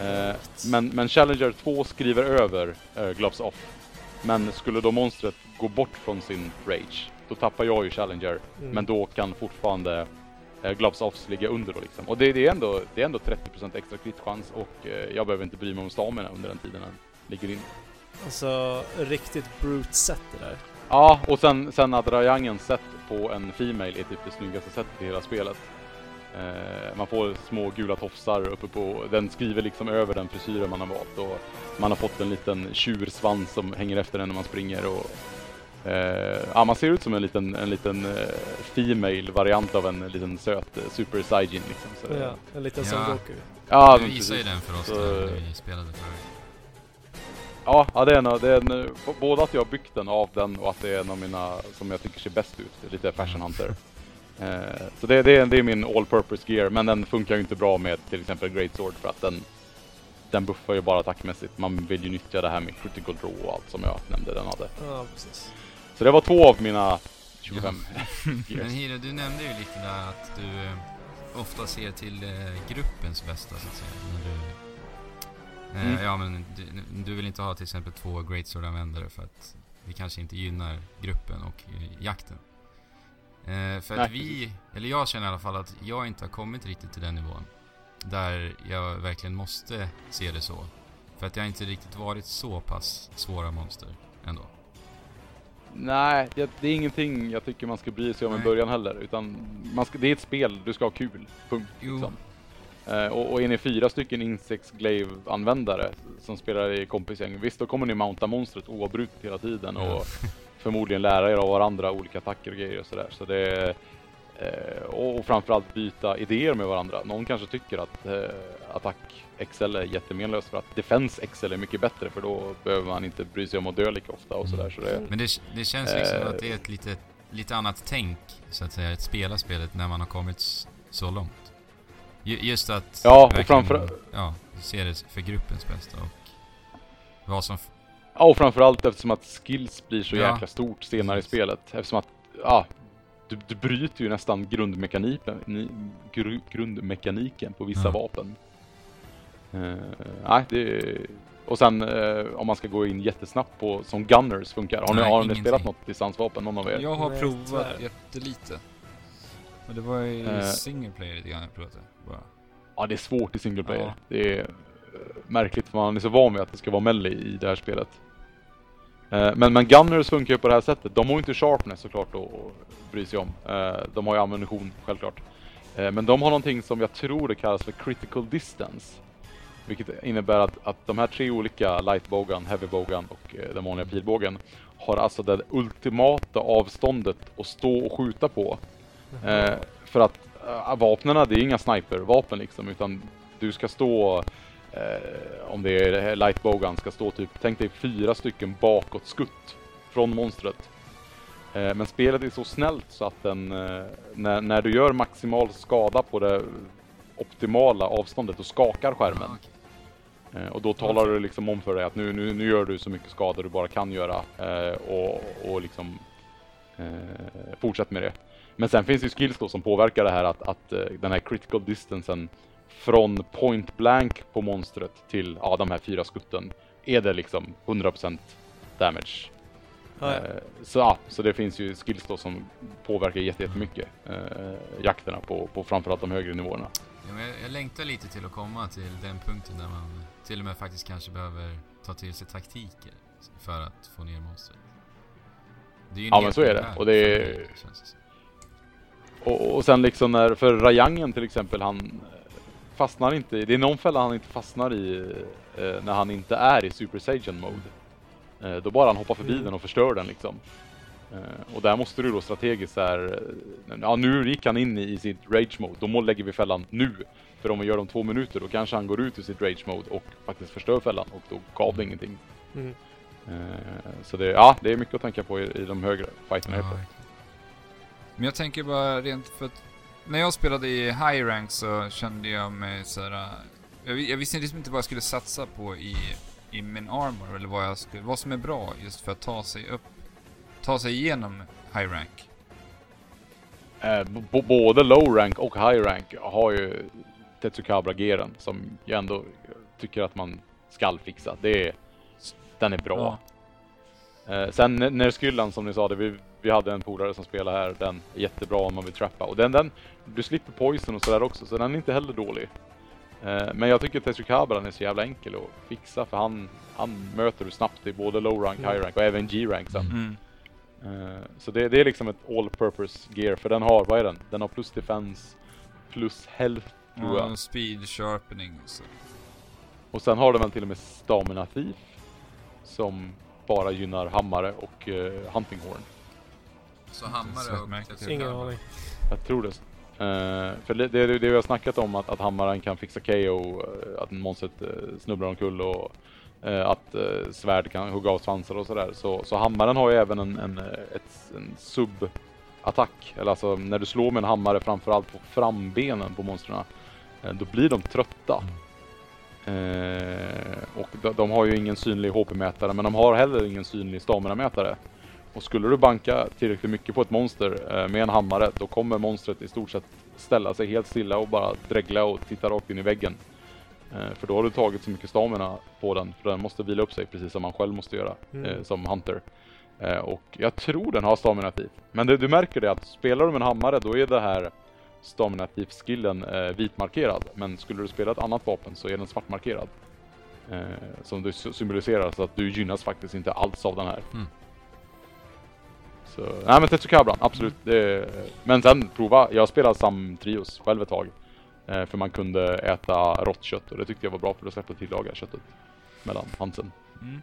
Eh, men, men Challenger 2 skriver över eh, Gloves Off. Men skulle då monstret gå bort från sin rage, då tappar jag ju Challenger. Mm. Men då kan fortfarande eh, Gloves Offs ligga under då liksom. Och det, det, är, ändå, det är ändå 30% extra crit-chans och eh, jag behöver inte bry mig om stamina under den tiden den ligger in. Alltså, riktigt brute set det där. Ja, och sen, sen att Rayangen sett på en Female är typ det snyggaste sättet i hela spelet. Eh, man får små gula tofsar uppe på, den skriver liksom över den frisyren man har valt och man har fått en liten tjursvans som hänger efter en när man springer och ja, man ser ut som en liten, en liten eh, Female variant av en liten söt eh, Super Saiyajin liksom. Så, Ja, en liten Ja. Son Goku. ja, du visade ju den för oss Så- när vi spelade förut. Ja, ja det är, en, det är en, både att jag har byggt den av den och att det är en av mina som jag tycker ser bäst ut. Lite Fashion Hunter. Eh, så det, det, är, det är min all purpose gear, men den funkar ju inte bra med till exempel Great Sword för att den, den buffar ju bara attackmässigt. Man vill ju nyttja det här med critical draw och allt som jag nämnde den hade. Ja, precis. Så det var två av mina 25 <laughs> Men gears. Hiro, du nämnde ju lite där att du eh, ofta ser till eh, gruppens bästa så att säga. När du, eh, Mm. Ja men du, du vill inte ha till exempel två Great Sword-användare för att det kanske inte gynnar gruppen och eh, jakten. Eh, för att Nej, vi, eller jag känner i alla fall att jag inte har kommit riktigt till den nivån. Där jag verkligen måste se det så. För att jag inte riktigt varit så pass svåra monster ändå. Nej, det, det är ingenting jag tycker man ska bry sig om i början heller. Utan man ska, det är ett spel, du ska ha kul. Punkt. Liksom. Eh, och, och är ni fyra stycken Insects Glaive-användare som spelar i kompisgäng, visst då kommer ni mounta monstret oavbrutet hela tiden Ja. och <laughs> förmodligen lära er av varandra olika attacker och grejer och sådär. Så det eh, och, och framförallt byta idéer med varandra. Någon kanske tycker att eh, attack XL är jättemenlöst för att Defense XL är mycket bättre för då behöver man inte bry sig om att dö lika ofta och sådär. Så det, Men det, det känns liksom Eh. att det är ett lite, lite annat tänk, så att säga, att spela spelet när man har kommit så långt. Ju, just att Ja, och verkligen, framför- ja, se det för gruppens bästa och vad som... Ja, och framförallt eftersom att skills blir så Ja. jäkla stort senare i spelet. Eftersom att, ja, du, du bryter ju nästan grundmekaniken, ni, gru, grundmekaniken på vissa Ja. vapen. Eh, nej, det och sen eh, om man ska gå in jättesnabbt på som Gunners funkar. Har ni, Nej, har ni spelat något distansvapen, någon av er? Jag har Nej, provat tyvärr. jättelite. Men det var i Eh. single player lite grann jag provade. Bara. Ja, det är svårt i single player. Ja. Det är eh, märkligt för man är så van vid att det ska vara melee i det här spelet. Eh, Men, men Gunners funkar ju på det här sättet. De har ju inte sharpness såklart att bry sig om. Eh, De har ju ammunition självklart. Men de har någonting som jag tror det kallas för critical distance. Vilket innebär att, att de här tre olika lightbågen, heavybågen och eh, den vanliga pilbågen har alltså det ultimata avståndet att stå och skjuta på. Eh, för att eh, vapnen, det är inga snipervapen liksom, utan du ska stå, eh, om det är det ska stå typ, tänk dig fyra stycken bakåt skutt från monstret. Eh, men spelet är så snällt så att den, eh, när, när du gör maximal skada på det optimala avståndet, då skakar skärmen. Ah, okay. Eh, och då talar du liksom om för dig att nu, nu, nu gör du så mycket skada du bara kan göra eh, och, och liksom eh, fortsätt med det. Men sen finns det ju skills då som påverkar det här att, att eh, den här critical distancen från point blank på monstret till ja, de här fyra skutten är det liksom 100% damage. Ja, ja. Eh, så, ja, så det finns ju skills då som påverkar jätte- jättemycket eh, jakterna på, på framförallt de högre nivåerna. Ja, men jag, jag längtar lite till att komma till den punkten där man till och med faktiskt kanske behöver ta till sig taktiker för att få ner monstret. Det är ju en Ja, men så är det. Och det är-. Och, och sen liksom när, för Rayangen till exempel, han fastnar inte, i- det är någon fälla han inte fastnar i eh, när han inte är i Super Saiyan mode. Eh, då bara han hoppar förbi Mm. den och förstör den liksom. Eh, och där måste du då strategiskt så här, eh, ja nu gick han in i, i sitt rage mode, då lägger vi fällan nu. För om vi gör det om två minuter då kanske han går ut ur sitt rage mode och faktiskt förstör fällan och då gav det ingenting. Mm. Eh, så det, ja, det är mycket att tänka på i, i de högre fighterna. Ja. Men jag tänker bara rent för att när jag spelade i high rank så kände jag mig såhär... äh, Jag, jag visste liksom inte vad jag skulle satsa på i, i min armor eller vad jag skulle, vad som är bra just för att ta sig upp, ta sig igenom high rank. Eh, både low rank och high rank har ju Tetsukabra-geren som jag ändå tycker att man skall fixa. Det är, den är bra. Eh, sen n- när skyllan som ni sa, det, vi, vi hade en polare som spelade här, den är jättebra om man vill trappa. Och den, den, du slipper poison och sådär också, så den är inte heller dålig. Eh, men jag tycker Tetsukabran är så jävla enkel att fixa för han, han möter du snabbt i både low rank, high rank och även G-rank sen. Mm. Eh, Så det, det är liksom ett all purpose gear för den har, vad är den? Den har plus defense, plus health tror jag. Och speed sharpening och så. Och sen har den väl till och med stamina thief som bara gynnar hammare och uh, hunting horn. Så hammare och märkligt. Tetsuya. Ingen aning. Jag tror det. Eh, för det, det, det vi har snackat om att, att hammaren kan fixa KO, eh, att monstret uh, snubblar omkull och eh, att uh, svärd kan hugga av svansar och sådär. Så, så hammaren har ju även en, en, ett, en sub-attack. Eller alltså när du slår med en hammare framförallt på frambenen på monstren. Eh, då blir de trötta. Eh, och de, de har ju ingen synlig HP-mätare men de har heller ingen synlig stamina-mätare. Och skulle du banka tillräckligt mycket på ett monster eh, med en hammare då kommer monstret i stort sett ställa sig helt stilla och bara dregla och titta rakt in i väggen. För då har du tagit så mycket stamina på den för den måste vila upp sig precis som man själv måste göra Mm. eh, som hunter. Eh, och jag tror den har stamina thief. Men det, du märker det att spelar du med en hammare då är det här stamina thief skillen eh, vitmarkerad. Men skulle du spela ett annat vapen så är den svartmarkerad. Eh, som du sy- symboliserar så att du gynnas faktiskt inte alls av den här. Mm. Så, nej men Tetsukabran, absolut. Det, men sen prova, jag spelade Sam Trios själv ett tag. Eh, för man kunde äta rått kött och det tyckte jag var bra för släppte jag tillaga köttet. Mellan Hansen. Mm.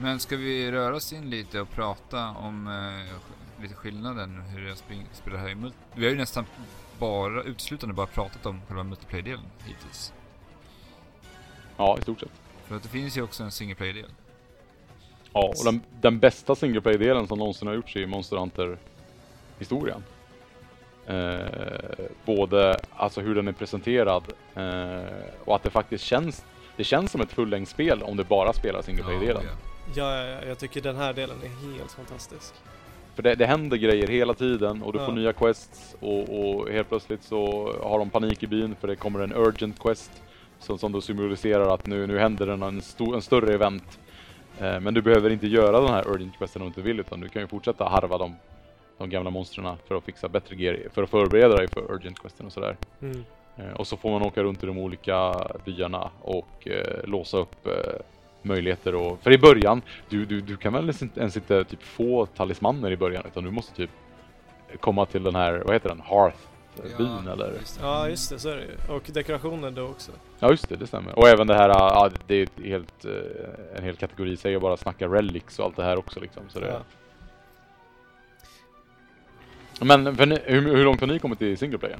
Men ska vi röra oss in lite och prata om eh, lite skillnaden hur jag spring, spelar här i multi... Vi har ju nästan bara, uteslutande bara pratat om själva multiplayer-delen hittills. Ja, i stort sett. För att det finns ju också en single player-del. Ja, och den, den bästa single player-delen som någonsin har gjorts i Monster Hunter-historien. Eh, både alltså hur den är presenterad eh, och att det faktiskt känns det känns som ett fullängdsspel om det bara spelar single player-delen. Ja, Ja, ja, ja, jag tycker den här delen är helt fantastisk. För det, det händer grejer hela tiden och du Ja. får nya quests och, och helt plötsligt så har de panik i byn för det kommer en urgent quest som, som då symboliserar att nu, nu händer det en, stor, en större event. Eh, men du behöver inte göra den här urgent questen om du inte vill utan du kan ju fortsätta harva de, de gamla monstren för att fixa bättre gear, för att förbereda dig för urgent questen och sådär. Mm. Eh, och så får man åka runt i de olika byarna och eh, låsa upp eh, möjligheter och... För i början, du, du, du kan väl ens inte, typ få talismaner i början utan du måste typ komma till den här, vad heter den, Hearth-byn eller? just. Ja, just det, så är det ju. Och dekorationer då också. Ja just det, det stämmer. Och även det här, ja det är helt, eh, en hel kategori att bara snacka relics och allt det här också liksom. Så det... Ja. Men ni, hur, hur långt har ni kommit i single player?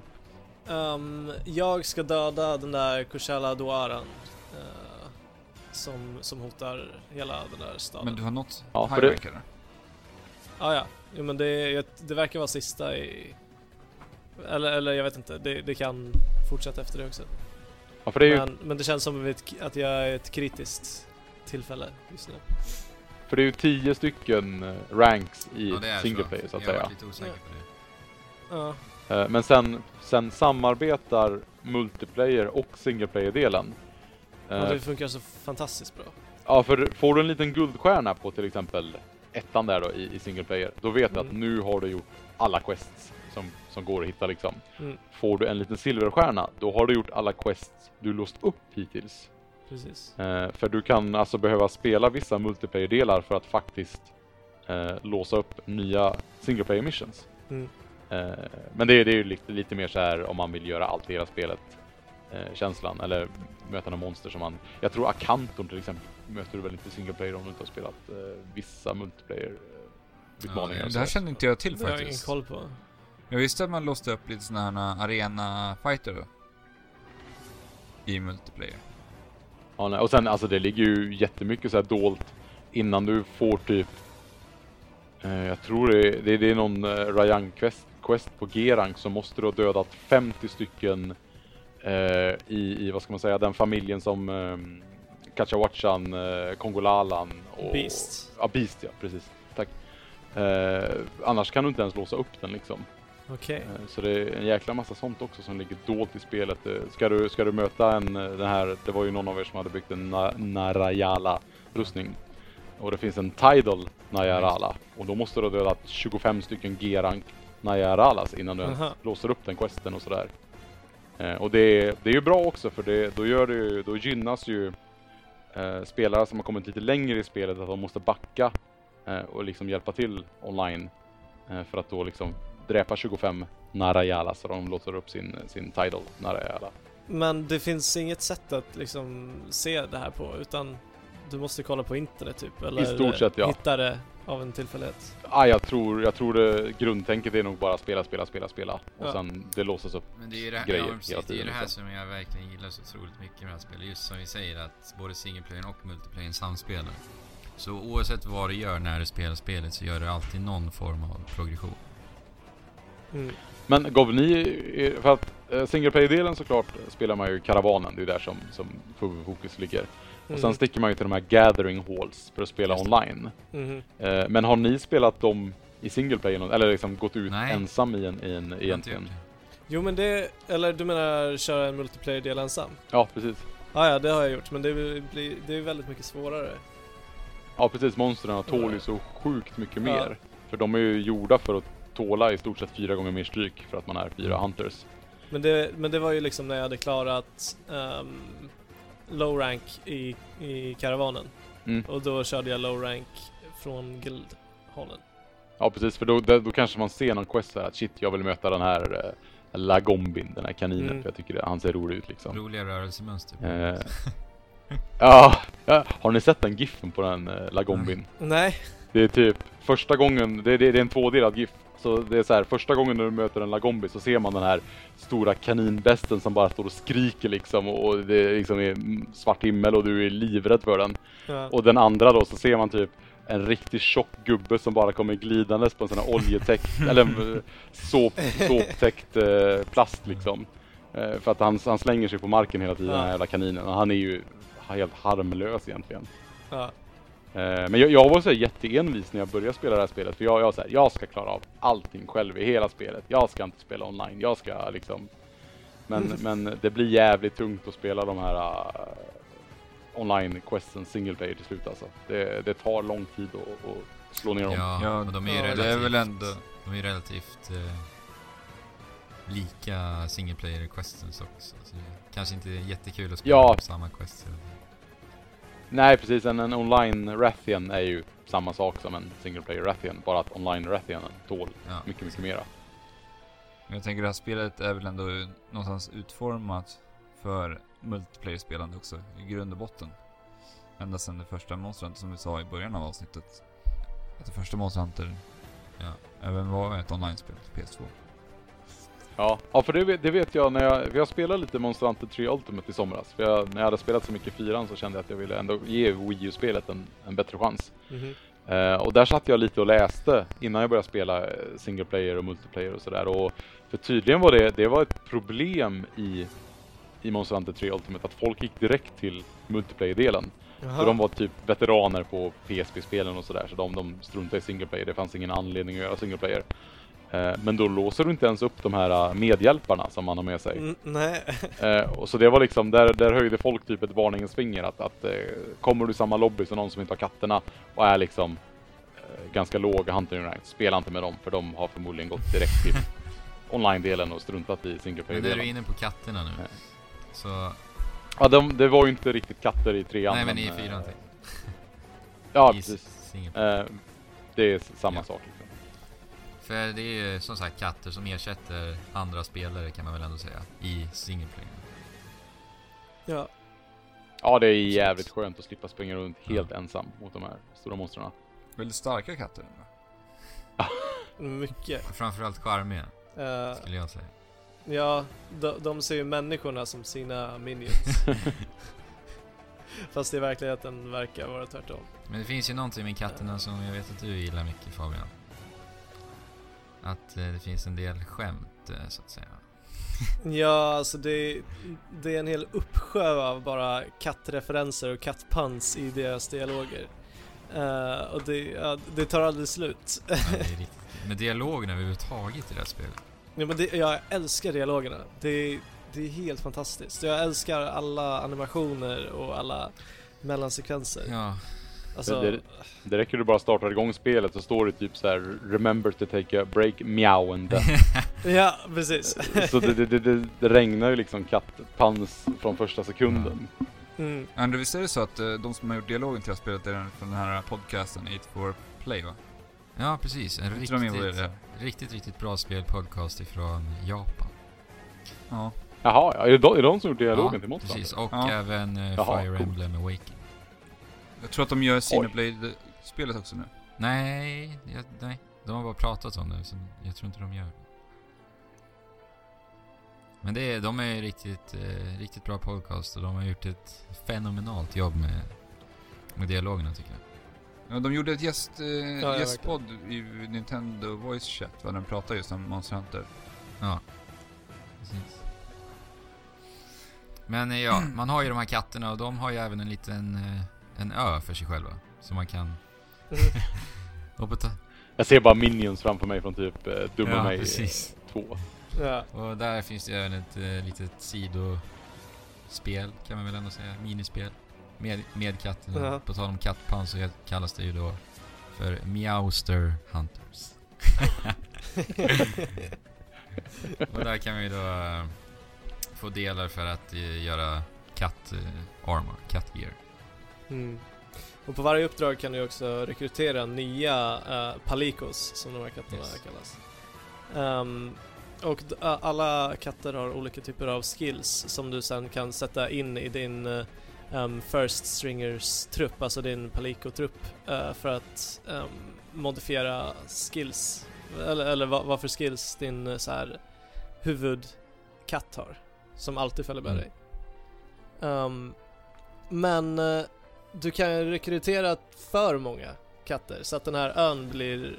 Ehm, jag ska döda den där Kurshala Doaran. Som, som hotar hela den där staden. Men du har nått Ja, för high det- rank eller? Ah, ja, jo, men det, det verkar vara sista i... Eller, eller jag vet inte, det, det kan fortsätta efter det också. Ja för det är ju, Men, men det känns som ett, att jag är ett kritiskt tillfälle just nu. för det är ju tio stycken eh, ranks i Ja, single så. player så att jag säga. varit lite osäker på det. Ja, Eh, Men sen, sen samarbetar multiplayer och single player-delen. Eh, det funkar så fantastiskt bra. Ja, för får du en liten guldstjärna på till exempel ettan där då i, i single player, då vet du att Mm. nu har du gjort alla quests som, som går att hitta liksom. Mm, Får du en liten silverstjärna, då har du gjort alla quests du låst upp hittills. precis. Eh, för du kan alltså behöva spela vissa multiplayer-delar för att faktiskt eh, låsa upp nya single player missions. Mm. Eh, men det, är- det är ju lite, lite mer så här om man vill göra allt i hela spelet eh, känslan eller möta några monster som man Jag tror Akanton till exempel möter du väl inte single player om du inte har spelat eh, vissa multiplayer utmaningar. Ja, Det här kände inte jag till Det har jag ingen faktiskt. koll på. Jag visste att man låste upp lite såna här arena-fighter då. I multiplayer. Ja, nej. Och sen alltså det ligger ju jättemycket så här dolt innan du får typ eh, Jag tror det är, det är, det är någon eh, Ryan quest, quest på G-rank så måste du ha dödat 50 stycken eh, i, i, vad ska man säga, den familjen som eh, Kachawachan, eh, Kongolalan och... Beast. Ja, Beast ja, precis. Tack. Eh, annars kan du inte ens låsa upp den liksom. Eh, Så det är en jäkla massa sånt också som ligger dolt i spelet. Eh, Ska du, ska du möta en, eh, den här, det var ju någon av er som hade byggt en Na- Narayala-rustning. Och det finns en Tidal Nayarala. Och då måste du ha dödat 25 stycken G-rank Nayaralas innan du ens Aha. låser upp den questen och sådär. Eh, och det är, det är ju bra också för det, då, gör det ju, då gynnas ju eh, spelare som har kommit lite längre i spelet att de måste backa eh, och liksom hjälpa till online. Eh, för att då liksom dräpa 25 Narayala så de låser upp sin, sin Tidal Narayala. Men det finns inget sätt att liksom se det här på utan du måste kolla på internet typ eller stort sett, ja. hitta det av en tillfällighet. Ah, jag tror, jag tror det, grundtänket är nog bara spela, spela, spela, spela. Och Ja. sen det låses upp. Men det är ju det, här, grejer ja, hela precis, det, är ju tiden, det här liksom. som jag verkligen gillar så otroligt mycket med det här spelet. Just som vi säger att både singleplayern och multiplayern samspelar. Så oavsett vad du gör när du spelar spelet så gör du alltid någon form av progression. Mm. Men gav ni, er- för att eh, single player-delen såklart spelar man ju karavanen, det är där som, som huvudfokus ligger. Och sen Mm. sticker man ju till de här gathering halls för att spela online. Mhm. Eh, men har ni spelat dem i single player, eller liksom gått ut Nej. ensam i en, i en egentligen? Jo men det, eller du menar köra en multiplayer-del ensam? Ja, precis. Ah, ja, det har jag gjort men det blir, det är väldigt mycket svårare. Ja, precis. Monstren tål ju så sjukt mycket mer. För de är ju gjorda för att tåla i stort sett fyra gånger mer stryk för att man är fyra hunters. Men det, men det var ju liksom när jag hade klarat ehm, low rank i, i karavanen. Mm. Och då körde jag low rank från guildhållen. Ja, precis. För då, då, kanske man ser någon quest så här att shit, jag vill möta den här eh, Lagombin, den här kaninen. Mm. För jag tycker det, han ser rolig ut liksom. Roliga rörelsemönster. Eh, <laughs> ja, ja, har ni sett den giffen på den eh, Lagombin? Nej. Det är typ första gången, det, det, det är en tvådelad GIF. Så det är så här, första gången när du möter en Lagombi så ser man den här stora kaninbesten som bara står och skriker liksom och det liksom är svart himmel och du är livrädd för den. Ja. Och den andra då så ser man typ en riktigt tjock gubbe som bara kommer glidandes på en sån här oljetäckt, <laughs> eller eh, såp, såptäckt eh, plast liksom. Eh, för att han, han slänger sig på marken hela tiden, Ja. den här jävla kaninen. Och han är ju helt harmlös egentligen. Ja. Eh, Men jag, jag var så jätteenvis när jag började spela det här spelet. För jag, jag, så här, jag ska klara av allting själv i hela spelet. Jag ska inte spela online. Jag ska liksom... Men, <laughs> men det blir jävligt tungt att spela de här uh, online questen single player till slut alltså. Det, det tar lång tid att, att slå ner dem. Ja, Ja, de är ju ja, är relativt, väl ändå... de är relativt eh, lika single player questions också. Så det kanske inte är jättekul att spela Ja. på samma quest. tiden. Nej precis, en, en online Rathian är ju samma sak som en single player Rathian. Bara att online Rathian tål Ja. mycket, mycket mera. Jag tänker det här spelet är väl ändå någonstans utformat för multiplayer-spelande också, i grund och botten. Ända sedan det första Monster Hunter som vi sa i början av avsnittet. Att det första Monster Hunter Ja. även var ett online-spel till PS2. Ja, ja för det vet, det vet jag när jag, för jag spelade lite Monster Hunter 3 Ultimate i somras. För jag, när jag hade spelat så mycket fyran så kände jag att jag ville ändå ge Wii U-spelet en, en bättre chans. Mhm. Eh, och där satt jag lite och läste innan jag började spela eh, single player och multiplayer och sådär. Och för tydligen var det, det var ett problem i, i Monster Hunter 3 Ultimate att folk gick direkt till multiplayer-delen. För de var typ veteraner på PSP-spelen och sådär, så de, de struntade i single player. Det fanns ingen anledning att göra single player. Eh, men då låser du inte ens upp de här eh, medhjälparna som man har med sig. Mm, nej. <laughs> Eh, och så det var liksom, där, där höjde folk typ ett varningens finger att, att kommer du i samma lobby som någon som inte har katterna och är liksom ganska låg hunting rank, spela inte med dem för de har förmodligen gått direkt till <laughs> online-delen och struntat i single Men när du är player-delen. inne på katterna nu. Nej. Så, Ja, de, det var ju inte riktigt katter i trean. nej men i eh, fyran tänkte <laughs> Ja. I precis. player. Eh, det är samma Ja. sak. För det är ju som sagt katter som ersätter andra spelare kan man väl ändå säga. I single player. Ja. Ja, det är jävligt skönt att slippa springa runt helt ensam mot de här stora monstren. Väldigt starka katter. va? <laughs> mycket. Framförallt charmiga, Eh, skulle jag säga. ja, de, de ser ju människorna som sina minions. <laughs> Fast i verkligheten verkar vara tvärtom. Men det finns ju någonting med katterna som jag vet att du gillar mycket Fabian. Att eh, det finns en del skämt, eh, så att säga. Ja, alltså det, det är en hel uppsjö av bara kattreferenser och kattpuns i deras dialoger. Eh, och det, ja, det tar aldrig slut. Ja, det. Med dialogen överhuvudtaget i det här spelet. ja, men det, jag älskar dialogerna. Det, det är helt fantastiskt. Jag älskar alla animationer och alla mellansekvenser. Ja, Alltså, Det- Det räcker du bara startar igång spelet så står det typ så här Remember to take a break meowande. <laughs> ja precis. <laughs> så det, det, det, det, regnar ju liksom kattpans från första sekunden. Mm. Andrew, visst är det så att eh, de som har gjort dialogen till det här spelet är från den här podcasten 8 for Play va? ja precis. En riktigt, det. riktigt, riktigt bra spelpodcast ifrån Japan. Ja. Jaha, ja, är det de, är det de som gjort dialogen ja, till Monster precis. Och Ja. även eh, Jaha, Fire. Emblem Awakening. Jag tror att de gör Xenoblade-spelet också nu. Nej, jag, nej, de har bara pratat om det, så jag tror inte de gör det. Men det är, de är riktigt, eh, riktigt bra podcast och de har gjort ett fenomenalt jobb med, med dialogerna tycker jag. Ja, de gjorde ett gäst, eh, ja, gästpodd i Nintendo Voice Chat, va? De pratade just om Monster Hunter. Ja, precis. Men eh, ja, <clears throat> man har ju de här katterna och de har ju även en liten eh, en ö för sig själva. Så man kan... <laughs> Jag ser bara minions framför mig från typ eh, Dumma ja, mig precis. 2. ja. Och där finns det även ett eh, litet sidospel kan man väl ändå säga. Minispel. Med, med katten. Ja. På tal om kattpan så kallas det ju då för Meowster Hunters. <laughs> och där kan vi då eh, få delar för att eh, göra katt eh, armor, kattgear. Mm. Och på varje uppdrag kan du också rekrytera nya uh, palikos, som de här katterna Yes. kallas. Ehm, och d- a- alla katter har olika typer av skills som du sen kan sätta in i din eh, ehm, First Stringers trupp, alltså din paliko-trupp, eh, för att ehm, modifiera skills, eller, eller vad, vad för skills din uh, så här huvudkatt har, som alltid följer med Mm. dig. Ehm, men eh, du kan rekrytera för många katter så att den här ön blir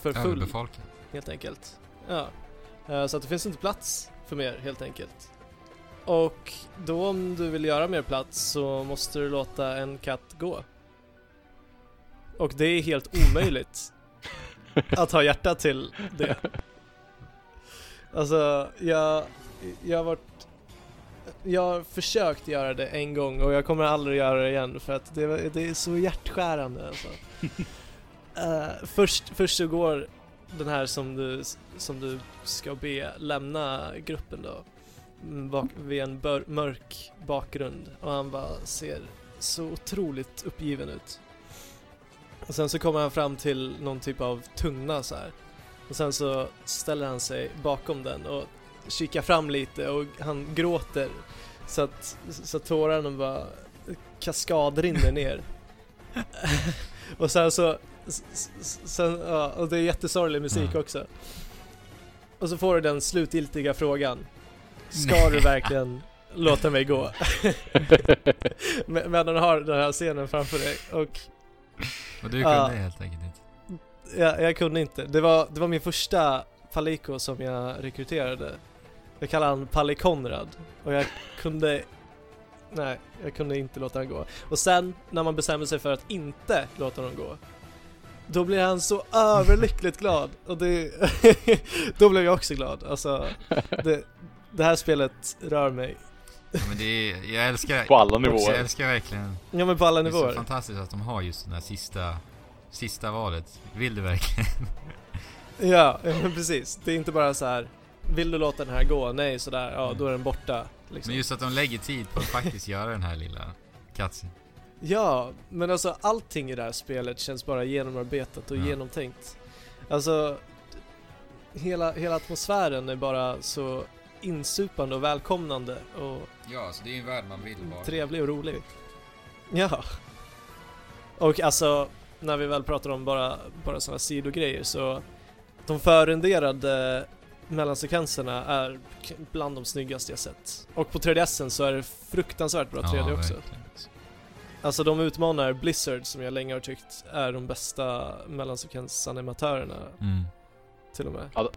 för full Överbefolkad. helt enkelt. Ja. Eh, Så att det finns inte plats för mer helt enkelt. Och då om du vill göra mer plats så måste du låta en katt gå. Och det är helt omöjligt <laughs> att ha hjärta till det. Alltså, jag, jag har varit jag har försökt göra det en gång och jag kommer aldrig göra det igen för att det, det är så hjärtskärande alltså. <laughs> Eh, först, först så går den här som du, som du ska be lämna gruppen då mm, bak, vid en bör, mörk bakgrund och han bara ser så otroligt uppgiven ut. Och sen så kommer han fram till någon typ av tunna så här. Och sen så ställer han sig bakom den och kikar fram lite och han gråter så att, så att tårarna bara kaskadrinner <laughs> ner. och sen så, sen, ja, och det är jättesorglig musik Ja. också. Och så får du den slutgiltiga frågan. Ska du verkligen <laughs> låta mig gå? <laughs> Men- Medan du har den här scenen framför dig och Och du Ja. kunde helt enkelt inte. jag, jag kunde inte. Det var, det var min första Paliko som jag rekryterade. Jag kallar han Palle Konrad och jag kunde Nej, jag kunde inte låta han gå. Och sen när man bestämmer sig för att inte låta honom gå Då blir han så överlyckligt glad och det <laughs> Då blev jag också glad. Alltså det, det här spelet rör mig. Ja, men det är, jag älskar... På alla också, Jag nivåer. älskar verkligen... Ja men på alla Det är så nivåer. fantastiskt att de har just den här sista... Sista valet. Vill du verkligen? Ja, ja, men precis. Det är inte bara så här. Vill du låta den här gå? Nej, sådär. Ja, då är den borta. Liksom. Men just att de lägger tid på att faktiskt göra den här lilla katsen. Ja, men alltså allting i det här spelet känns bara genomarbetat och Ja. genomtänkt. Alltså, hela, hela atmosfären är bara så insupande och välkomnande och Ja, så det är en värld man vill vara trevlig och rolig. Ja. Och alltså, när vi väl pratar om bara, bara sådana sidogrejer så de förrenderade mellansekvenserna är bland de snyggaste jag sett. Och på 3DSen så är det fruktansvärt bra 3D också. verkligen. Alltså de utmanar Blizzard som jag länge har tyckt är de bästa mellansekvensanimatörerna Mm. till och med. De-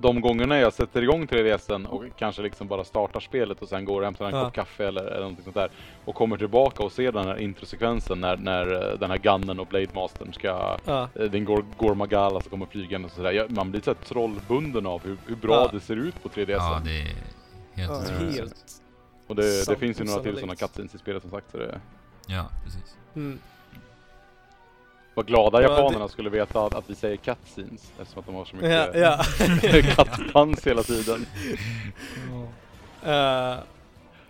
De gångerna jag sätter igång 3DSen och kanske liksom bara startar spelet och sen går och hämtar en Ja. kopp kaffe eller, eller någonting sånt där och kommer tillbaka och ser den här introsekvensen när, när eh, den här gunnen och Blade Mastern ska Ja, eh, din Gor Gormagala som kommer flygande och sådär. Man blir så här trollbunden av hur, hur bra Ja. det ser ut på 3DSen. Ja, det är helt ja helt. och det, det finns ju några till sådana cutscenes i spelet som sagt. Så det Ja, precis. Mm. Var glada Ja, japanerna skulle veta att, att vi säger cutscenes eftersom att de har så Ja, mycket ja. <laughs> kattdans hela tiden. Eh,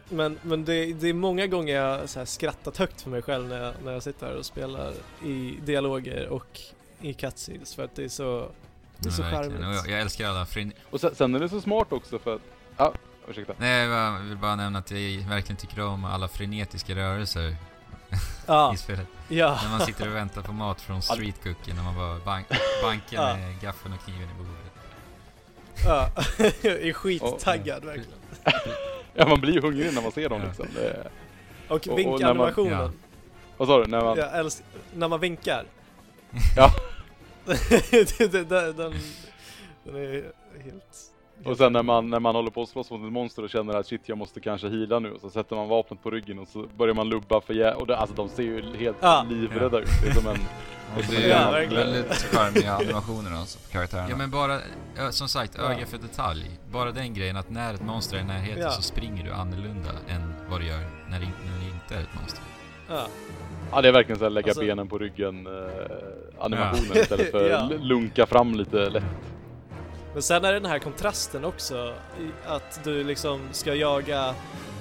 men men det, det är många gånger jag så här skrattat högt för mig själv när jag, när jag sitter här och spelar i dialoger och i cutscenes för att det är så, det är så charmigt. jag, jag älskar alla frin... Och sen, sen är det så smart också för att... Ja, ursäkta. Nej, jag bara- vill bara nämna att jag verkligen tycker om alla frenetiska rörelser Ja, <laughs> i spelet. ja. När man sitter och väntar på mat från street cookie, när man bara bank, <laughs> bankar Ja. med gaffeln och kniven i bordet. ja. <laughs> är skittaggad verkligen. Ja, man blir ju hungrig när man ser dem liksom. Det, Och och när man- vinkanimationen. ja. vad sa du? När man... Jag älskar, när man vinkar. Ja. det, den, den är helt... Och sen när man, när man håller på att slåss mot ett monster och känner att shit jag måste kanske heala nu och så sätter man vapnet på ryggen och så börjar man lubba för jä- och det, alltså de ser ju helt Ja. livrädda ut. Det är som en... Och Ja, det är verkligen. väldigt charmiga animationer alltså på karaktärerna. Ja men bara, ja, som sagt, Ja. öga för detalj. Bara den grejen att när ett monster är i närheten Ja. så springer du annorlunda än vad du gör när det, när det inte är ett monster. Ja. Ja det är verkligen så här lägga Alltså- benen på ryggen eh, animationen istället för <laughs> Ja. lunka fram lite lätt. Men sen är det den här kontrasten också, att du liksom ska jaga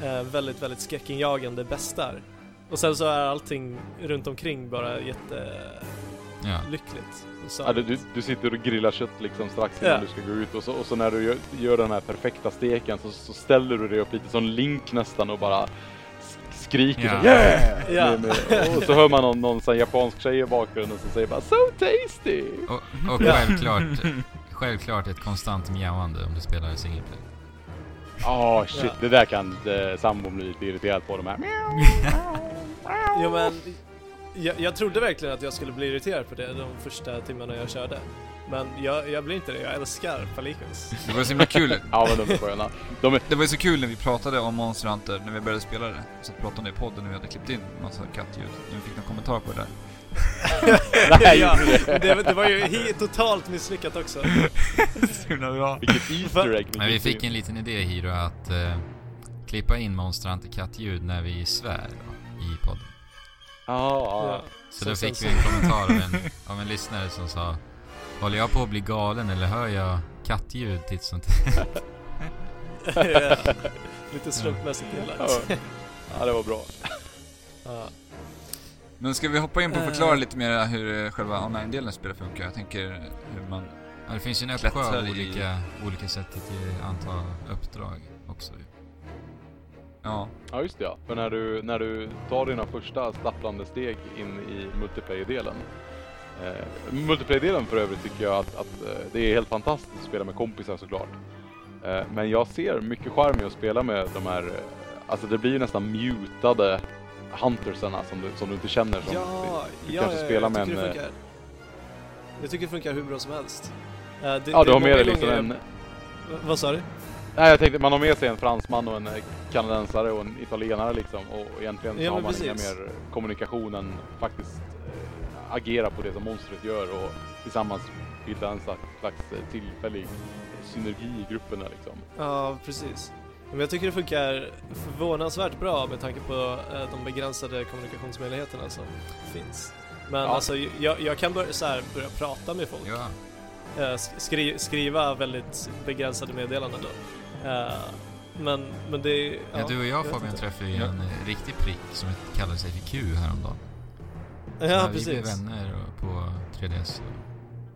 eh, väldigt, väldigt skräckinjagande bestar. Och sen så är allting runt omkring bara jättelyckligt. Ja. Ja, du, du, du sitter och grillar kött liksom strax innan Ja. du ska gå ut och så, och så när du gör, gör den här perfekta steken så, så ställer du dig upp lite som Link nästan och bara skriker Ja. så yeah! Ja. Med, med, och så hör man någon, någon sån japansk tjej i bakgrunden som säger bara So tasty! Och, och Ja. självklart, <laughs> självklart ett konstant mjauande om du spelar single player. Ja shit, Ja. det där kan eh, sambon bli lite irriterad på de här. <laughs> Jo men, jag, jag trodde verkligen att jag skulle bli irriterad på det de första timmarna jag körde. Men jag, jag blir inte det, jag älskar Palicos. Det var så himla kul. <laughs> Ja men de är sköna. De är, Det var ju så kul när vi pratade om Monster Hunter när vi började spela det. Så pratade om det i podden när vi hade klippt in massa kattljud. När vi fick någon kommentar på det där. Nej, ja, det. det, var ju totalt misslyckat också. <laughs> Så bra. vilket Easter egg. Men vi fick en liten idé Hiro att eh, klippa in Monster Hunter kattljud när vi svär då, i podden. Ja, Ja. Så Som då fick vi en kommentar av en, av en lyssnare som sa Håller jag på att bli galen eller hör jag kattljud titt som tätt? <laughs> Lite slumpmässigt inlagt. Ja. ja, det var bra. Ja. Men ska vi hoppa in på att Eh. förklara lite mer hur eh, själva online-delen av spelet funkar? Jag tänker hur man... Ja, det finns ju en uppsjö av i- olika, olika sätt att ge, anta uppdrag också. Ja. Ja just det ja. För när du, när du tar dina första stapplande steg in i multiplayer-delen. Eh, multiplayer-delen för övrigt tycker jag att, att eh, det är helt fantastiskt att spela med kompisar såklart. Eh, men jag ser mycket charm i att spela med de här, eh, alltså det blir ju nästan mutade huntersarna som du, som du inte känner som Ja, du ja, kanske ja, spelar med en, det funkar. Jag tycker det funkar hur bra som helst. Eh, det, Ja, det du har med dig liksom en... Vad sa du? Nej, jag tänkte man har med sig en fransman och en eh, kanadensare och en italienare liksom och egentligen så Ja, har men man inga mer kommunikation än faktiskt eh, agera på det som monstret gör och tillsammans bilda en slags, eh, tillfällig synergi i grupperna liksom. Ja, precis. Men jag tycker det funkar förvånansvärt bra med tanke på eh, de begränsade kommunikationsmöjligheterna som finns. Men Ja. alltså, jag, jag kan börja, så här, börja prata med folk. Ja, Eh, sk- skri, skriva väldigt begränsade meddelanden då. Eh, men, men det är... ja, du och jag vet Fabian träffade ju Ja. en riktig prick som kallade sig för Q häromdagen. Ja, vi blev precis. vänner på 3DS. Och,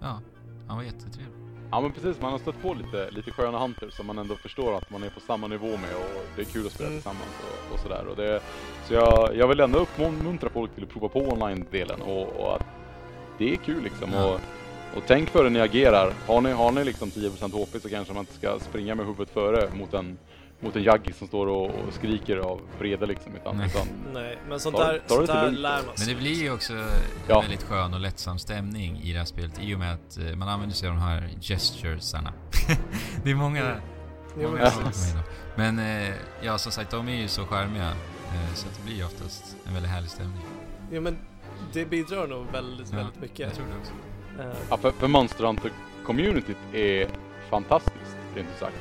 ja, han var jättetrevlig. Ja men precis, man har stött på lite, lite sköna hunters som man ändå förstår att man är på samma nivå med och det är kul att spela Mm. tillsammans och, och sådär. Och det, så jag, jag vill ändå uppmuntra folk till att prova på online-delen och, och att det är kul liksom. Ja. Och Och tänk före ni agerar. Har ni, har ni liksom 10% HP så kanske man inte ska springa med huvudet före mot en, mot en jaggi som står och, och skriker av vrede liksom. Utan, Nej. utan Nej, men sånt där, ta det sånt där lär man Men sig. det blir ju också Ja. en väldigt skön och lättsam stämning i det här spelet i och med att eh, man använder sig av de här gesturesarna. <laughs> det är många... Mm. Många men som. Men eh, ja, som sagt, de är ju så charmiga. Eh, så att det blir ju oftast en väldigt härlig stämning. Jo, men det bidrar nog väldigt, Ja, väldigt mycket. Jag tror det också. Eh, Ja, för, för Monster Hunter-communityt är fantastiskt, rent ut sagt.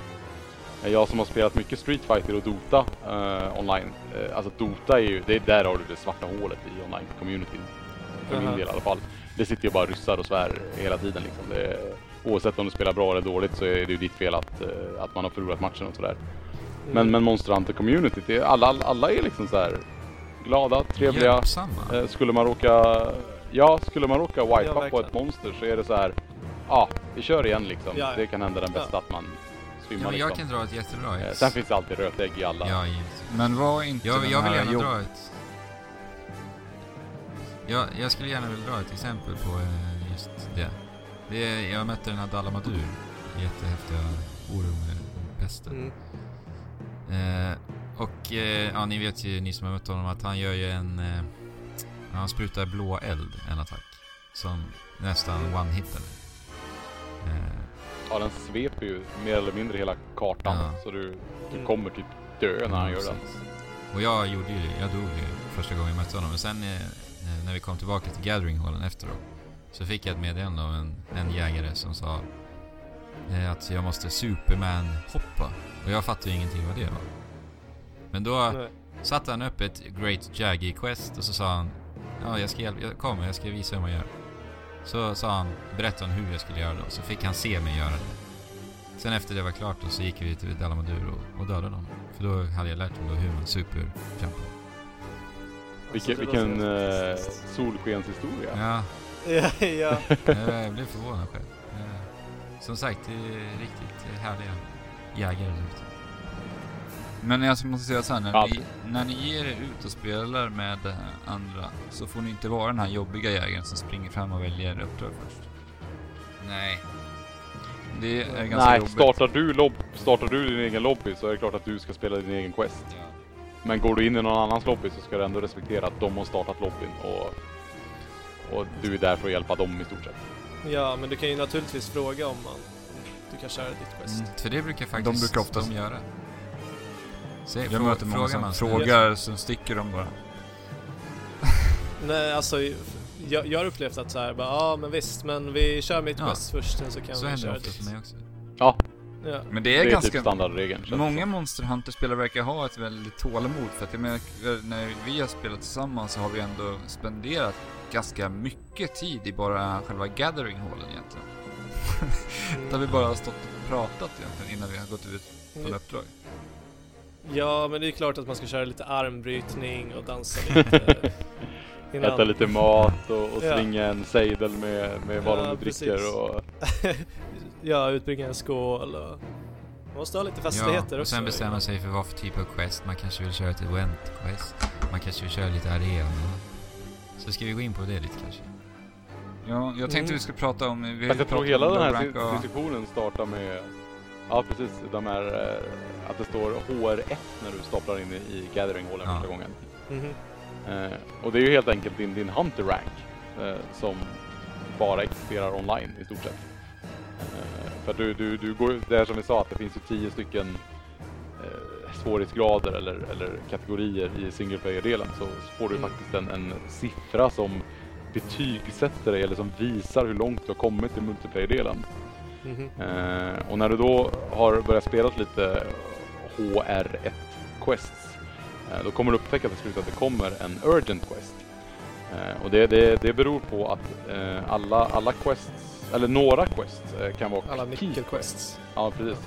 Jag som har spelat mycket Street Fighter och Dota eh, online. Eh, alltså Dota är ju, det är där har du det svarta hålet i online-communityn. För min Aha. del i alla fall. Det sitter ju bara ryssar och svär hela tiden liksom. Det oavsett om du spelar bra eller dåligt så är det ju ditt fel att, eh, att man har förlorat matchen och sådär. Men, mm. men Monster Hunter-communityt, alla, alla är liksom så här glada, trevliga. Hjälpsamma. Eh, skulle man råka, ja, skulle man råka wipa Ja, på ett monster så är det så här. Ja, vi kör igen liksom. Ja, ja. Det kan hända den bästa att man Ja, men jag liksom. kan dra ett jättebra Eh, ex. Sen finns det alltid rötägg i alla. Ja, givetvis. Men var inte Jag, den jag vill här gärna jobb- dra ett... Jag, jag skulle gärna vilja dra ett exempel på eh, just det. det är, jag mötte den här Dalamadur jättehäftiga oro med pesten. Mm. Eh, och eh, ja, ni vet ju, ni som har mött honom, att han gör ju en... Eh, han sprutar blå eld, en attack. Som nästan one-hittar. Eh, Ja, den sveper ju mer eller mindre hela kartan. Ja. Så du, du Mm. kommer typ dö när han gör den. Och jag gjorde ju jag dog ju första gången jag mötte honom. Men sen eh, när vi kom tillbaka till Gathering-hallen efteråt så fick jag ett meddelande av en, en jägare som sa eh, att jag måste Superman-hoppa. Och jag fattade ju ingenting vad det var. Men då Nej. satte han upp ett Great Jaggy Quest och så sa han Ja, jag ska hjälpa, jag kommer, jag ska visa hur man gör. Så sa han, berättade han hur jag skulle göra då, så fick han se mig göra det. Sen efter det var klart då, så gick vi till Dalamadur och, och dödade dem. För då hade jag lärt mig då hur man superjumpar. Vilken, Alltså, det vilken eh, solskenshistoria. Ja, Ja, ja. <laughs> jag blev förvånad själv. Som sagt, det är riktigt härliga jägare. Men jag måste säga så här, när, Ja. ni, när ni ger er ut och spelar med andra så får ni inte vara den här jobbiga jägaren som springer fram och väljer uppdrag först. Nej. Det är ganska Nej, jobbigt. startar du, lobb, startar du din egen lobby så är det klart att du ska spela din egen quest. Ja. Men går du in i någon annans lobby så ska du ändå respektera att de har startat lobbyn och, och du är där för att hjälpa dem i stort sett. ja, men du kan ju naturligtvis fråga om man du kan köra ditt quest. Mm. För det brukar faktiskt De brukar oftast- de göra. Säg, Jag möter många frågar som man så- frågar, så sticker de bara. <laughs> Nej, alltså jag, jag har upplevt att så här, bara, ja men visst, men vi kör mitt Ja. först, sen så kan Så vi händer köra det oftast ditt. för mig också. Ja, Ja. Men det det är, är, ganska... typ standardregeln. Många. Monster Hunter-spelare verkar ha ett väldigt tålamod för att jag menar, när vi har spelat tillsammans så har vi ändå spenderat ganska mycket tid i bara själva gathering-hallen egentligen. <laughs> Där vi bara har stått och pratat egentligen innan vi har gått ut på en uppdrag. Ja, men det är klart att man ska köra lite armbrytning och dansa <laughs> lite. innan. Äta lite mat och, och Ja. slinga en sejdel med, med vad Ja, de dricker precis. och... <laughs> ja, utbringa en skål och... Man måste ha lite festligheter och också. sen bestämma sig för vad för typ av quest. Man kanske vill köra ett event-quest. Man kanske vill köra lite arena. Så ska vi gå in på det lite kanske? Ja, jag tänkte Mm. vi skulle prata om... Vi jag tror hela den här och- diskussionen startar med... Ja precis, de här... eh, Att det står HR1 när du staplar in i, i gathering-hallen Ja. första gången. Mhm. Eh, och det är ju helt enkelt din, din hunter rank eh, som bara existerar online i stort sett. Eh, för du, du, du går, det är som vi sa att det finns ju tio stycken eh, svårighetsgrader eller, eller kategorier i single player-delen så, så får du Mm. faktiskt en, en siffra som betygsätter dig eller som visar hur långt du har kommit i multiplayer-delen. Mhm. Eh, och när du då har börjat spela lite HR1 quests eh, då kommer du upptäcka till slut att det kommer en urgent quest. Eh, och det, det, det beror på att alla, alla quests, eller några quests kan vara Alla key nyckelquests. Ja, precis.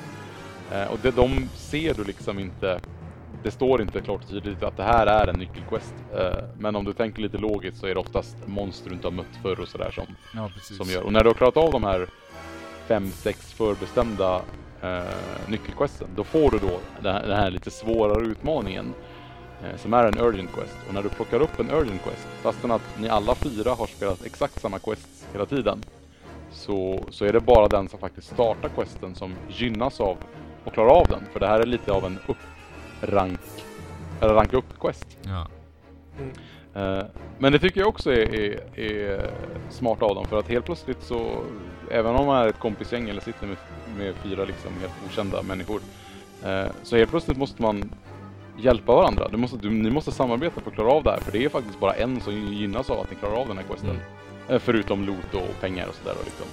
Och det, de ser du liksom inte. Det står inte klart och tydligt att det här är en nyckelquest. Men om du tänker lite logiskt så är det oftast monster du inte har mött förr och sådär som, Ja, precis. som gör. Och när du har klarat av de här fem, sex förbestämda eh, nyckelquesten, då får du då den här, den här lite svårare utmaningen eh, som är en urgent quest. Och när du plockar upp en urgent quest, fastän att ni alla fyra har spelat exakt samma quests hela tiden, så, så är det bara den som faktiskt startar questen som gynnas av att klara av den. För det här är lite av en upprank, eller ranka upp-quest. Ja. Eh, Men det tycker jag också är, är, är smart av dem för att helt plötsligt så, även om man är ett kompisgäng eller sitter med, med fyra liksom helt okända människor, eh, så helt plötsligt måste man hjälpa varandra. Du måste, du, ni måste samarbeta för att klara av det här för det är faktiskt bara en som gynnas av att ni klarar av den här questen. Mm. Eh, Förutom loot och pengar och sådär liksom.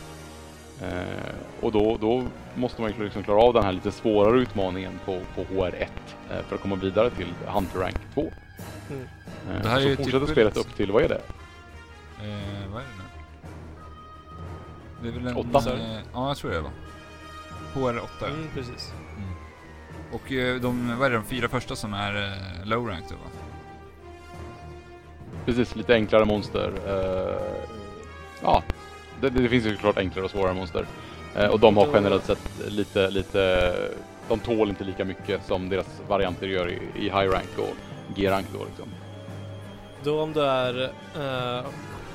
Eh, och då, då måste man ju liksom klara av den här lite svårare utmaningen på, på HR1 eh, för att komma vidare till Hunter Rank 2. Mm. Eh, Det här är så ju fortsätter typ- spelet upp till, vad är det? Eh, vad är det? Det är väl en... Åtta? Eh, ja, jag tror det va? HR8 ja. Mm, precis. Och eh, de, vad är det, de fyra första som är eh, low rank då va? Precis, lite enklare monster. Eh, ja, det, det finns ju såklart enklare och svårare monster. Eh, och de har generellt sett lite, lite, de tål inte lika mycket som deras varianter gör i, i high rank och G-rank då liksom. Då om du är eh,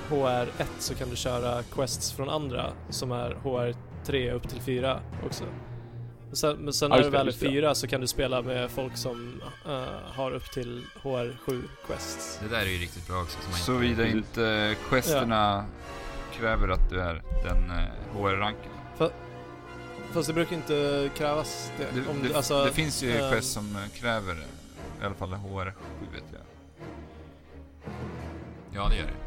HR1 så kan du köra quests från andra som är HR3 upp till 4 också. Men sen, men sen Ja, när du väl är just det. 4 så kan du spela med folk som eh, har upp till HR7 quests. Det där är ju riktigt bra också. Såvida Precis. inte questerna kräver att du är den eh, HR-ranken. Fast det brukar inte krävas det. Det, om det, du, alltså, det finns ju ehm, quest som eh, kräver eh, i alla fall HR7 vet jag. Ja, det gör det.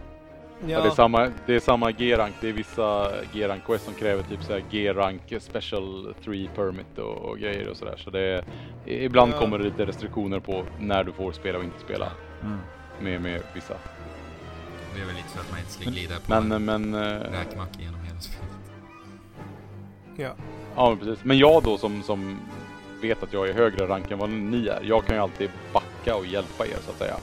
Ja. det är samma, det är samma G-rank, det är vissa G-rank quest som kräver typ såhär G-rank special 3 permit och, och grejer och sådär. Så det är, ibland Ja. kommer det lite restriktioner på när du får spela och inte spela Mm. med, med vissa. Det är väl lite för att man inte ska Men- glida på Men, en men eh, räkmacka genom hela spelet. Ja. Ja, men precis. Men jag då som, som vet att jag är högre rank än vad ni är, jag kan ju alltid backa och hjälpa er så att säga.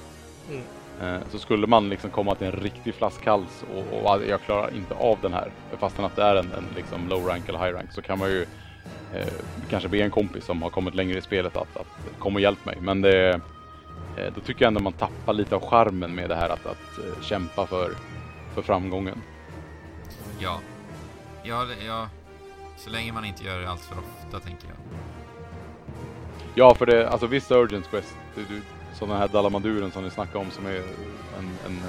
Mm. Eh, Så skulle man liksom komma till en riktig flaskhals och, och jag klarar inte av den här, fastän att det är en, en liksom low rank eller high rank, så kan man ju eh, kanske be en kompis som har kommit längre i spelet att, att komma och hjälpa mig. Men det, eh, då tycker jag ändå man tappar lite av charmen med det här att, att eh, kämpa för, för framgången. Ja. Ja, ja. Så länge man inte gör det allt för ofta, tänker jag. Ja, för det, alltså vissa Urgent Quest, du, du, som den här Dalamaduren som ni snackade om som är en, en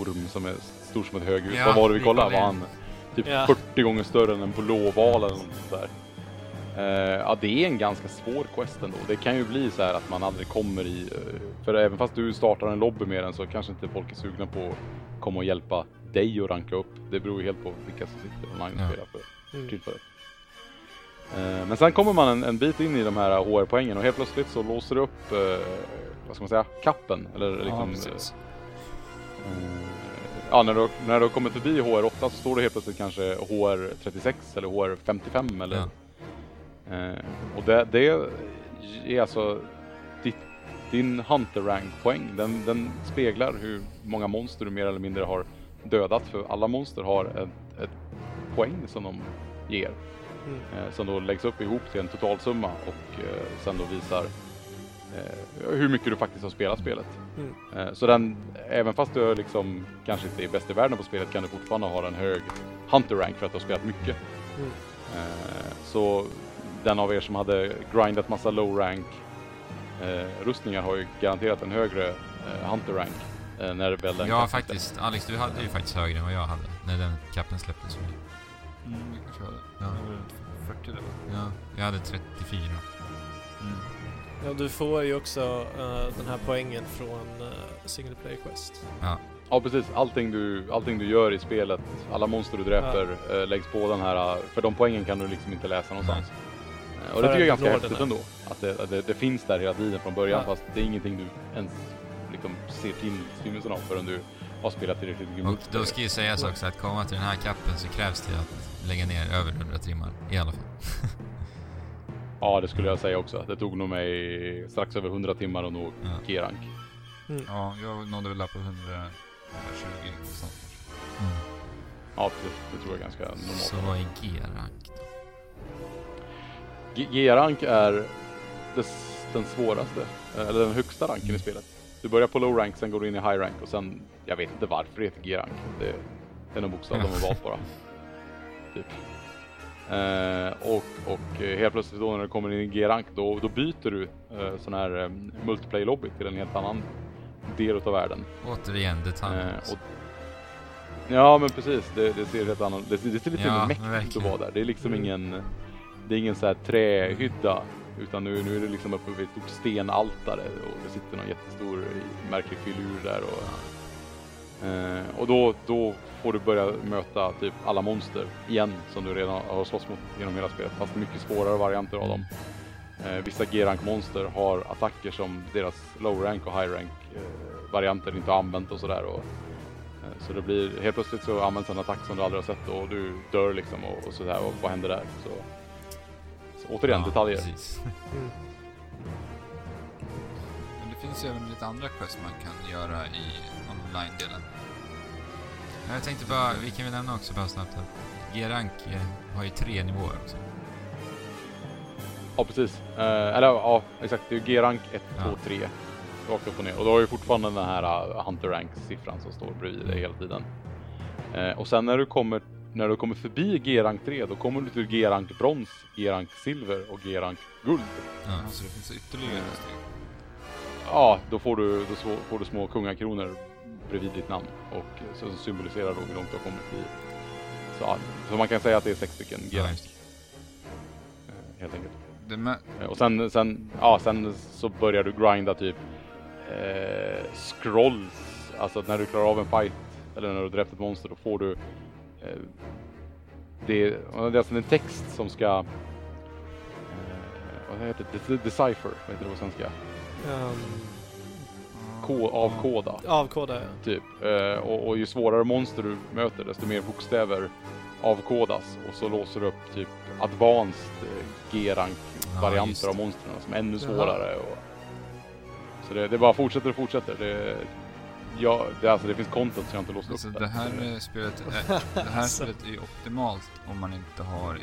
orm som är stor som ett höghus. Ja, Vad var det vi kollade? Var han typ Ja. 40 gånger större än en blåval eller något sånt där? Eh, ja, det är en ganska svår quest ändå. Det kan ju bli så här att man aldrig kommer i... eh, för även fast du startar en lobby med den så kanske inte folk är sugna på att komma och hjälpa dig att ranka upp. Det beror ju helt på vilka som sitter online och Ja. spelar för Mm. tillfället. Eh, Men sen kommer man en, en bit in i de här HR-poängen och helt plötsligt så låser det upp, eh, vad ska man säga, kappen. Eller Ja, liksom, precis. eh, ja, när du, när du har kommit förbi HR8 så står det helt plötsligt kanske HR36 eller HR55 eller... Ja. Eh, och det, det är alltså ditt, din Hunter Rank-poäng. Den, den speglar hur många monster du mer eller mindre har dödat. För alla monster har ett, ett poäng som de ger. Mm. Eh, som då läggs upp ihop till en totalsumma och eh, sen då visar hur mycket du faktiskt har spelat spelet. Mm. Eh, så den, även fast du liksom kanske inte är bäst i världen på spelet kan du fortfarande ha en hög Hunter Rank för att du har spelat mycket. Mm. Eh, så den av er som hade grindat massa low rank eh, rustningar har ju garanterat en högre eh, Hunter Rank eh, när väl den Ja, faktiskt. Alex, du hade ju faktiskt högre än vad jag hade när den kappen släpptes. Mm, det kanske var det. Ja. Det var runt 40 där va? Ja, jag hade 34. Ja, du får ju också eh, den här poängen från uh, single player quest. Ja precis, allting du, allting du gör i spelet, alla monster du dräper eh, läggs på den här, för de poängen kan du liksom inte läsa någonstans. Och det tycker jag är ganska häftigt ändå. Att det, att det, det finns där hela tiden från början Ja. fast det är ingenting du ens liksom ser till styrelsen av förrän du har spelat tillräckligt mycket Och då ska ju sägas också att komma till den här kappen så krävs det att lägga ner över 100 timmar. I alla fall. <laughs> Ja det skulle jag säga också. Det tog nog mig strax över 100 timmar och nå Ja. G-rank. Ja, jag nådde väl där på 120 någonstans kanske. Mm. Ja precis, det tror jag är ganska normalt. Så vad är G-rank då? G-rank är den svåraste, eh, eller den högsta ranken i spelet. Du börjar på low rank, sen går du in i high rank och sen, jag vet inte varför det heter G-rank. Det, det är någon bokstav de har valt bara. <laughs> Typ. Eh, och, och eh, helt plötsligt då när du kommer in i G-rank då, då byter du eh, sån här eh, multiplayer lobby till en helt annan del utav världen. Återigen detaljer. Eh, och, ja men precis, det, det ser helt annorlunda det, det ser lite Ja, mer mäktigt att vara där. Det är liksom Mm. ingen, det är ingen så här trähydda utan nu, nu är det liksom uppe vid ett stort stenaltare och det sitter någon jättestor eh, märklig filur där och Eh, och då, då får du börja möta typ alla monster igen som du redan har slåss mot genom hela spelet fast mycket svårare varianter av dem. Eh, vissa G-rank monster har attacker som deras low rank och high rank eh, varianter inte har använt och sådär. Och, eh, så det blir, helt plötsligt så används en attack som du aldrig har sett och du dör liksom och, och sådär och vad händer där? Så, så återigen Ja, detaljer. Precis. <laughs> Mm. Men det finns ju även lite andra quest man kan göra i online-delen. Jag tänkte bara, vi kan väl nämna också bara snabbt att G-rank eh, har ju tre nivåer också. Ja precis. Eh, eller ja, exakt. Det är ju G-rank 1, Ja. 2, 3. Rakt upp och ner. Och då har ju fortfarande den här uh, Hunter Rank-siffran som står bredvid dig hela tiden. Eh, och sen när du kommer när du kommer förbi G-rank 3 då kommer du till G-rank brons, G-rank silver och G-rank guld. Ja. Så det finns ytterligare steg. Ja, då får du, då får du små kungakronor bredvid ditt namn och så symboliserar då hur långt du har kommit i. Så, så man kan säga att det är sex stycken G-rank eh, helt enkelt. Eh, Och sen, sen, ja, sen så börjar du grinda typ eh, scrolls. Alltså när du klarar av en fight eller när du har dräpt ett monster då får du eh, det, det är alltså en text som ska eh, vad heter det? De- Decipher, vad heter det på svenska? Um, Ko, avkoda. avkoda, ja. Typ. Eh, och, och ju svårare monster du möter desto mer bokstäver avkodas och så låser du upp typ advanced eh, G-rank Ja, varianter just av monstren som är ännu svårare. Och, så det, det bara fortsätter och fortsätter. Det, ja, det, alltså, det finns content som jag inte låst alltså upp det där. här eh, spelet är, <laughs> det här Alltså. spelet är ju optimalt om man inte har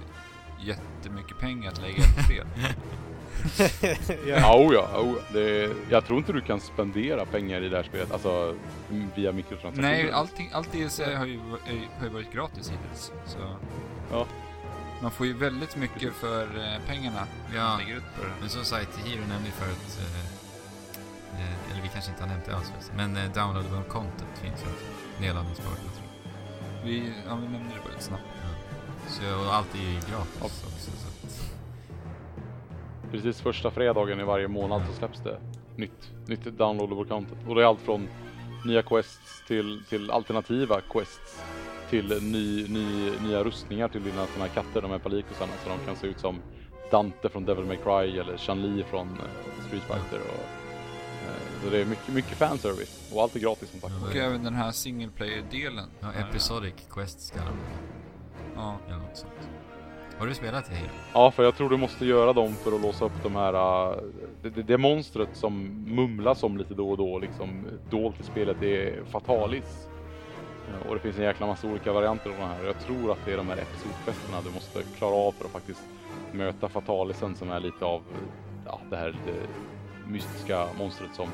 jättemycket pengar att lägga ett spel. <laughs> ja. Ja, oh ja, oh ja. Det, jag tror inte du kan spendera pengar i det här spelet, alltså via mikrotransaktioner. Nej, allting, allt DLC har ju, har ju varit gratis hittills. Så Ja. man får ju väldigt mycket för eh, pengarna Ja. lägger ut på det. Men som sagt, Hiro nämnde ju förut, eh, eh, eller vi kanske inte har nämnt det alls men eh, downloadable content finns ju också. Nedladdningsbart, jag tror Vi, ja, vi nämnde det bara lite snabbt. Ja. Så och allt är ju gratis Ja. också. Så Precis första fredagen i varje månad så släpps det nytt, nytt downloadable content. Och det är allt från nya quests till, till alternativa quests till ny, ny, nya rustningar till dina såna här katter, de här palikosarna, så de kan se ut som Dante från Devil May Cry eller Chun-Li från eh, Street Fighter. Och, eh, så det är mycket, mycket fanservice och allt är gratis som sagt. Och även den här single player-delen. ja, episodic quests kallar de Ja. eller något sånt. Har du spelat Hiro? Ja, för jag tror du måste göra dem för att låsa upp de här... äh, Det, det, det monstret som mumlas om lite då och då, liksom dolt i spelet, det är Fatalis. Eh, Och det finns en jäkla massa olika varianter av de här. Jag tror att det är de här episodfesterna du måste klara av för att faktiskt möta Fatalisen som är lite av ja, det här lite mystiska monstret som,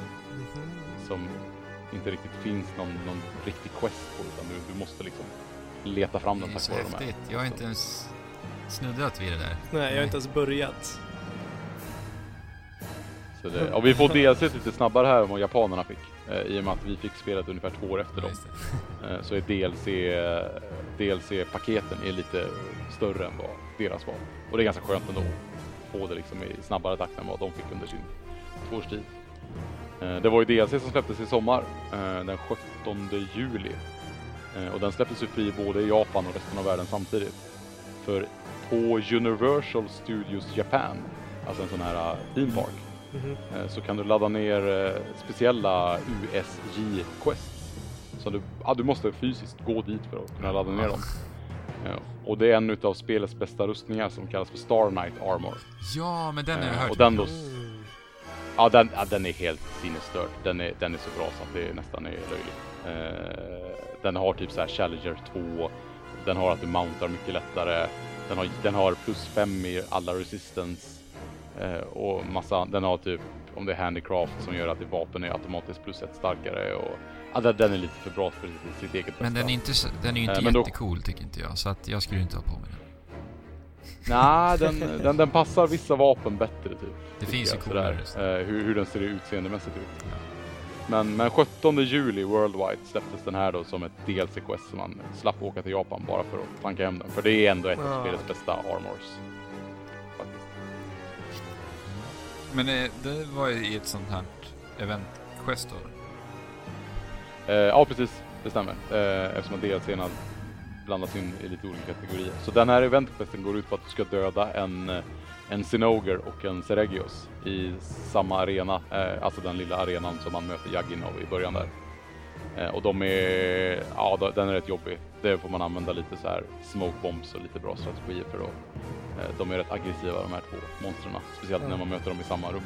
som inte riktigt finns någon, någon riktig quest på utan du, du måste liksom leta fram den tack vare de här. Jag har inte ens snuddat vid det där. Nej, jag har inte ens börjat. Så det, och vi får DLC lite snabbare här än vad japanerna fick. Eh, I och med att vi fick spelet ungefär två år efter Ja, dem. <laughs> Eh, så är DLC, eh, DLC-paketen är lite större än vad deras var. Och det är ganska skönt ändå att få det liksom i snabbare takt än vad de fick under sin tvåårstid. Eh, det var ju DLC som släpptes i sommar, eh, den 17 juli. Eh, och den släpptes ju fri både i Japan och resten av världen samtidigt. För på Universal Studios Japan, alltså en sån här eh, theme park, Mhm. Eh, så kan du ladda ner eh, speciella USJ-quests. Så du, ja, du måste fysiskt gå dit för att kunna ladda ner dem. Eh, Och det är en utav spelets bästa rustningar som kallas för Star Knight Armor. Ja, men den har jag hört. och den då, Mm. ja, den, ja, den är helt sinnesstörd. Den är, den är så bra så att det nästan är löjligt. Den har typ så här Challenger 2. Den har att du mountar mycket lättare. Den har, den har plus 5 i alla resistance. Eh, och massa, den har typ om det är handicraft som gör att det vapen är automatiskt plus ett starkare och ja, den- är lite för bra för sitt, sitt eget Men bästa. den är, inte, den är ju inte Eh, men då- jättecool tycker inte jag, så att jag skulle inte ha på mig den. Nej, <laughs> den, den, den passar vissa vapen bättre typ. Det finns ju coolare. Eh, hur, hur den ser utseendemässigt ut. Men, men 17 juli Worldwide släpptes den här då som ett DLC-quest som man slapp åka till Japan bara för att planka hem den. För det är ändå ett av spelets bästa armors. Faktiskt. Men eh, det var i ett sånt här event-quest då? Eh, ja, precis. Det stämmer. Eh, eftersom DLCn blandas in i lite olika kategorier. Så den här eventquesten går ut på att du ska döda en, en Sinoger och en Seregios i samma arena. Eh, alltså den lilla arenan som man möter Jaginov i början där. Eh, och de är, ja den är rätt jobbig. Det får man använda lite så här smoke bombs och lite bra strategier för då. Eh, de är rätt aggressiva de här två monstren. Speciellt när Ja. man möter dem i samma rum.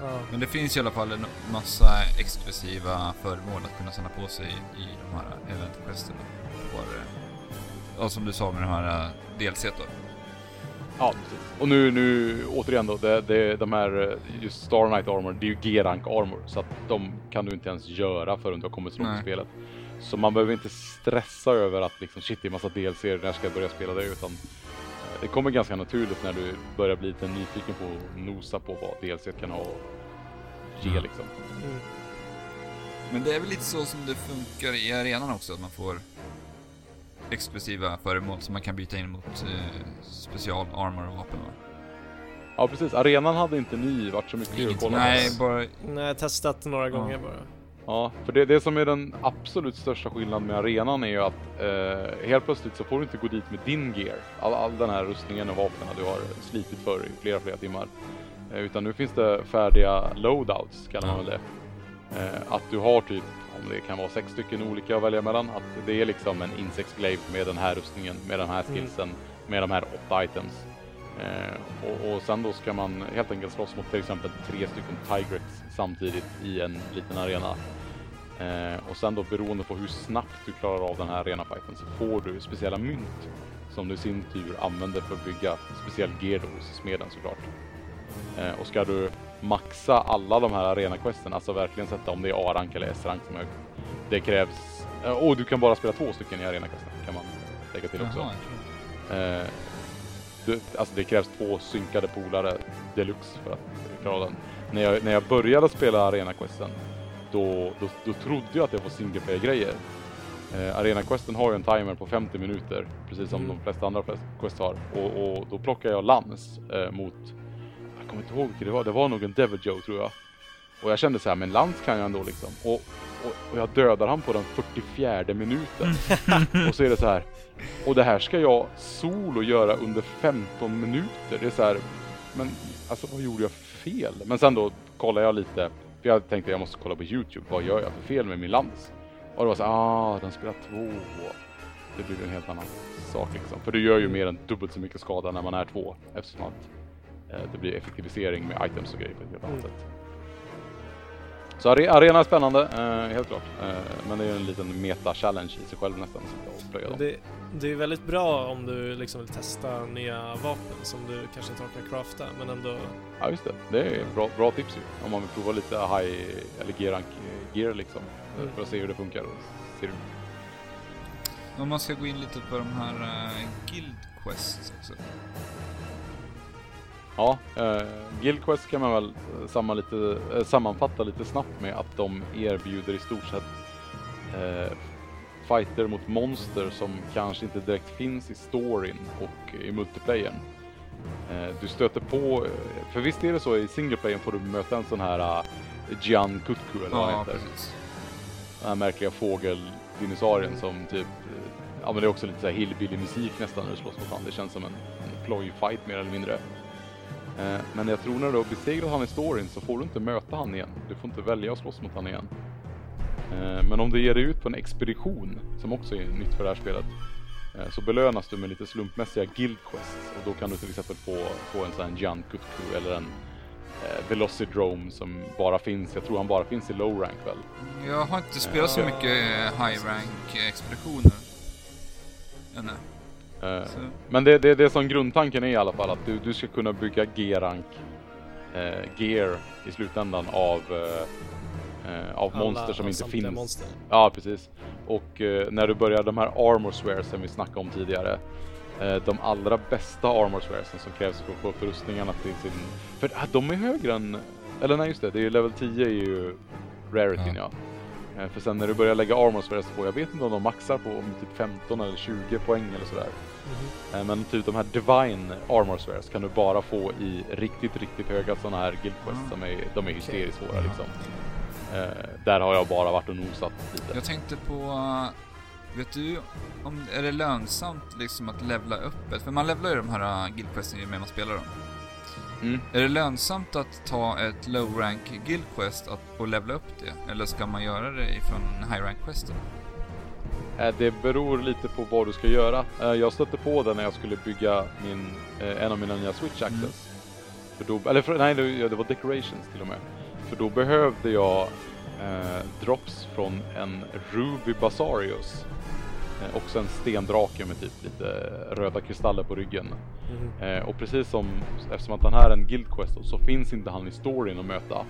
Ja. Men det finns i alla fall en massa exklusiva föremål att kunna samla på sig i de här event-questerna. Eh, Ja, som du sa med de här eh, DLC då. Ja, precis. Och nu, nu återigen då, det, det, de här, just Star Knight Armor, det är ju G-rank Armor. Så att de kan du inte ens göra förrän du har kommit så långt i spelet. Så man behöver inte stressa över att liksom shit, det är massa DLC, när ska jag börja spela det? Utan eh, det kommer ganska naturligt när du börjar bli lite nyfiken på att nosa på vad DLC kan ha och ge Mm. liksom. Mm. Men det är väl lite så som det funkar i arenan också, att man får exklusiva föremål som man kan byta in mot eh, special armor och vapen va? Ja precis, arenan hade inte ni varit så mycket Inget att kolla Nej, bara... Nej, jag har testat några gånger bara. Ja, för det, det som är den absolut största skillnaden med arenan är ju att eh, helt plötsligt så får du inte gå dit med din gear. All, all den här rustningen och vapnen du har slitit för i flera, flera timmar. Eh, utan nu finns det färdiga loadouts, kallar man väl det. Eh, att du har typ, om det kan vara sex stycken olika att välja mellan, att det är liksom en Insect Glaive med den här rustningen, med den här Mm. skillsen, med de här åtta items. Eh, och, och sen då ska man helt enkelt slåss mot till exempel tre stycken Tigrex samtidigt i en liten arena. Eh, och sen då beroende på hur snabbt du klarar av den här arenafighten så får du speciella mynt som du i sin tur använder för att bygga speciell gear hos smeden såklart. Eh, och ska du maxa alla de här arenaquesten, alltså verkligen sätta om det är A-rank eller S-rank som är, det krävs, eh, och du kan bara spela två stycken i arenaquesten kan man lägga till också. Jaha, jag Eh, du, alltså det krävs två synkade polare deluxe för att klara den. När jag, när jag började spela Arena-questen då, då, då trodde jag att det var single grejer Eh, Arena-questen har ju en timer på 50 minuter, precis som Mm. de flesta andra quest har. Och, och då plockar jag lans eh, mot, jag kommer inte ihåg vilket det var, det var nog en Devil Joe tror jag. Och jag kände så här, men lans kan jag ändå liksom. Och, och, och jag dödar han på den 44 minuten. och så är det så här, och det här ska jag solo göra under 15 minuter. Det är så här, men alltså vad gjorde jag för fel? Men sen då kollar jag lite, för jag tänkte jag måste kolla på Youtube, vad gör jag för fel med min lans? Och det var så här, ah, den spelar två. Det blir en helt annan sak liksom. För du gör ju mer än dubbelt så mycket skada när man är två, eftersom att det blir effektivisering med items och grejer på ett helt annat Mm. sätt. Så are arena är spännande, eh, helt klart. Eh, men det är ju en liten meta-challenge i sig själv nästan. att plöja dem. Det, det är väldigt bra om du liksom vill testa nya vapen som du kanske inte orkar crafta men ändå Ja just det, det är bra, bra tips ju. Om man vill prova lite high eller G-rank gear liksom. Mm. För att se hur det funkar och ser ut. Om man ska gå in lite på de här uh, Guild Quests också. Ja, eh, Guild Quest kan man väl eh, samma lite, eh, sammanfatta lite snabbt med att de erbjuder i stort sett eh, fighter mot monster som kanske inte direkt finns i storyn och i multiplayern. Eh, du stöter på, eh, för visst är det så i single playern får du möta en sån här uh, Gian Kutku eller vad han heter. precis. Den här märkliga fågeldinosaurien som typ, ja men det är också lite så här hillbilly musik nästan när du slåss mot honom. Det känns som en, en plojfight mer eller mindre. Eh, Men jag tror när du har besegrat han i storyn så får du inte möta han igen. Du får inte välja att slåss mot han igen. Eh, Men om du ger dig ut på en expedition, som också är nytt för det här spelet, eh, så belönas du med lite slumpmässiga guild quests och då kan du till exempel få, få en sån här Jan Kutku eller en eh, Velocidrome som bara finns, jag tror han bara finns i low rank väl. Jag har inte spelat så mycket high rank expeditioner. Ännu. Eh, Så, Men det, det, det som grundtanken är i alla fall att du, du ska kunna bygga G-rank eh, gear i slutändan av, eh, eh, av Alla- monster som av inte finns. Monster. Ja, precis. Och eh, när du börjar de här armor swears som vi snackade om tidigare. Eh, de allra bästa armor swearsen som krävs för att få upp rustningarna till sin... För ah, de är högre än... Eller nej just det, det är ju level 10 är ju rarityn ja. Eh, för sen när du börjar lägga armor swears på, jag vet inte om de maxar på om typ 15 eller 20 poäng eller sådär. Eh, Men typ de här Divine Armor Swears kan du bara få i riktigt, riktigt höga sådana här Guild Quests Mm. som är, de är hysteriskt svåra liksom. Eh, där har jag bara varit och nosat lite. Jag tänkte på... Vet du, om, är det lönsamt liksom att levla upp ett? För man levlar ju de här uh, guildquesten ju mer man spelar dem. Mm. Är det lönsamt att ta ett low rank guild quest att, och levla upp det? Eller ska man göra det ifrån high rank questen? Eh, det beror lite på vad du ska göra. Eh, jag stötte på det när jag skulle bygga min, eh, en av mina nya Switch Mm. Access. För då, eller för, nej, det, var Decorations till och med. För då behövde jag eh, drops från en Ruby Basarius. Eh, också en stendrake med typ lite röda kristaller på ryggen. Mhm. Eh, och precis som, eftersom att han är en guild quest så finns inte han i storyn att möta.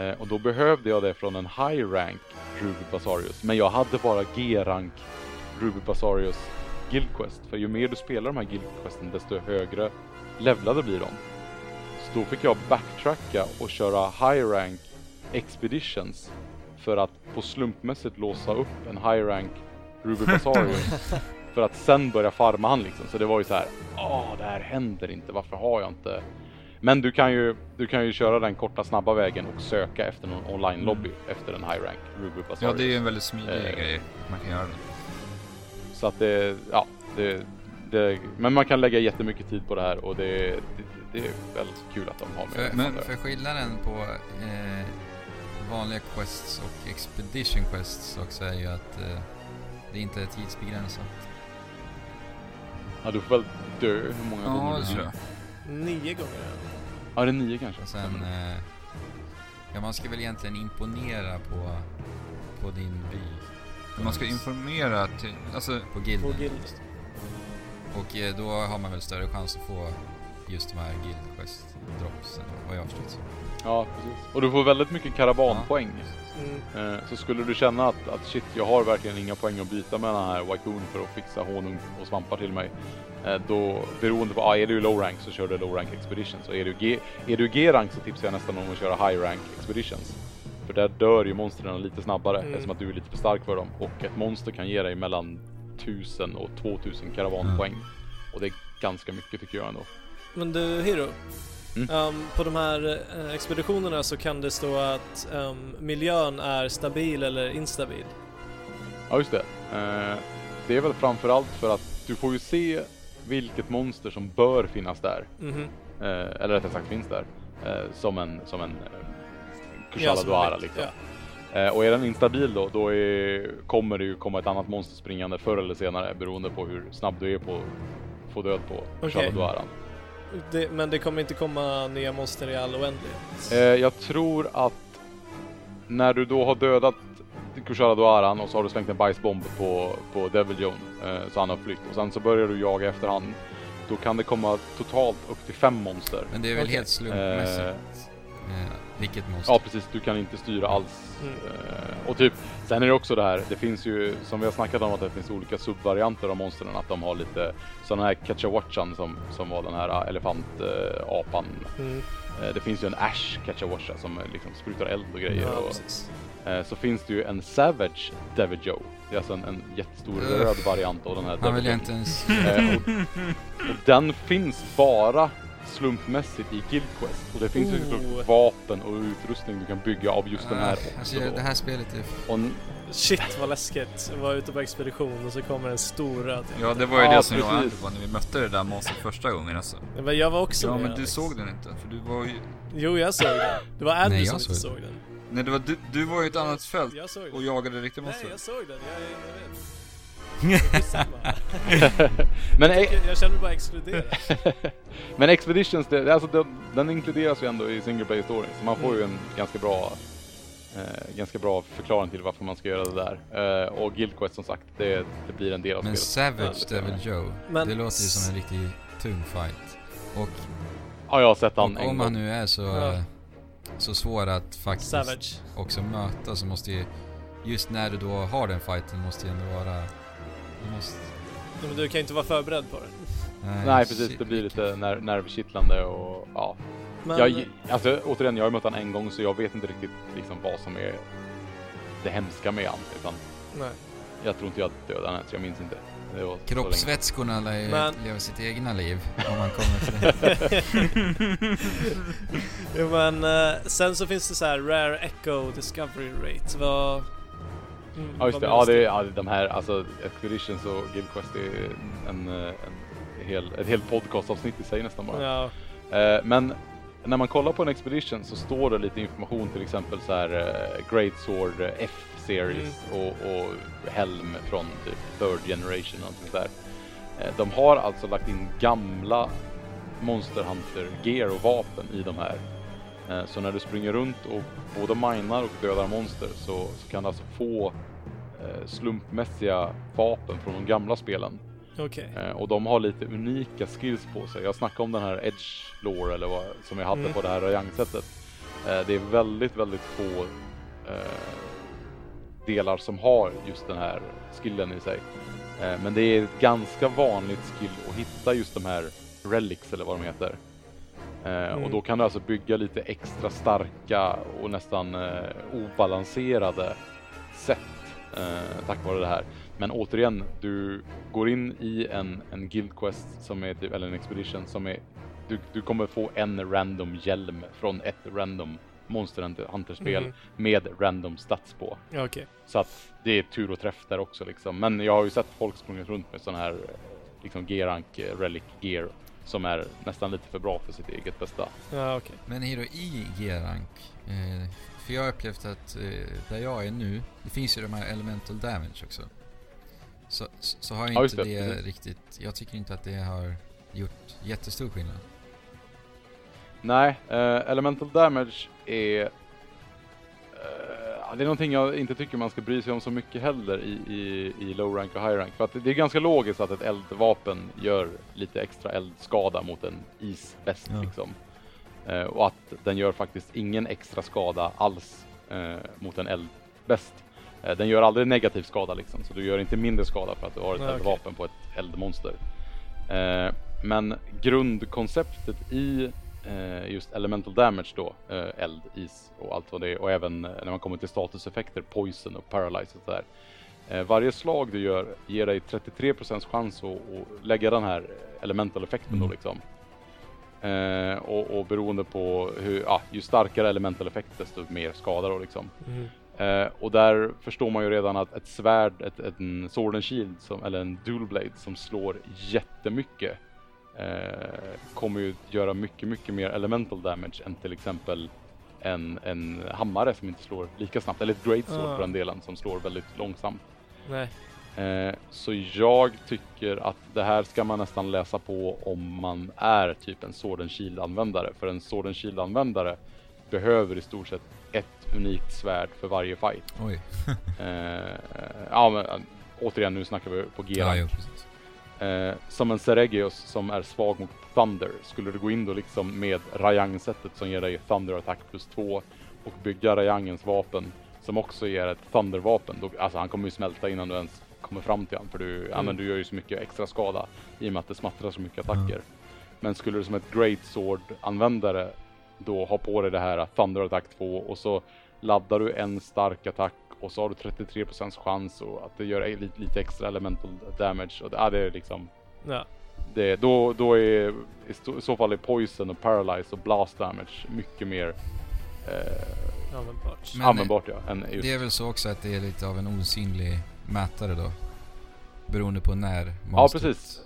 Eh, och då behövde jag det från en high rank Ruby Basarius. Men jag hade bara G-rank Ruby Basarius guild quest. För ju mer du spelar de här guild questen desto högre levlade blir de. Så då fick jag backtracka och köra high rank expeditions. För att på slumpmässigt låsa upp en high rank Ruby Basarius. <laughs> för att sen börja farma han liksom. Så det var ju så här. Åh, det här händer inte. Varför har jag inte? Men du kan ju, du kan ju köra den korta snabba vägen och söka efter någon online lobby efter en high rank Ruby Basarius. Ja, det är ju en väldigt smidig Eh. grej man kan göra det. Så att det, ja, det, det, men man kan lägga jättemycket tid på det här och det, det, det är väldigt kul att de har med För, det. men- för skillnaden på eh, vanliga quests och expedition quests också är ju att eh, det inte är tidsbegränsat. Ja, du får väl dö hur många gånger Ja, du det vill. Nio gånger? Ja, det är nio kanske. Och sen... Eh, ja, man ska väl egentligen imponera på, på din by. Man ska informera till, alltså, På gilden. På guild. Och eh, då har man väl större chans att få just de här guild quest dropsen vad jag har förstått. Ja, precis. Och du får väldigt mycket karavanpoäng. Mm. Eh, så skulle du känna att, att shit, jag har verkligen inga poäng att byta med den här Waikun för att fixa honung och svampar till mig. Eh, då, beroende på, ah, är du low rank så kör du low rank expeditions. Och är du G, är du G-rank så tipsar jag nästan om att köra high rank expeditions. För där dör ju monstren lite snabbare Mm. eftersom att du är lite för stark för dem. Och ett monster kan ge dig mellan 1000 och 2000 karavanpoäng. Och det är ganska mycket tycker jag ändå. Men du Hiro, Mm. ehm, på de här eh, expeditionerna så kan det stå att ehm, miljön är stabil eller instabil. Ja just det. Eh, det är väl framförallt för att du får ju se vilket monster som bör finnas där. Mhm. Eh, eller rättare sagt finns där. Som en, som en Ja, Kushala som Duara liksom. ja. Och är den instabil då, då är, kommer det ju komma ett annat monster springande förr eller senare beroende på hur snabb du är på att få död på Kushala Okej. Duaran. Det, men det kommer inte komma nya monster i all oändlighet. Eh, jag tror att när du då har dödat Kushala Duaran och så har du slängt en bajsbomb på, på Devil Joan eh, så han har flytt och sen så börjar du jaga efter han. Då kan det komma totalt upp till fem monster. Men det är väl Okej. helt slumpmässigt eh, vilket monster. Ja precis, du kan inte styra alls. Mm. Eh, och typ, sen är det också det här, det finns ju, som vi har snackat om att det finns olika subvarianter av monstren, att de har lite sådana här Kachawachan som, som var den här elefantapan. Mm. Eh, det finns ju en Ash Kachawacha som eh, liksom sprutar eld och grejer. Ja, och, precis. eh, så finns det ju en Savage Devil Joe. Det är alltså en, en jättestor röd variant av den här Han Devil vill jag inte ens... Eh, och, och den finns bara slumpmässigt i Guild Quest. Och det finns ju Oh. såklart vapen och utrustning du kan bygga av just den här Ah, också. alltså, då. det här spelet är... Och n- Shit vad läskigt. Jag var ute på expedition och så kommer en stor röd. Ja, det var ju Ja, det som jag precis. Andy var när vi mötte det där monstret första gången alltså. Men jag var också Ja, med men du Alex. såg den inte, för du var ju... Jo, jag såg den. Det var Andy Nej, som inte såg såg den. Nej, det var du, du var ju i ett annat fält Jag såg och jagade riktiga Nej, monster. jag såg den. Jag, jag vet. <laughs> Men, jag, jag känner mig bara exkluderad. <laughs> men Expeditions, det, alltså den, den inkluderas ju ändå i single player story. Så man får ju en ganska bra eh, ganska bra förklaring till varför man ska göra det där. Eh, och Guild Quest som sagt, det, det blir en del av Men spelet. Savage Ja, det Devil Joe, Men det låter ju som en riktigt tung fight. Och Ja, jag har sett han Och en om han nu är så, Ja. så svår att faktiskt Savage. också möta så måste ju, just när du då har den fighten måste ju ändå vara... Du måste, Ja, Men du kan ju inte vara förberedd på det. Nej precis, shit, det blir lite ner nervkittlande och ja. Men, Jag, alltså återigen, jag har mött han en gång så jag vet inte riktigt liksom vad som är det hemska med han. Utan nej. jag tror inte jag dödade ens, jag minns inte. Kroppsvätskorna lär ju Men- leva sitt egna liv om man kommer till det. <laughs> Jo, men eh, sen så finns det så här Rare Echo Discovery Rate. Vad... Mm, Ja just det, ja det är ja, de här, alltså Expeditions och Guild Quest är en, en hel, ett helt podcastavsnitt i sig nästan bara. Ja, Eh, men när man kollar på en Expedition så står det lite information till exempel så här eh, Great Sword eh, F-series och, och Helm från typ third generation och sånt där. Eh, de har alltså lagt in gamla Monster Hunter gear och vapen i de här. Eh, så när du springer runt och både minar och dödar monster så, så kan du alltså få eh, slumpmässiga vapen från de gamla spelen. okej. Eh, och de har lite unika skills på sig. Jag snackade om den här Edge Lore eller vad, som jag hade Mm. på det här Rayang-sättet. Det är väldigt, väldigt få delar som har just den här skillen i sig. Men det är ett ganska vanligt skill att hitta just de här relics eller vad de heter. Eh, Mm. Och då kan du alltså bygga lite extra starka och nästan eh, obalanserade sätt eh, tack vare det här. Men återigen, du går in i en, en Guild Quest som är typ, eller en Expedition som är du, du kommer få en random hjälm från ett random Monster Hunter- Hunter-spel Mhm. med random stats på. Ja, okej. Så att det är tur och träff där också liksom. Men jag har ju sett folk sprungit runt med sån här liksom G-rank relic gear som är nästan lite för bra för sitt eget bästa. Ja, okej. Men Hiro, i G-rank, eh, för jag har upplevt att eh, där jag är nu, det finns ju de här elemental damage också. Så, så så har Ja, just inte det, det, precis. riktigt, jag tycker inte att det har gjort jättestor skillnad. Nej, eh, elemental damage är... det är någonting jag inte tycker man ska bry sig om så mycket heller i, i, i low rank och high rank. För att det är ganska logiskt att ett eldvapen gör lite extra eldskada mot en isbäst Ja. liksom. Eh, och att den gör faktiskt ingen extra skada alls eh, mot en eldbäst. Eh, den gör aldrig negativ skada liksom, så du gör inte mindre skada för att du har ett okej. eldvapen på ett eldmonster. Eh, men grundkonceptet i just elemental damage då, eh, eld, is och allt vad det är och även eh, när man kommer till statuseffekter, poison och paralyze och sådär. Eh, varje slag du gör ger dig 33% chans att, att lägga den här elemental effekten då Mm. liksom. Eh, och, och beroende på hur, ja, ju starkare elemental effekt desto mer skada då liksom. Mhm. Eh, och där förstår man ju redan att ett svärd, ett, ett, en sword and shield som, eller en dual blade som slår jättemycket eh, kommer ju göra mycket, mycket mer elemental damage än till exempel en, en hammare som inte slår lika snabbt, eller ett great sword Ah. för den delen som slår väldigt långsamt. Nej. Eh, så jag tycker att det här ska man nästan läsa på om man är typ en Sword and Shield användare. För en Sword and Shield användare behöver i stort sett ett unikt svärd för varje fight. Oj. <laughs> Eh, ja men äh, återigen nu snackar vi på G Ja, jo, precis. Eh, som en Seregios som är svag mot Thunder. Skulle du gå in då liksom med Rayang-sättet som ger dig Thunder Attack plus 2 och bygga Rayangens vapen som också ger ett Thunder-vapen. Då, alltså han kommer ju smälta innan du ens kommer fram till honom för du, Mm. men du gör ju så mycket extra skada i och med att det smattrar så mycket attacker. Men skulle du som ett Great Sword-användare då ha på dig det här Thunder Attack 2 och så laddar du en stark attack och så har du 33% chans och att det gör lite, lite extra elemental damage. Och det, ja, det är liksom Ja. det, då, då är i, så fall är poison och paralyze och blast damage mycket mer eh, Användbart. Men- användbart ja, än just, Det är väl så också att det är lite av en osynlig mätare då? Beroende på när Ja precis.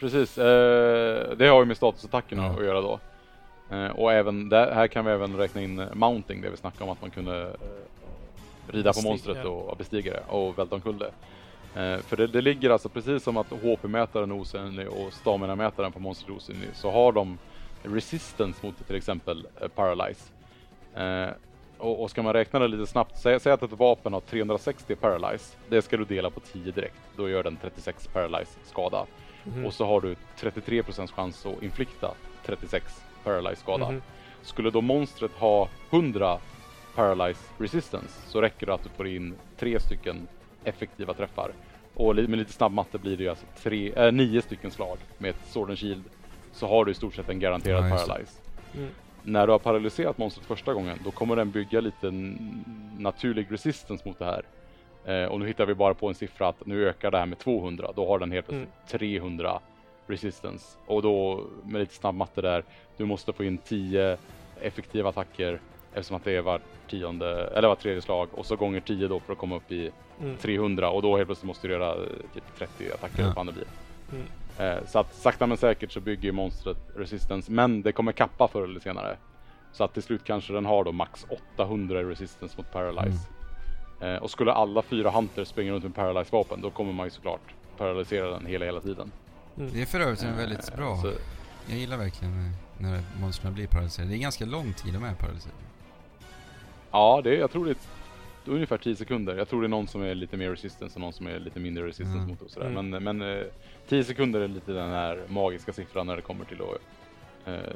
Precis, eh, det har ju med statusattackerna Ja. att göra då. Eh, och även där, här kan vi även räkna in eh, mounting, det vi snackade om att man kunde eh, rida på monstret och bestiga det och välta omkull det. För det, det ligger alltså precis som att HP-mätaren är osynlig och stamina-mätaren på monstret är osynlig så har de resistance mot till exempel paralyze. Och, och ska man räkna det lite snabbt, säg, säg att ett vapen har 360 paralyze. Det ska du dela på 10 direkt. Då gör den 36 paralyze skada. Mhm. och så har du 33% chans att inflikta 36 paralyze skada. Mhm. Skulle då monstret ha 100 paralyze resistance så räcker det att du får in tre stycken effektiva träffar. Och med lite snabb matte blir det ju alltså tre, äh, nio stycken slag med ett sword and shield. Så har du i stort sett en garanterad det. paralyze. Mm. När du har paralyserat monstret första gången då kommer den bygga lite naturlig resistance mot det här. Eh, och nu hittar vi bara på en siffra att nu ökar det här med 200. Då har den helt plötsligt 300 resistance. Och då med lite snabb matte där. Du måste få in 10 effektiva attacker eftersom att det är var tionde eller var tredje slag och så gånger 10 då för att komma upp i Mm. 300 och då helt plötsligt måste du göra eh, typ 30 attacker Ja. vad fan det blir. Mm. Eh, så att sakta men säkert så bygger ju monstret resistance men det kommer kappa förr eller senare. Så att till slut kanske den har då max 800 i resistance mot paralyze. Eh, och skulle alla fyra hunters springa runt med paralyze vapen då kommer man ju såklart paralysera den hela hela tiden. Det är för övrigt en väldigt Eh, bra. Så, Jag gillar verkligen eh, när monstren blir paralyserade. Det är ganska lång tid de är paralyserade. ja, det, jag tror det är ungefär 10 sekunder. Jag tror det är någon som är lite mer resistance och någon som är lite mindre resistance Mm. mot och sådär. Mm. Men, men eh, 10 sekunder är lite den här magiska siffran när det kommer till att eh,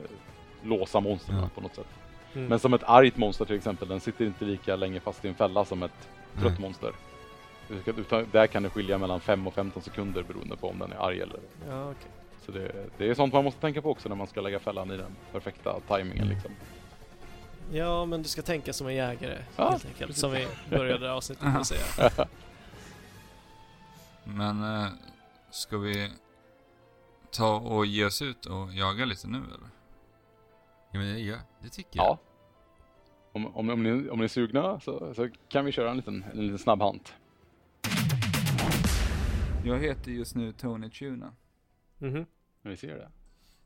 låsa monstren Ja. på något sätt. Mm. Men som ett argt monster till exempel, den sitter inte lika länge fast i en fälla som ett trött Nej. monster. Utan- där kan det skilja mellan 5 och 15 sekunder beroende på om den är arg eller... Ja, okej. Så det, det är sånt man måste tänka på också när man ska lägga fällan i den perfekta tajmingen liksom. ja, men du ska tänka som en jägare Ja, helt enkelt. precis. Som vi började avsnittet med att säga. <laughs> Men eh, ska vi ta och ge oss ut och jaga lite nu eller? Ja, men det, ja, det tycker jag. Ja. Om, om, om, ni, om ni är sugna så, så kan vi köra en liten, en liten snabb hunt. Jag heter just nu Tony Tuna. Mhm. När vi ser det.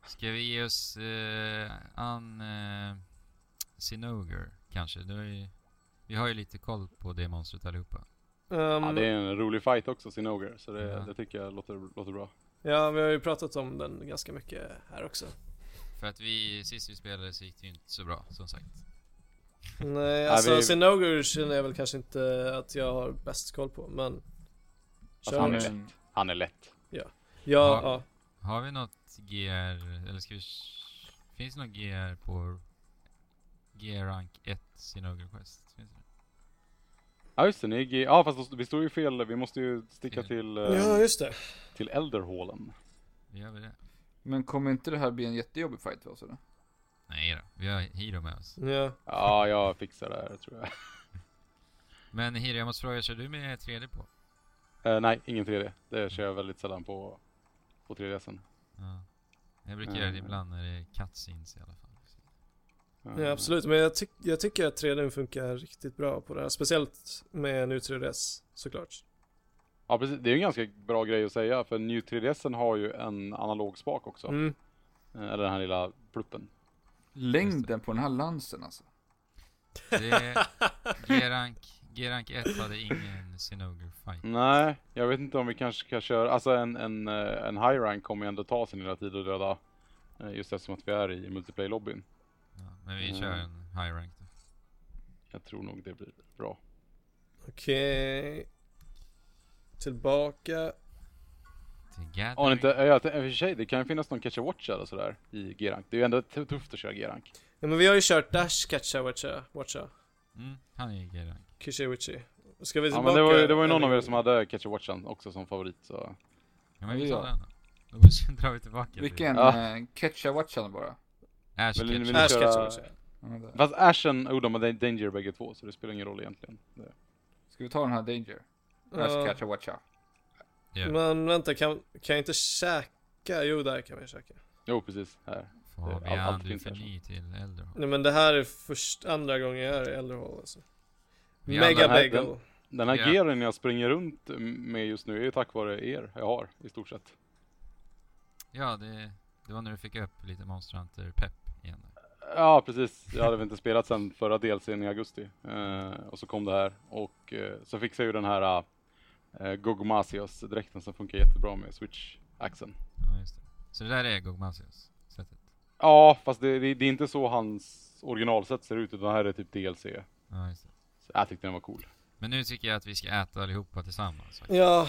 Ska vi ge oss eh, an eh, Sinoger kanske? Det är ju, vi har ju lite koll på det monstret allihopa. Ehm, Ja, det är en rolig fight också, Sinoger, så det, Ja. det tycker jag låter, låter bra. ja, vi har ju pratat om den ganska mycket här också. För att vi, sist vi spelade så gick det ju inte så bra, som sagt. Nej, alltså vi- Sinogur känner jag väl kanske inte att jag har bäst koll på, men... Kör. han är lätt. Han är lätt. Ja, Ja. ja. Har vi något GR, eller ska vi... Finns det något GR på G-rank 1 Sinoger Quest? Finns det? Ja just det, ni är G... Ja fast vi står ju fel, vi måste ju sticka Fel. till, eh, Ja, just det. till Elderhallen. Gör vi det? Men kommer inte det här bli en jättejobbig fight för oss eller? Nej då, vi har Hiro med oss. Ja. Ja, jag fixar det här tror jag. Men Hiro, jag måste fråga, kör du med 3D på? Eh, nej, ingen 3D. Det kör jag väldigt sällan på, på 3DSen. Ja. Jag brukar göra det ibland när det är cutscenes i alla fall. Eh, Ja, absolut. Men jag, tyck- jag tycker att 3D funkar riktigt bra på det här. Speciellt med nu 3DS, såklart. Ja precis, det är ju en ganska bra grej att säga för New 3DSen har ju en analog spak också. Mm. Eh, Eller den här lilla pluppen. Längden på den här lansen alltså. Det G-rank, G-rank 1 hade ingen Sinoger fight. Nej, jag vet inte om vi kanske ska köra, alltså en, en, eh, en high rank kommer ju ändå ta sin lilla tid att döda. eh, Just eftersom att vi är i multiplayer-lobbyn. Ja, men vi Mm. kör en high rank då. Jag tror nog det blir bra. Okej. Tillbaka. Till Gathering. Om inte, ja, i och för sig, det kan ju finnas någon catch a watch eller sådär i G-rank. Det är ju ändå tufft att köra G-rank. Ja, men vi har ju kört Dash, Catcha, Watcha, Watcha, Mm, han är ju G-rank. Kishiwichi. Ska vi Ja tillbaka? men det var, ju- det var ju någon av er som hade catch a watchen också som favorit så. Ja men vi Ja. tar den då. Då drar vi tillbaka till Vilken Ja. eh, watchan bara. Ash Ketchum. Ash. Ja. Fast Ashen, oh de har Danger bägge två så det spelar ingen roll egentligen. Det. Ska vi ta den här Danger? Ja. Ash catcha watcha. Ja, Men vänta, kan, kan jag inte käka? Jo, där kan vi käka. Jo precis, här. Fabian, allt du är för ny till Elderhall. Nej men det här är först, andra gången jag är i Elderhall alltså. Vi Mega den här- Bagel. Den här Ja. gearen jag springer runt med just nu är ju tack vare er jag har i stort sett. Ja, det, det var när du fick upp lite Monster Hunter pepp igen. Ja precis, jag hade väl inte spelat sen förra delsen i augusti. Eh, och så kom det här och eh, så fixade jag ju den här uh, Gogomasios dräkten som funkar jättebra med switch-axeln. Ja, just det. Så det där är Gogmasios sättet? Ja, fast det, det, det är inte så hans originalsätt ser ut utan det här är typ DLC. Ja, just det. Jag tyckte den var cool. Men nu tycker jag att vi ska äta allihopa tillsammans. faktiskt. Ja,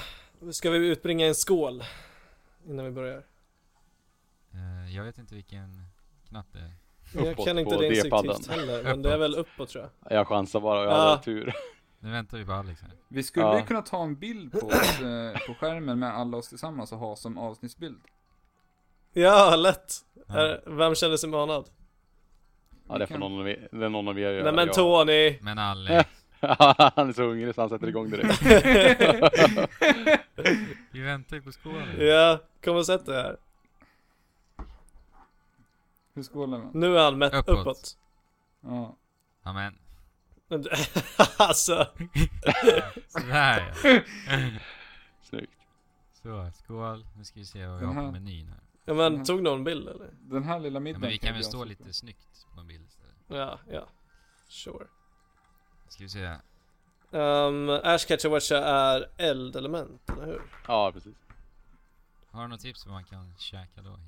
ska vi utbringa en skål? innan vi börjar? Eh, jag vet inte vilken knapp det är. Jag Uppåt kan inte på det instinktivt heller, men det är väl uppåt tror jag. Jag chansar bara, jag Ja. hade tur. Nu väntar vi på Alex här. Vi skulle Ja. ju kunna ta en bild på oss eh, på skärmen med alla oss tillsammans och ha som avsnittsbild. Ja, lätt! Ja. Vem känner sig manad? Ja, det får kan- någon av er, det är någon av er göra. Nej men Jag- Tony! Men Alex, <laughs> han är så hungrig så han sätter igång direkt. <laughs> vi väntar ju på skålen. ja, kom och sätt dig här. Hur skålar man? Nu är han mätt Uppåt. uppåt. Ja. Ja men, Men du- <laughs> alltså, sådär ja. Snyggt. Så, skål. Nu ska vi se vad vi har på menyn här. ja, men tog någon bild eller? Den här lilla Ja, middagen men vi kan väl vi stå lite snyggt på en bild istället. Ja, ja. Sure. Ska vi se. Um, Ash Catcher Watcha är eldelement, eller hur? Ja, precis. Har du något tips på vad man kan käka då?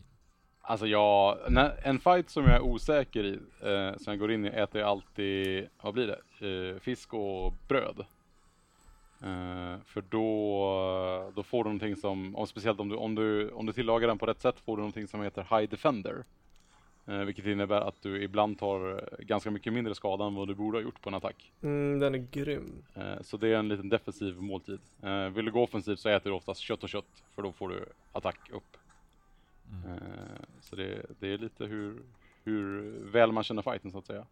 Alltså jag, när, en fight som jag är osäker i, eh, som jag går in i, äter jag alltid, vad blir det? Eh, fisk och bröd. Eh, för då, då får du någonting som, och speciellt om du, om, du, om du tillagar den på rätt sätt, får du någonting som heter High Defender. Eh, vilket innebär att du ibland tar eh, ganska mycket mindre skada än vad du borde ha gjort på en attack. Mm, den är grym. Eh, så det är en liten defensiv måltid. Vill du gå offensivt så äter du oftast kött och kött, för då får du attack upp. Mm. Så det, det är lite hur, hur väl man känner fighten så att säga.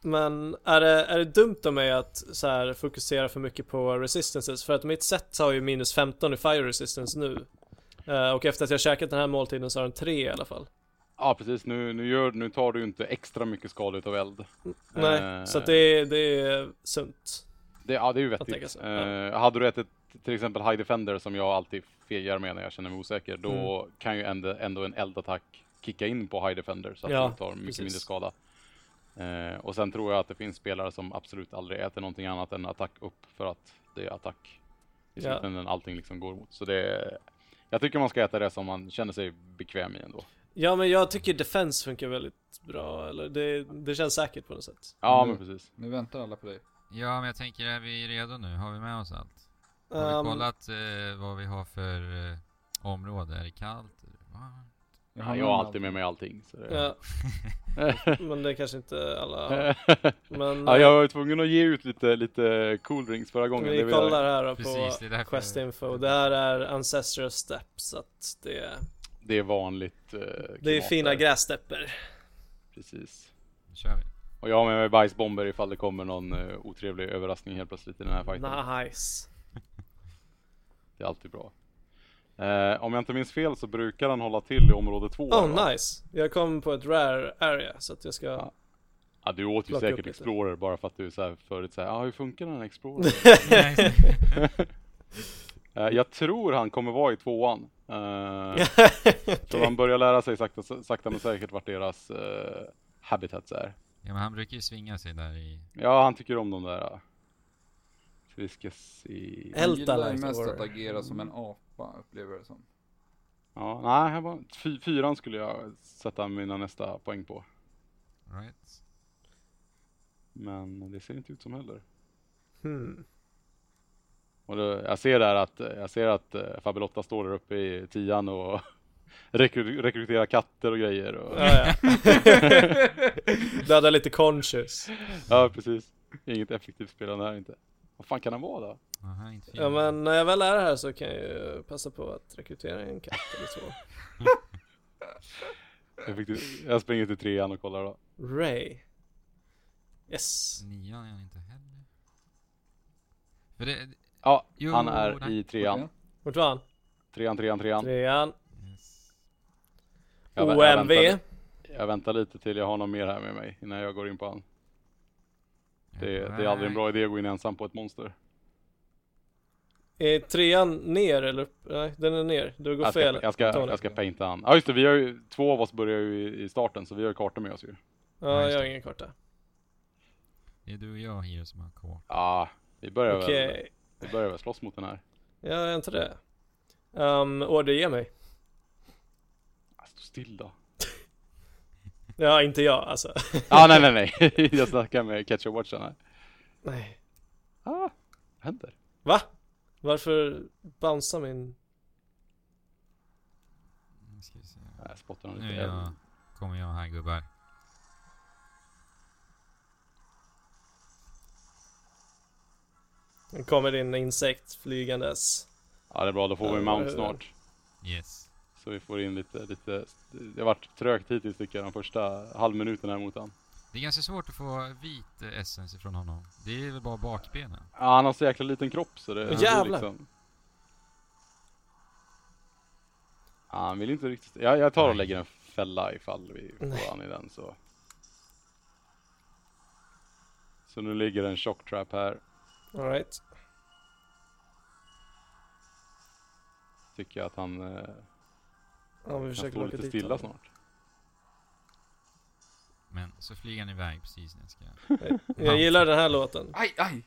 Men är det, är det dumt av mig att så här, fokusera för mycket på resistances? För att mitt set har ju minus 15 i fire resistance nu. Och efter att jag käkat den här måltiden så har den 3 i alla fall. Ja precis, nu, nu, gör, nu tar du inte extra mycket skada utav eld. Nej, Eh, så det, det är sunt. Det, ja det är ju vettigt. Eh, hade du ätit till exempel High Defender som jag alltid fegar med när jag känner mig osäker, då Mm. kan ju ändå, ändå en eldattack kicka in på High Defender så att Ja, du tar mycket precis. mindre skada. Eh, och sen tror jag att det finns spelare som absolut aldrig äter någonting annat än attack upp för att det är attack i Ja. slutändan allting liksom går emot. Så det jag tycker man ska äta det som man känner sig bekväm i ändå. Ja men jag tycker defense funkar väldigt bra, eller det, det känns säkert på något sätt. Ja men precis. Nu väntar alla på dig. Ja, men jag tänker, är vi redo nu? Har vi med oss allt? Har vi Um, kollat eh, vad vi har för eh, område? Är det kallt? Är det varmt? Jag, har jag har alltid med mig allting. Så det... ja, <laughs> men det kanske inte alla har. <laughs> Men ja, jag var tvungen att ge ut lite, lite cool drinks förra gången. vi kollar här då Precis, på Quest Info. Det här är Ancestral Steps, så att det, Det är vanligt eh, det är fina grässtäpper. Precis. Nu kör vi. Och jag har med mig bajsbomber ifall det kommer någon uh, otrevlig överraskning helt plötsligt i den här fighten. Nice. <laughs> Det är alltid bra. Eh, om jag inte minns fel så brukar han hålla till i område två. Oh va? nice. Jag kom på ett rare area så att jag ska... Ja. Ja, du åt ju säkert lite. Explorer bara för att du så här förut säger, ja ah, hur funkar den här Explorer? <laughs> <laughs> Eh, jag tror han kommer vara i tvåan. Uh, <laughs> Så han börjar lära sig sakta, sakta men säkert vart deras eh, habitats är. Ja, men han brukar ju svinga sig där i... Ja, han tycker om de där. uh, Så vi ska se. El- Han gillar mest or- att agera som en apa, upplever jag det som. Ja, nej, här var, fy, fyran skulle jag sätta mina nästa poäng på. Right? Men det ser inte ut som heller. Hmm. Och då, jag ser där att, jag ser att uh, Fabelotta står där uppe i tian och <laughs> rekry, rekryterar katter och grejer. Och, Ja, ja. <laughs> Lite conscious. ja, precis. Inget effektivt spelande här inte. Vad fan kan han vara då? Aha. Ja men när jag väl är här så kan jag ju passa på att rekrytera en katt eller två. <laughs> Effektivt. Jag springer till trean och kollar då. Ray. Yes. Nian är han inte heller. För det... Ja, Jo, han är där. i trean. Vart var han? Trean, trean, trean. Trean. Yes. Jag vä- jag OMV. väntar- Jag väntar lite till jag har någon mer här med mig innan jag går in på han. Det, det är aldrig en bra idé att gå in ensam på ett monster. Är trean ner eller upp? Nej, den är ner. Du går Jag fel. ska, jag ska, jag ska painta han. Ja just det, vi har ju, två av oss börjar ju i, i starten så vi har ju kartor med oss ju. Ja, jag har ingen karta. Det är du och jag Hiro som har kort. Ja, vi börjar Okej. väl, vi börjar väl slåss mot den här. Ja, jag är inte det. Um, order ge mig. Stå still då. <laughs> Ja, inte jag alltså. ah, nej nej nej, <laughs> jag snackar med Catcher Watchen här. Nej. Ah, vad händer? Va? Varför bouncear min... Nu ska vi se. Där spottar Nu lite jag, eld. kommer jag här gubbar. Nu kommer in en insekt flygandes. Ja det är bra, då får vi Ja, en mount snart. Yes. Så vi får in lite, lite, det har varit trögt hittills tycker jag de första halvminuten här mot han. Det är ganska svårt att få vit essence ifrån honom. Det är väl bara bakbenen. Ja, han har så jäkla liten kropp så det... Är jävlar. Liksom... Ja, han vill inte riktigt... Jag, jag tar och lägger en fälla ifall vi får Nej. han i den så. Så nu ligger en shock trap här. Alright. Tycker jag att han eh, Ja, vi kan försöker stå lite dit stilla honom. snart. Men så flyger han iväg precis när jag ska... <laughs> Jag gillar den här låten. Aj, aj!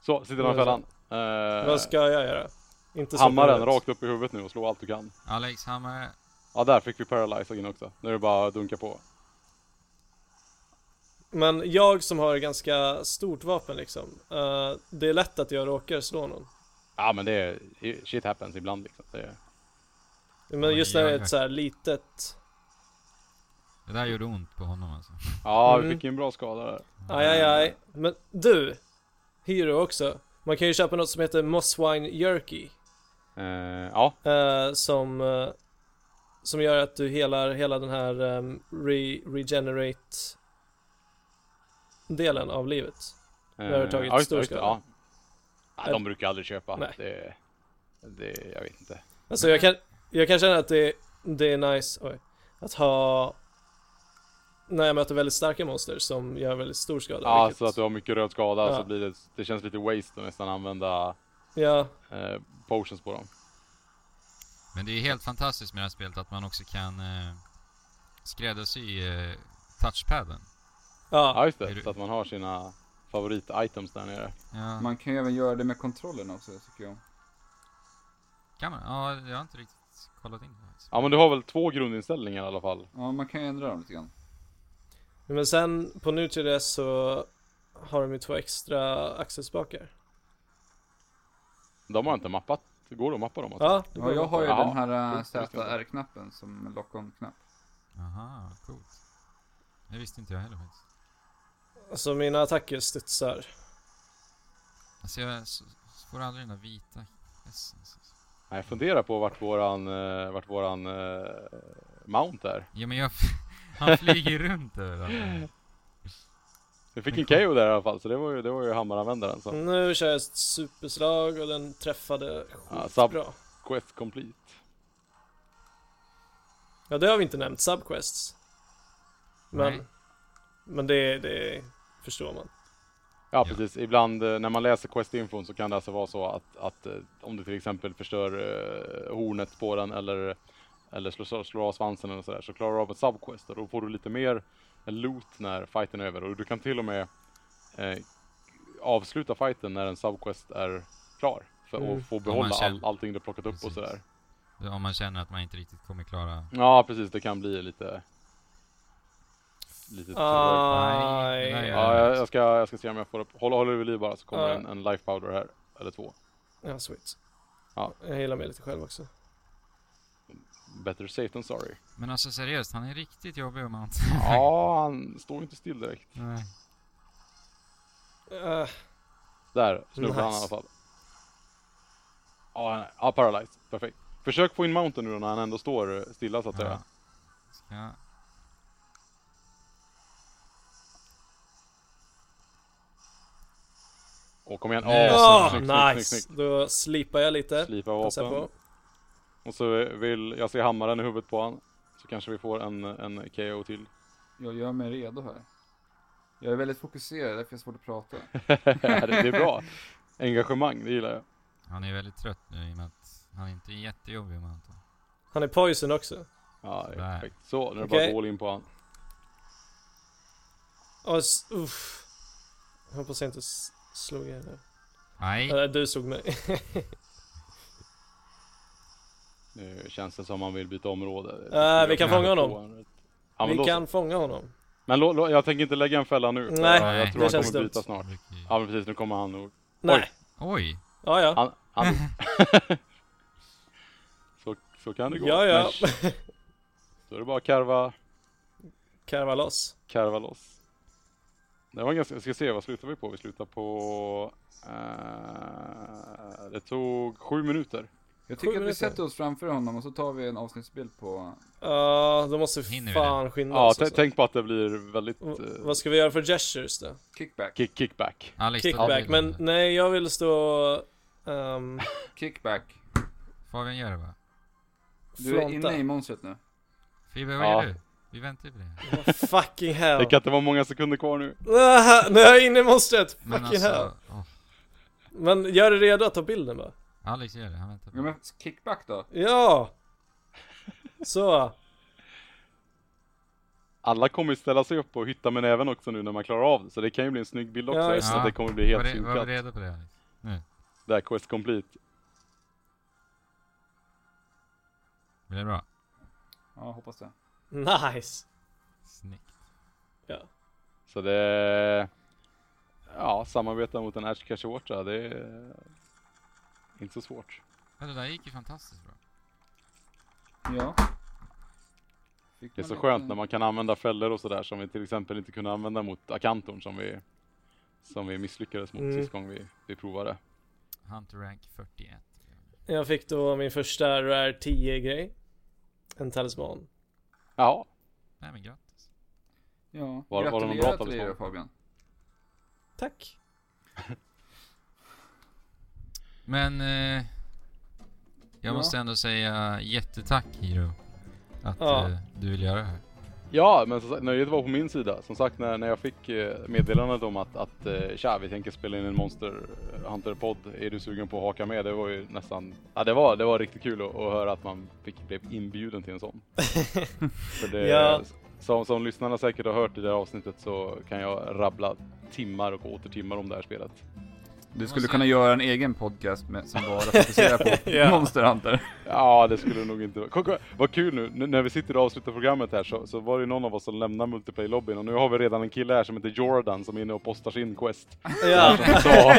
Så, sitter han i fällan. Eh, Vad ska jag göra? Inte hammaren rakt upp i huvudet nu och slå allt du kan. Alex Hammare. Ja, där fick vi paralyze in också. Nu är det bara att dunka på. Men jag som har ganska stort vapen liksom. eh, det är lätt att jag råkar slå någon. Ja, men det är... Shit happens ibland liksom. Det är, Men just när det är ett så här litet... Det där gjorde ont på honom alltså. ja, vi Mm. fick ju en bra skada där. Aj, aj, aj. Men du! Hero också. Man kan ju köpa något som heter Mosswine Jerky. Eh, ja, eh, som, eh, som gör att du helar hela den här um, re regenerate delen av livet. Eh, har du tagit ja, det, stor det, skada? Ja. ja, de brukar aldrig köpa. Nej. Det, det, jag vet inte. Alltså jag kan, jag kan känna att det, det är nice oj, att ha när jag möter väldigt starka monster som gör väldigt stor skada. Ja, vilket- så att du har mycket röd skada Ja. så blir det, det känns lite waste att nästan använda Ja, eh, potions på dem. Men det är helt fantastiskt med det här spelet att man också kan eh, skräddarsy eh, touchpaden. Ja, Ja, just Är det. du- Så att man har sina favorit-items där nere. Ja, Man kan ju även göra det med kontrollen också tycker jag. kan man? Ja, jag har inte riktigt kollat in det. Ja, men du har väl två grundinställningar i alla fall? Ja, man kan ju ändra dem lite grann. men sen på nu till det så har de ju två extra axelspakar. De har inte mappat. Går det att mappa dem? Alltså? Ja, det Ja, jag har ju Ja, den här det. ZR-knappen som lock-on-knapp. Aha, coolt. Det visste inte jag heller faktiskt. Alltså mina attacker studsar. Alltså jag får aldrig den där vita essence. Nej, jag funderar på vart våran, eh, vart våran eh, mount är. Ja men jag... <laughs> Han flyger runt överallt. Vi fick en KO där i alla fall, så det var ju, det var ju hammaranvändaren. Så. Nu kör jag ett superslag och den träffade Ja, skitbra. Quest complete. Ja, det har vi inte nämnt, subquests. Men, Nej. men det, det förstår man. Ja, Ja. precis. Ibland eh, när man läser Quest-infon så kan det alltså vara så att, att eh, om du till exempel förstör eh, hornet på den eller, eller slår, slår av svansen eller sådär så klarar du av ett subquest och då får du lite mer loot när fighten är över och du kan till och med eh, avsluta fighten när en subquest är klar för Mm. att få behålla känner- all, allting du plockat upp och sådär. Om man känner att man inte riktigt kommer klara... Ja, precis. Det kan bli lite lite trögt. Aj. Nej, Ja, jag, jag, ska, jag ska se om jag får upp. Håll, håller du vid liv bara så kommer Ja. en, en life powder här. Eller två. Ja, sweet. Ja. Jag gillar mig lite själv också. Better safe than sorry. Men alltså seriöst, han är riktigt jobbig om man... Ja, han står inte still direkt. Nej. Uh, Där snubblade han i Nice. alla fall. Ja, nej. ja, paralyzed. Perfekt. Försök få in mountain nu då när han ändå står stilla så att säga. Ja. Ska... Och kom igen. Åh, oh, snyggt, snyggt, snyggt, nice! snyggt. Då slipar jag lite. Slipa Passar vapen. på. Och så vill jag se hammaren i huvudet på han. Så kanske vi får en, en KO till. Jag gör mig redo här. Jag är väldigt fokuserad, därför är det svårt att prata. det, <laughs> det är bra. <laughs> Engagemang, det gillar jag. Han är väldigt trött nu i och med att han inte är jättejobbig man antar. Han är poison också. Ja, det är perfekt. Så, nu är det Okej. bara all in på han. Uff. Jag hoppas jag inte slog er där. Nej, Eller du slog mig. <laughs> Nu känns det som man vill byta område. Äh, vi kan Jag fånga honom. Ja, men Vi då så. kan fånga honom. Men lå, lå, jag tänker inte lägga en fälla nu. Nej, jag, jag tror det han kommer dumt. byta snart. Ja men precis, nu kommer han nog. Nej. Oj! Ja, ja. Han, han, <laughs> så kan det gå. Ja, ja. Smash. Då är det bara att karva, Karva loss. karva loss. Det var ganska, jag ska se, vad slutar vi på? Vi slutar på... eh, det tog sju minuter. Jag Sju tycker att vi sätter oss framför honom och så tar vi en avsnittsbild på... Ja, då måste vi fan skynda Ja, oss. t- alltså. tänk på att det blir väldigt eh, Vad ska vi göra för gestures då? Kickback. kick, kickback. Alex, ta Kickback, men nej jag vill stå... Um, Kickback. Fabian gör det bara. Du är inne i monstret nu. Fiber, vad Ja. gör du? Vi väntar ju på det. Vad fucking hell. Det kan inte vara många sekunder kvar nu. <laughs> Nu är jag inne i monstret! Fucking Men hell. alltså, åh, Men gör dig redo att ta bilden bara. Alex gör det, han väntar på Ja det. men kickback då? Ja! <laughs> Så. Alla kommer ju ställa sig upp och hytta med näven också nu när man klarar av det. Så det kan ju bli en snygg bild också. Ja, just så det. att det kommer bli helt det, var synkat. vi redo på det Alex? Nu. Där, quest complete. Blir det bra? Ja, hoppas det. Nice. Snyggt. Ja. Så det... Ja, samarbeta mot en Ash Kashiwatra, det är inte så svårt. Ja, det där gick ju fantastiskt bra. Ja. Fick Det är så lite- skönt när man kan använda fällor och sådär som vi till exempel inte kunde använda mot Akantorn som vi, som vi misslyckades mot Mm. sist gång vi, vi provade. Hunter rank 41. Jag fick då min första Rare 10 grej. En talisman. Ja, Nej men grattis. Ja, Var- var det någon bra till då Fabian. Tack. <laughs> Men eh, jag Ja. måste ändå säga jättetack Hiro. Att Ja. eh, du vill göra det här. Ja men som sagt, nöjet var på min sida. Som sagt när, när jag fick eh, meddelandet om att, att eh, tja, vi tänker spela in en Monster Hunter-podd, är du sugen på att haka med? Det var ju nästan, ja det var, det var riktigt kul att, att höra att man fick, blev inbjuden till en sån. <laughs> För det, Ja. som, som lyssnarna säkert har hört i det här avsnittet så kan jag rabbla timmar och åter timmar om det här spelet. Du skulle måste- kunna göra en egen podcast med, som bara <laughs> fokuserar på <laughs> Ja. Monster Hunter. Ja, det skulle nog inte vara. Kolla, Vad kul nu, N- när vi sitter och avslutar programmet här så, så var det någon av oss som lämnade multiplayer-lobbyn och nu har vi redan en kille här som heter Jordan som är inne och postar sin quest. Ja. Som vi sa,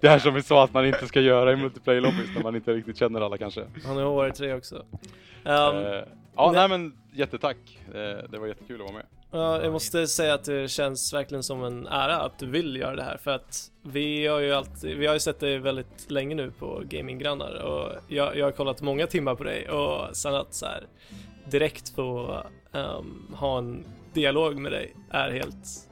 det här som vi sa att man inte ska göra i multiplayer-lobbys när man inte riktigt känner alla kanske. Han är HR3 också. Um, Eh, ja, nej. nej men jättetack. Eh, det var jättekul att vara med. Ja, jag måste säga att det känns verkligen som en ära att du vill göra det här för att vi har ju alltid, vi har ju sett dig väldigt länge nu på Gaminggrannar och jag, jag har kollat många timmar på dig och sen att så här direkt få ehm, ha en dialog med dig är helt,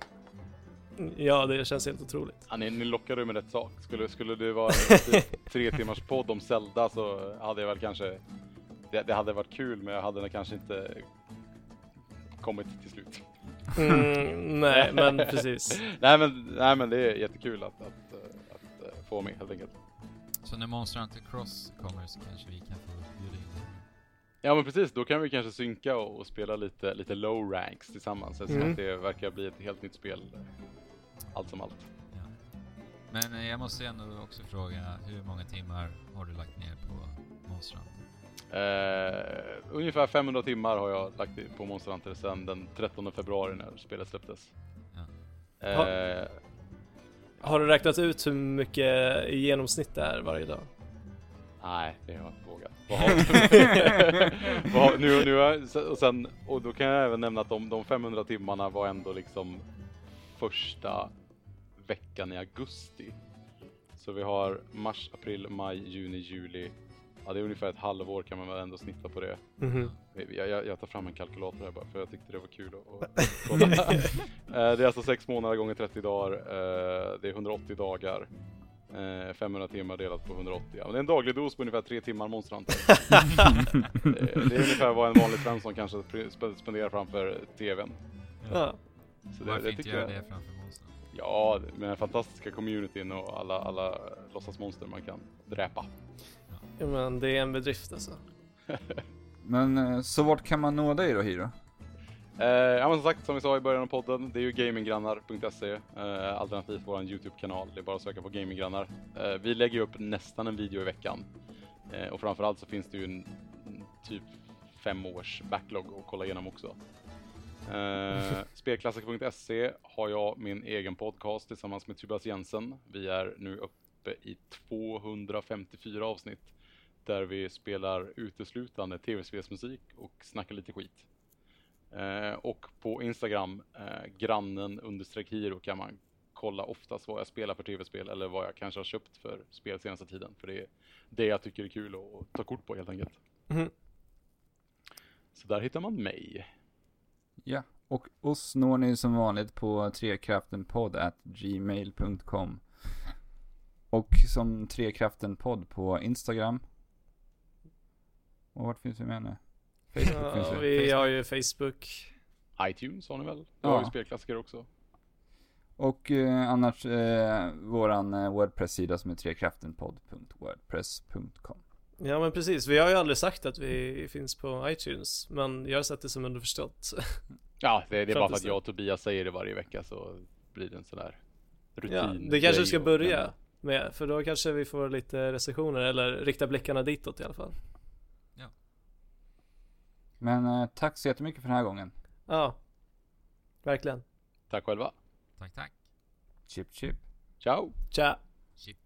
ja det känns helt otroligt. Ja, ni, ni lockade med rätt sak. Skulle, skulle det vara <laughs> tre timmars podd om Zelda så hade jag väl kanske det, det hade varit kul men jag hade kanske inte kommit till slut. Mm, nej <laughs> men precis. nej, men, nej men det är jättekul att, att, eh, att, eh, få med helt enkelt. Så när Monster Hunter Cross kommer så kanske vi kan få bjuda in. Ja men precis, då kan vi kanske synka och, och spela lite, lite low ranks tillsammans eftersom Mm. att det verkar bli ett helt nytt spel. eh, Allt som allt. Ja. Men eh, jag måste ändå också fråga, hur många timmar har du lagt ner på Monster Hunter? Eh, ungefär 500 timmar har jag lagt på Monster Hunter sedan den 13 februari när spelet släpptes. Ja. Eh, Har du räknat ut hur mycket i genomsnitt det är varje dag? Nej, det har jag inte vågat. Vad har- <laughs> har- nu, nu har och, sen, och då kan jag även nämna att de, de 500 timmarna var ändå liksom första veckan i augusti. Så vi har mars, april, maj, juni, juli. Ja, det är ungefär ett halvår kan man väl ändå snitta på det. Mhm. Jag, jag, jag tar fram en kalkylator här bara för jag tyckte det var kul att, att <laughs> kolla. Eh, Det är alltså 6 månader gånger 30 dagar. eh, Det är 180 dagar. Eh, 500 timmar delat på 180. Ja, men det är en daglig dos på ungefär 3 timmar Monster Hunter. Eh, Det är ungefär vad en vanlig Svensson kanske sp- sp- spenderar framför TVn. Ja. Så det, Varför det inte tycker göra jag. det framför Monster Hunter? Ja, med den fantastiska communityn och alla, alla låtsasmonster man kan dräpa. Men det är en bedrift alltså. <laughs> Men eh, så vart kan man nå dig då Hiro? Eh, ja men som sagt, som vi sa i början av podden, det är ju gaminggrannar.se eh, alternativt vår YouTube-kanal. Det är bara att söka på gaminggrannar. Eh, vi lägger upp nästan en video i veckan. Eh, och framförallt så finns det ju en, en typ fem års backlog att kolla igenom också. Eh, <laughs> Spelklassiker.se har jag min egen podcast tillsammans med Tobias Jensen. Vi är nu uppe i 254 avsnitt. Där vi spelar uteslutande tv-spelsmusik och snackar lite skit. Eh, och på Instagram, eh, grannen understreck hiro kan man kolla oftast vad jag spelar för tv-spel eller vad jag kanske har köpt för spel senaste tiden. För det är det jag tycker är kul att ta kort på helt enkelt. Mhm. Så där hittar man mig. Ja, och oss når ni som vanligt på trekraftenpodd@gmail.com Och som Trekraftenpodd på Instagram. Och vart finns vi med nu? Facebook finns Ja, vi. vi har ju Facebook. iTunes har ni väl? Har Ja. ju spelklassiker också. Och eh, annars eh, våran eh, Wordpress-sida som är trekraftenpodd.wordpress.com Ja men precis, vi har ju aldrig sagt att vi finns på iTunes, men jag har sett det som underförstått. <laughs> Ja, det, det är bara för att jag och Tobias säger det varje vecka så blir det en sån där rutin. Ja, det kanske vi ska börja med, för då kanske vi får lite recensioner, eller rikta blickarna ditåt i alla fall. Men eh, tack så jättemycket för den här gången. Ja, verkligen. Tack själva. Tack, tack. Chip chip. Ciao! Tja! Chip.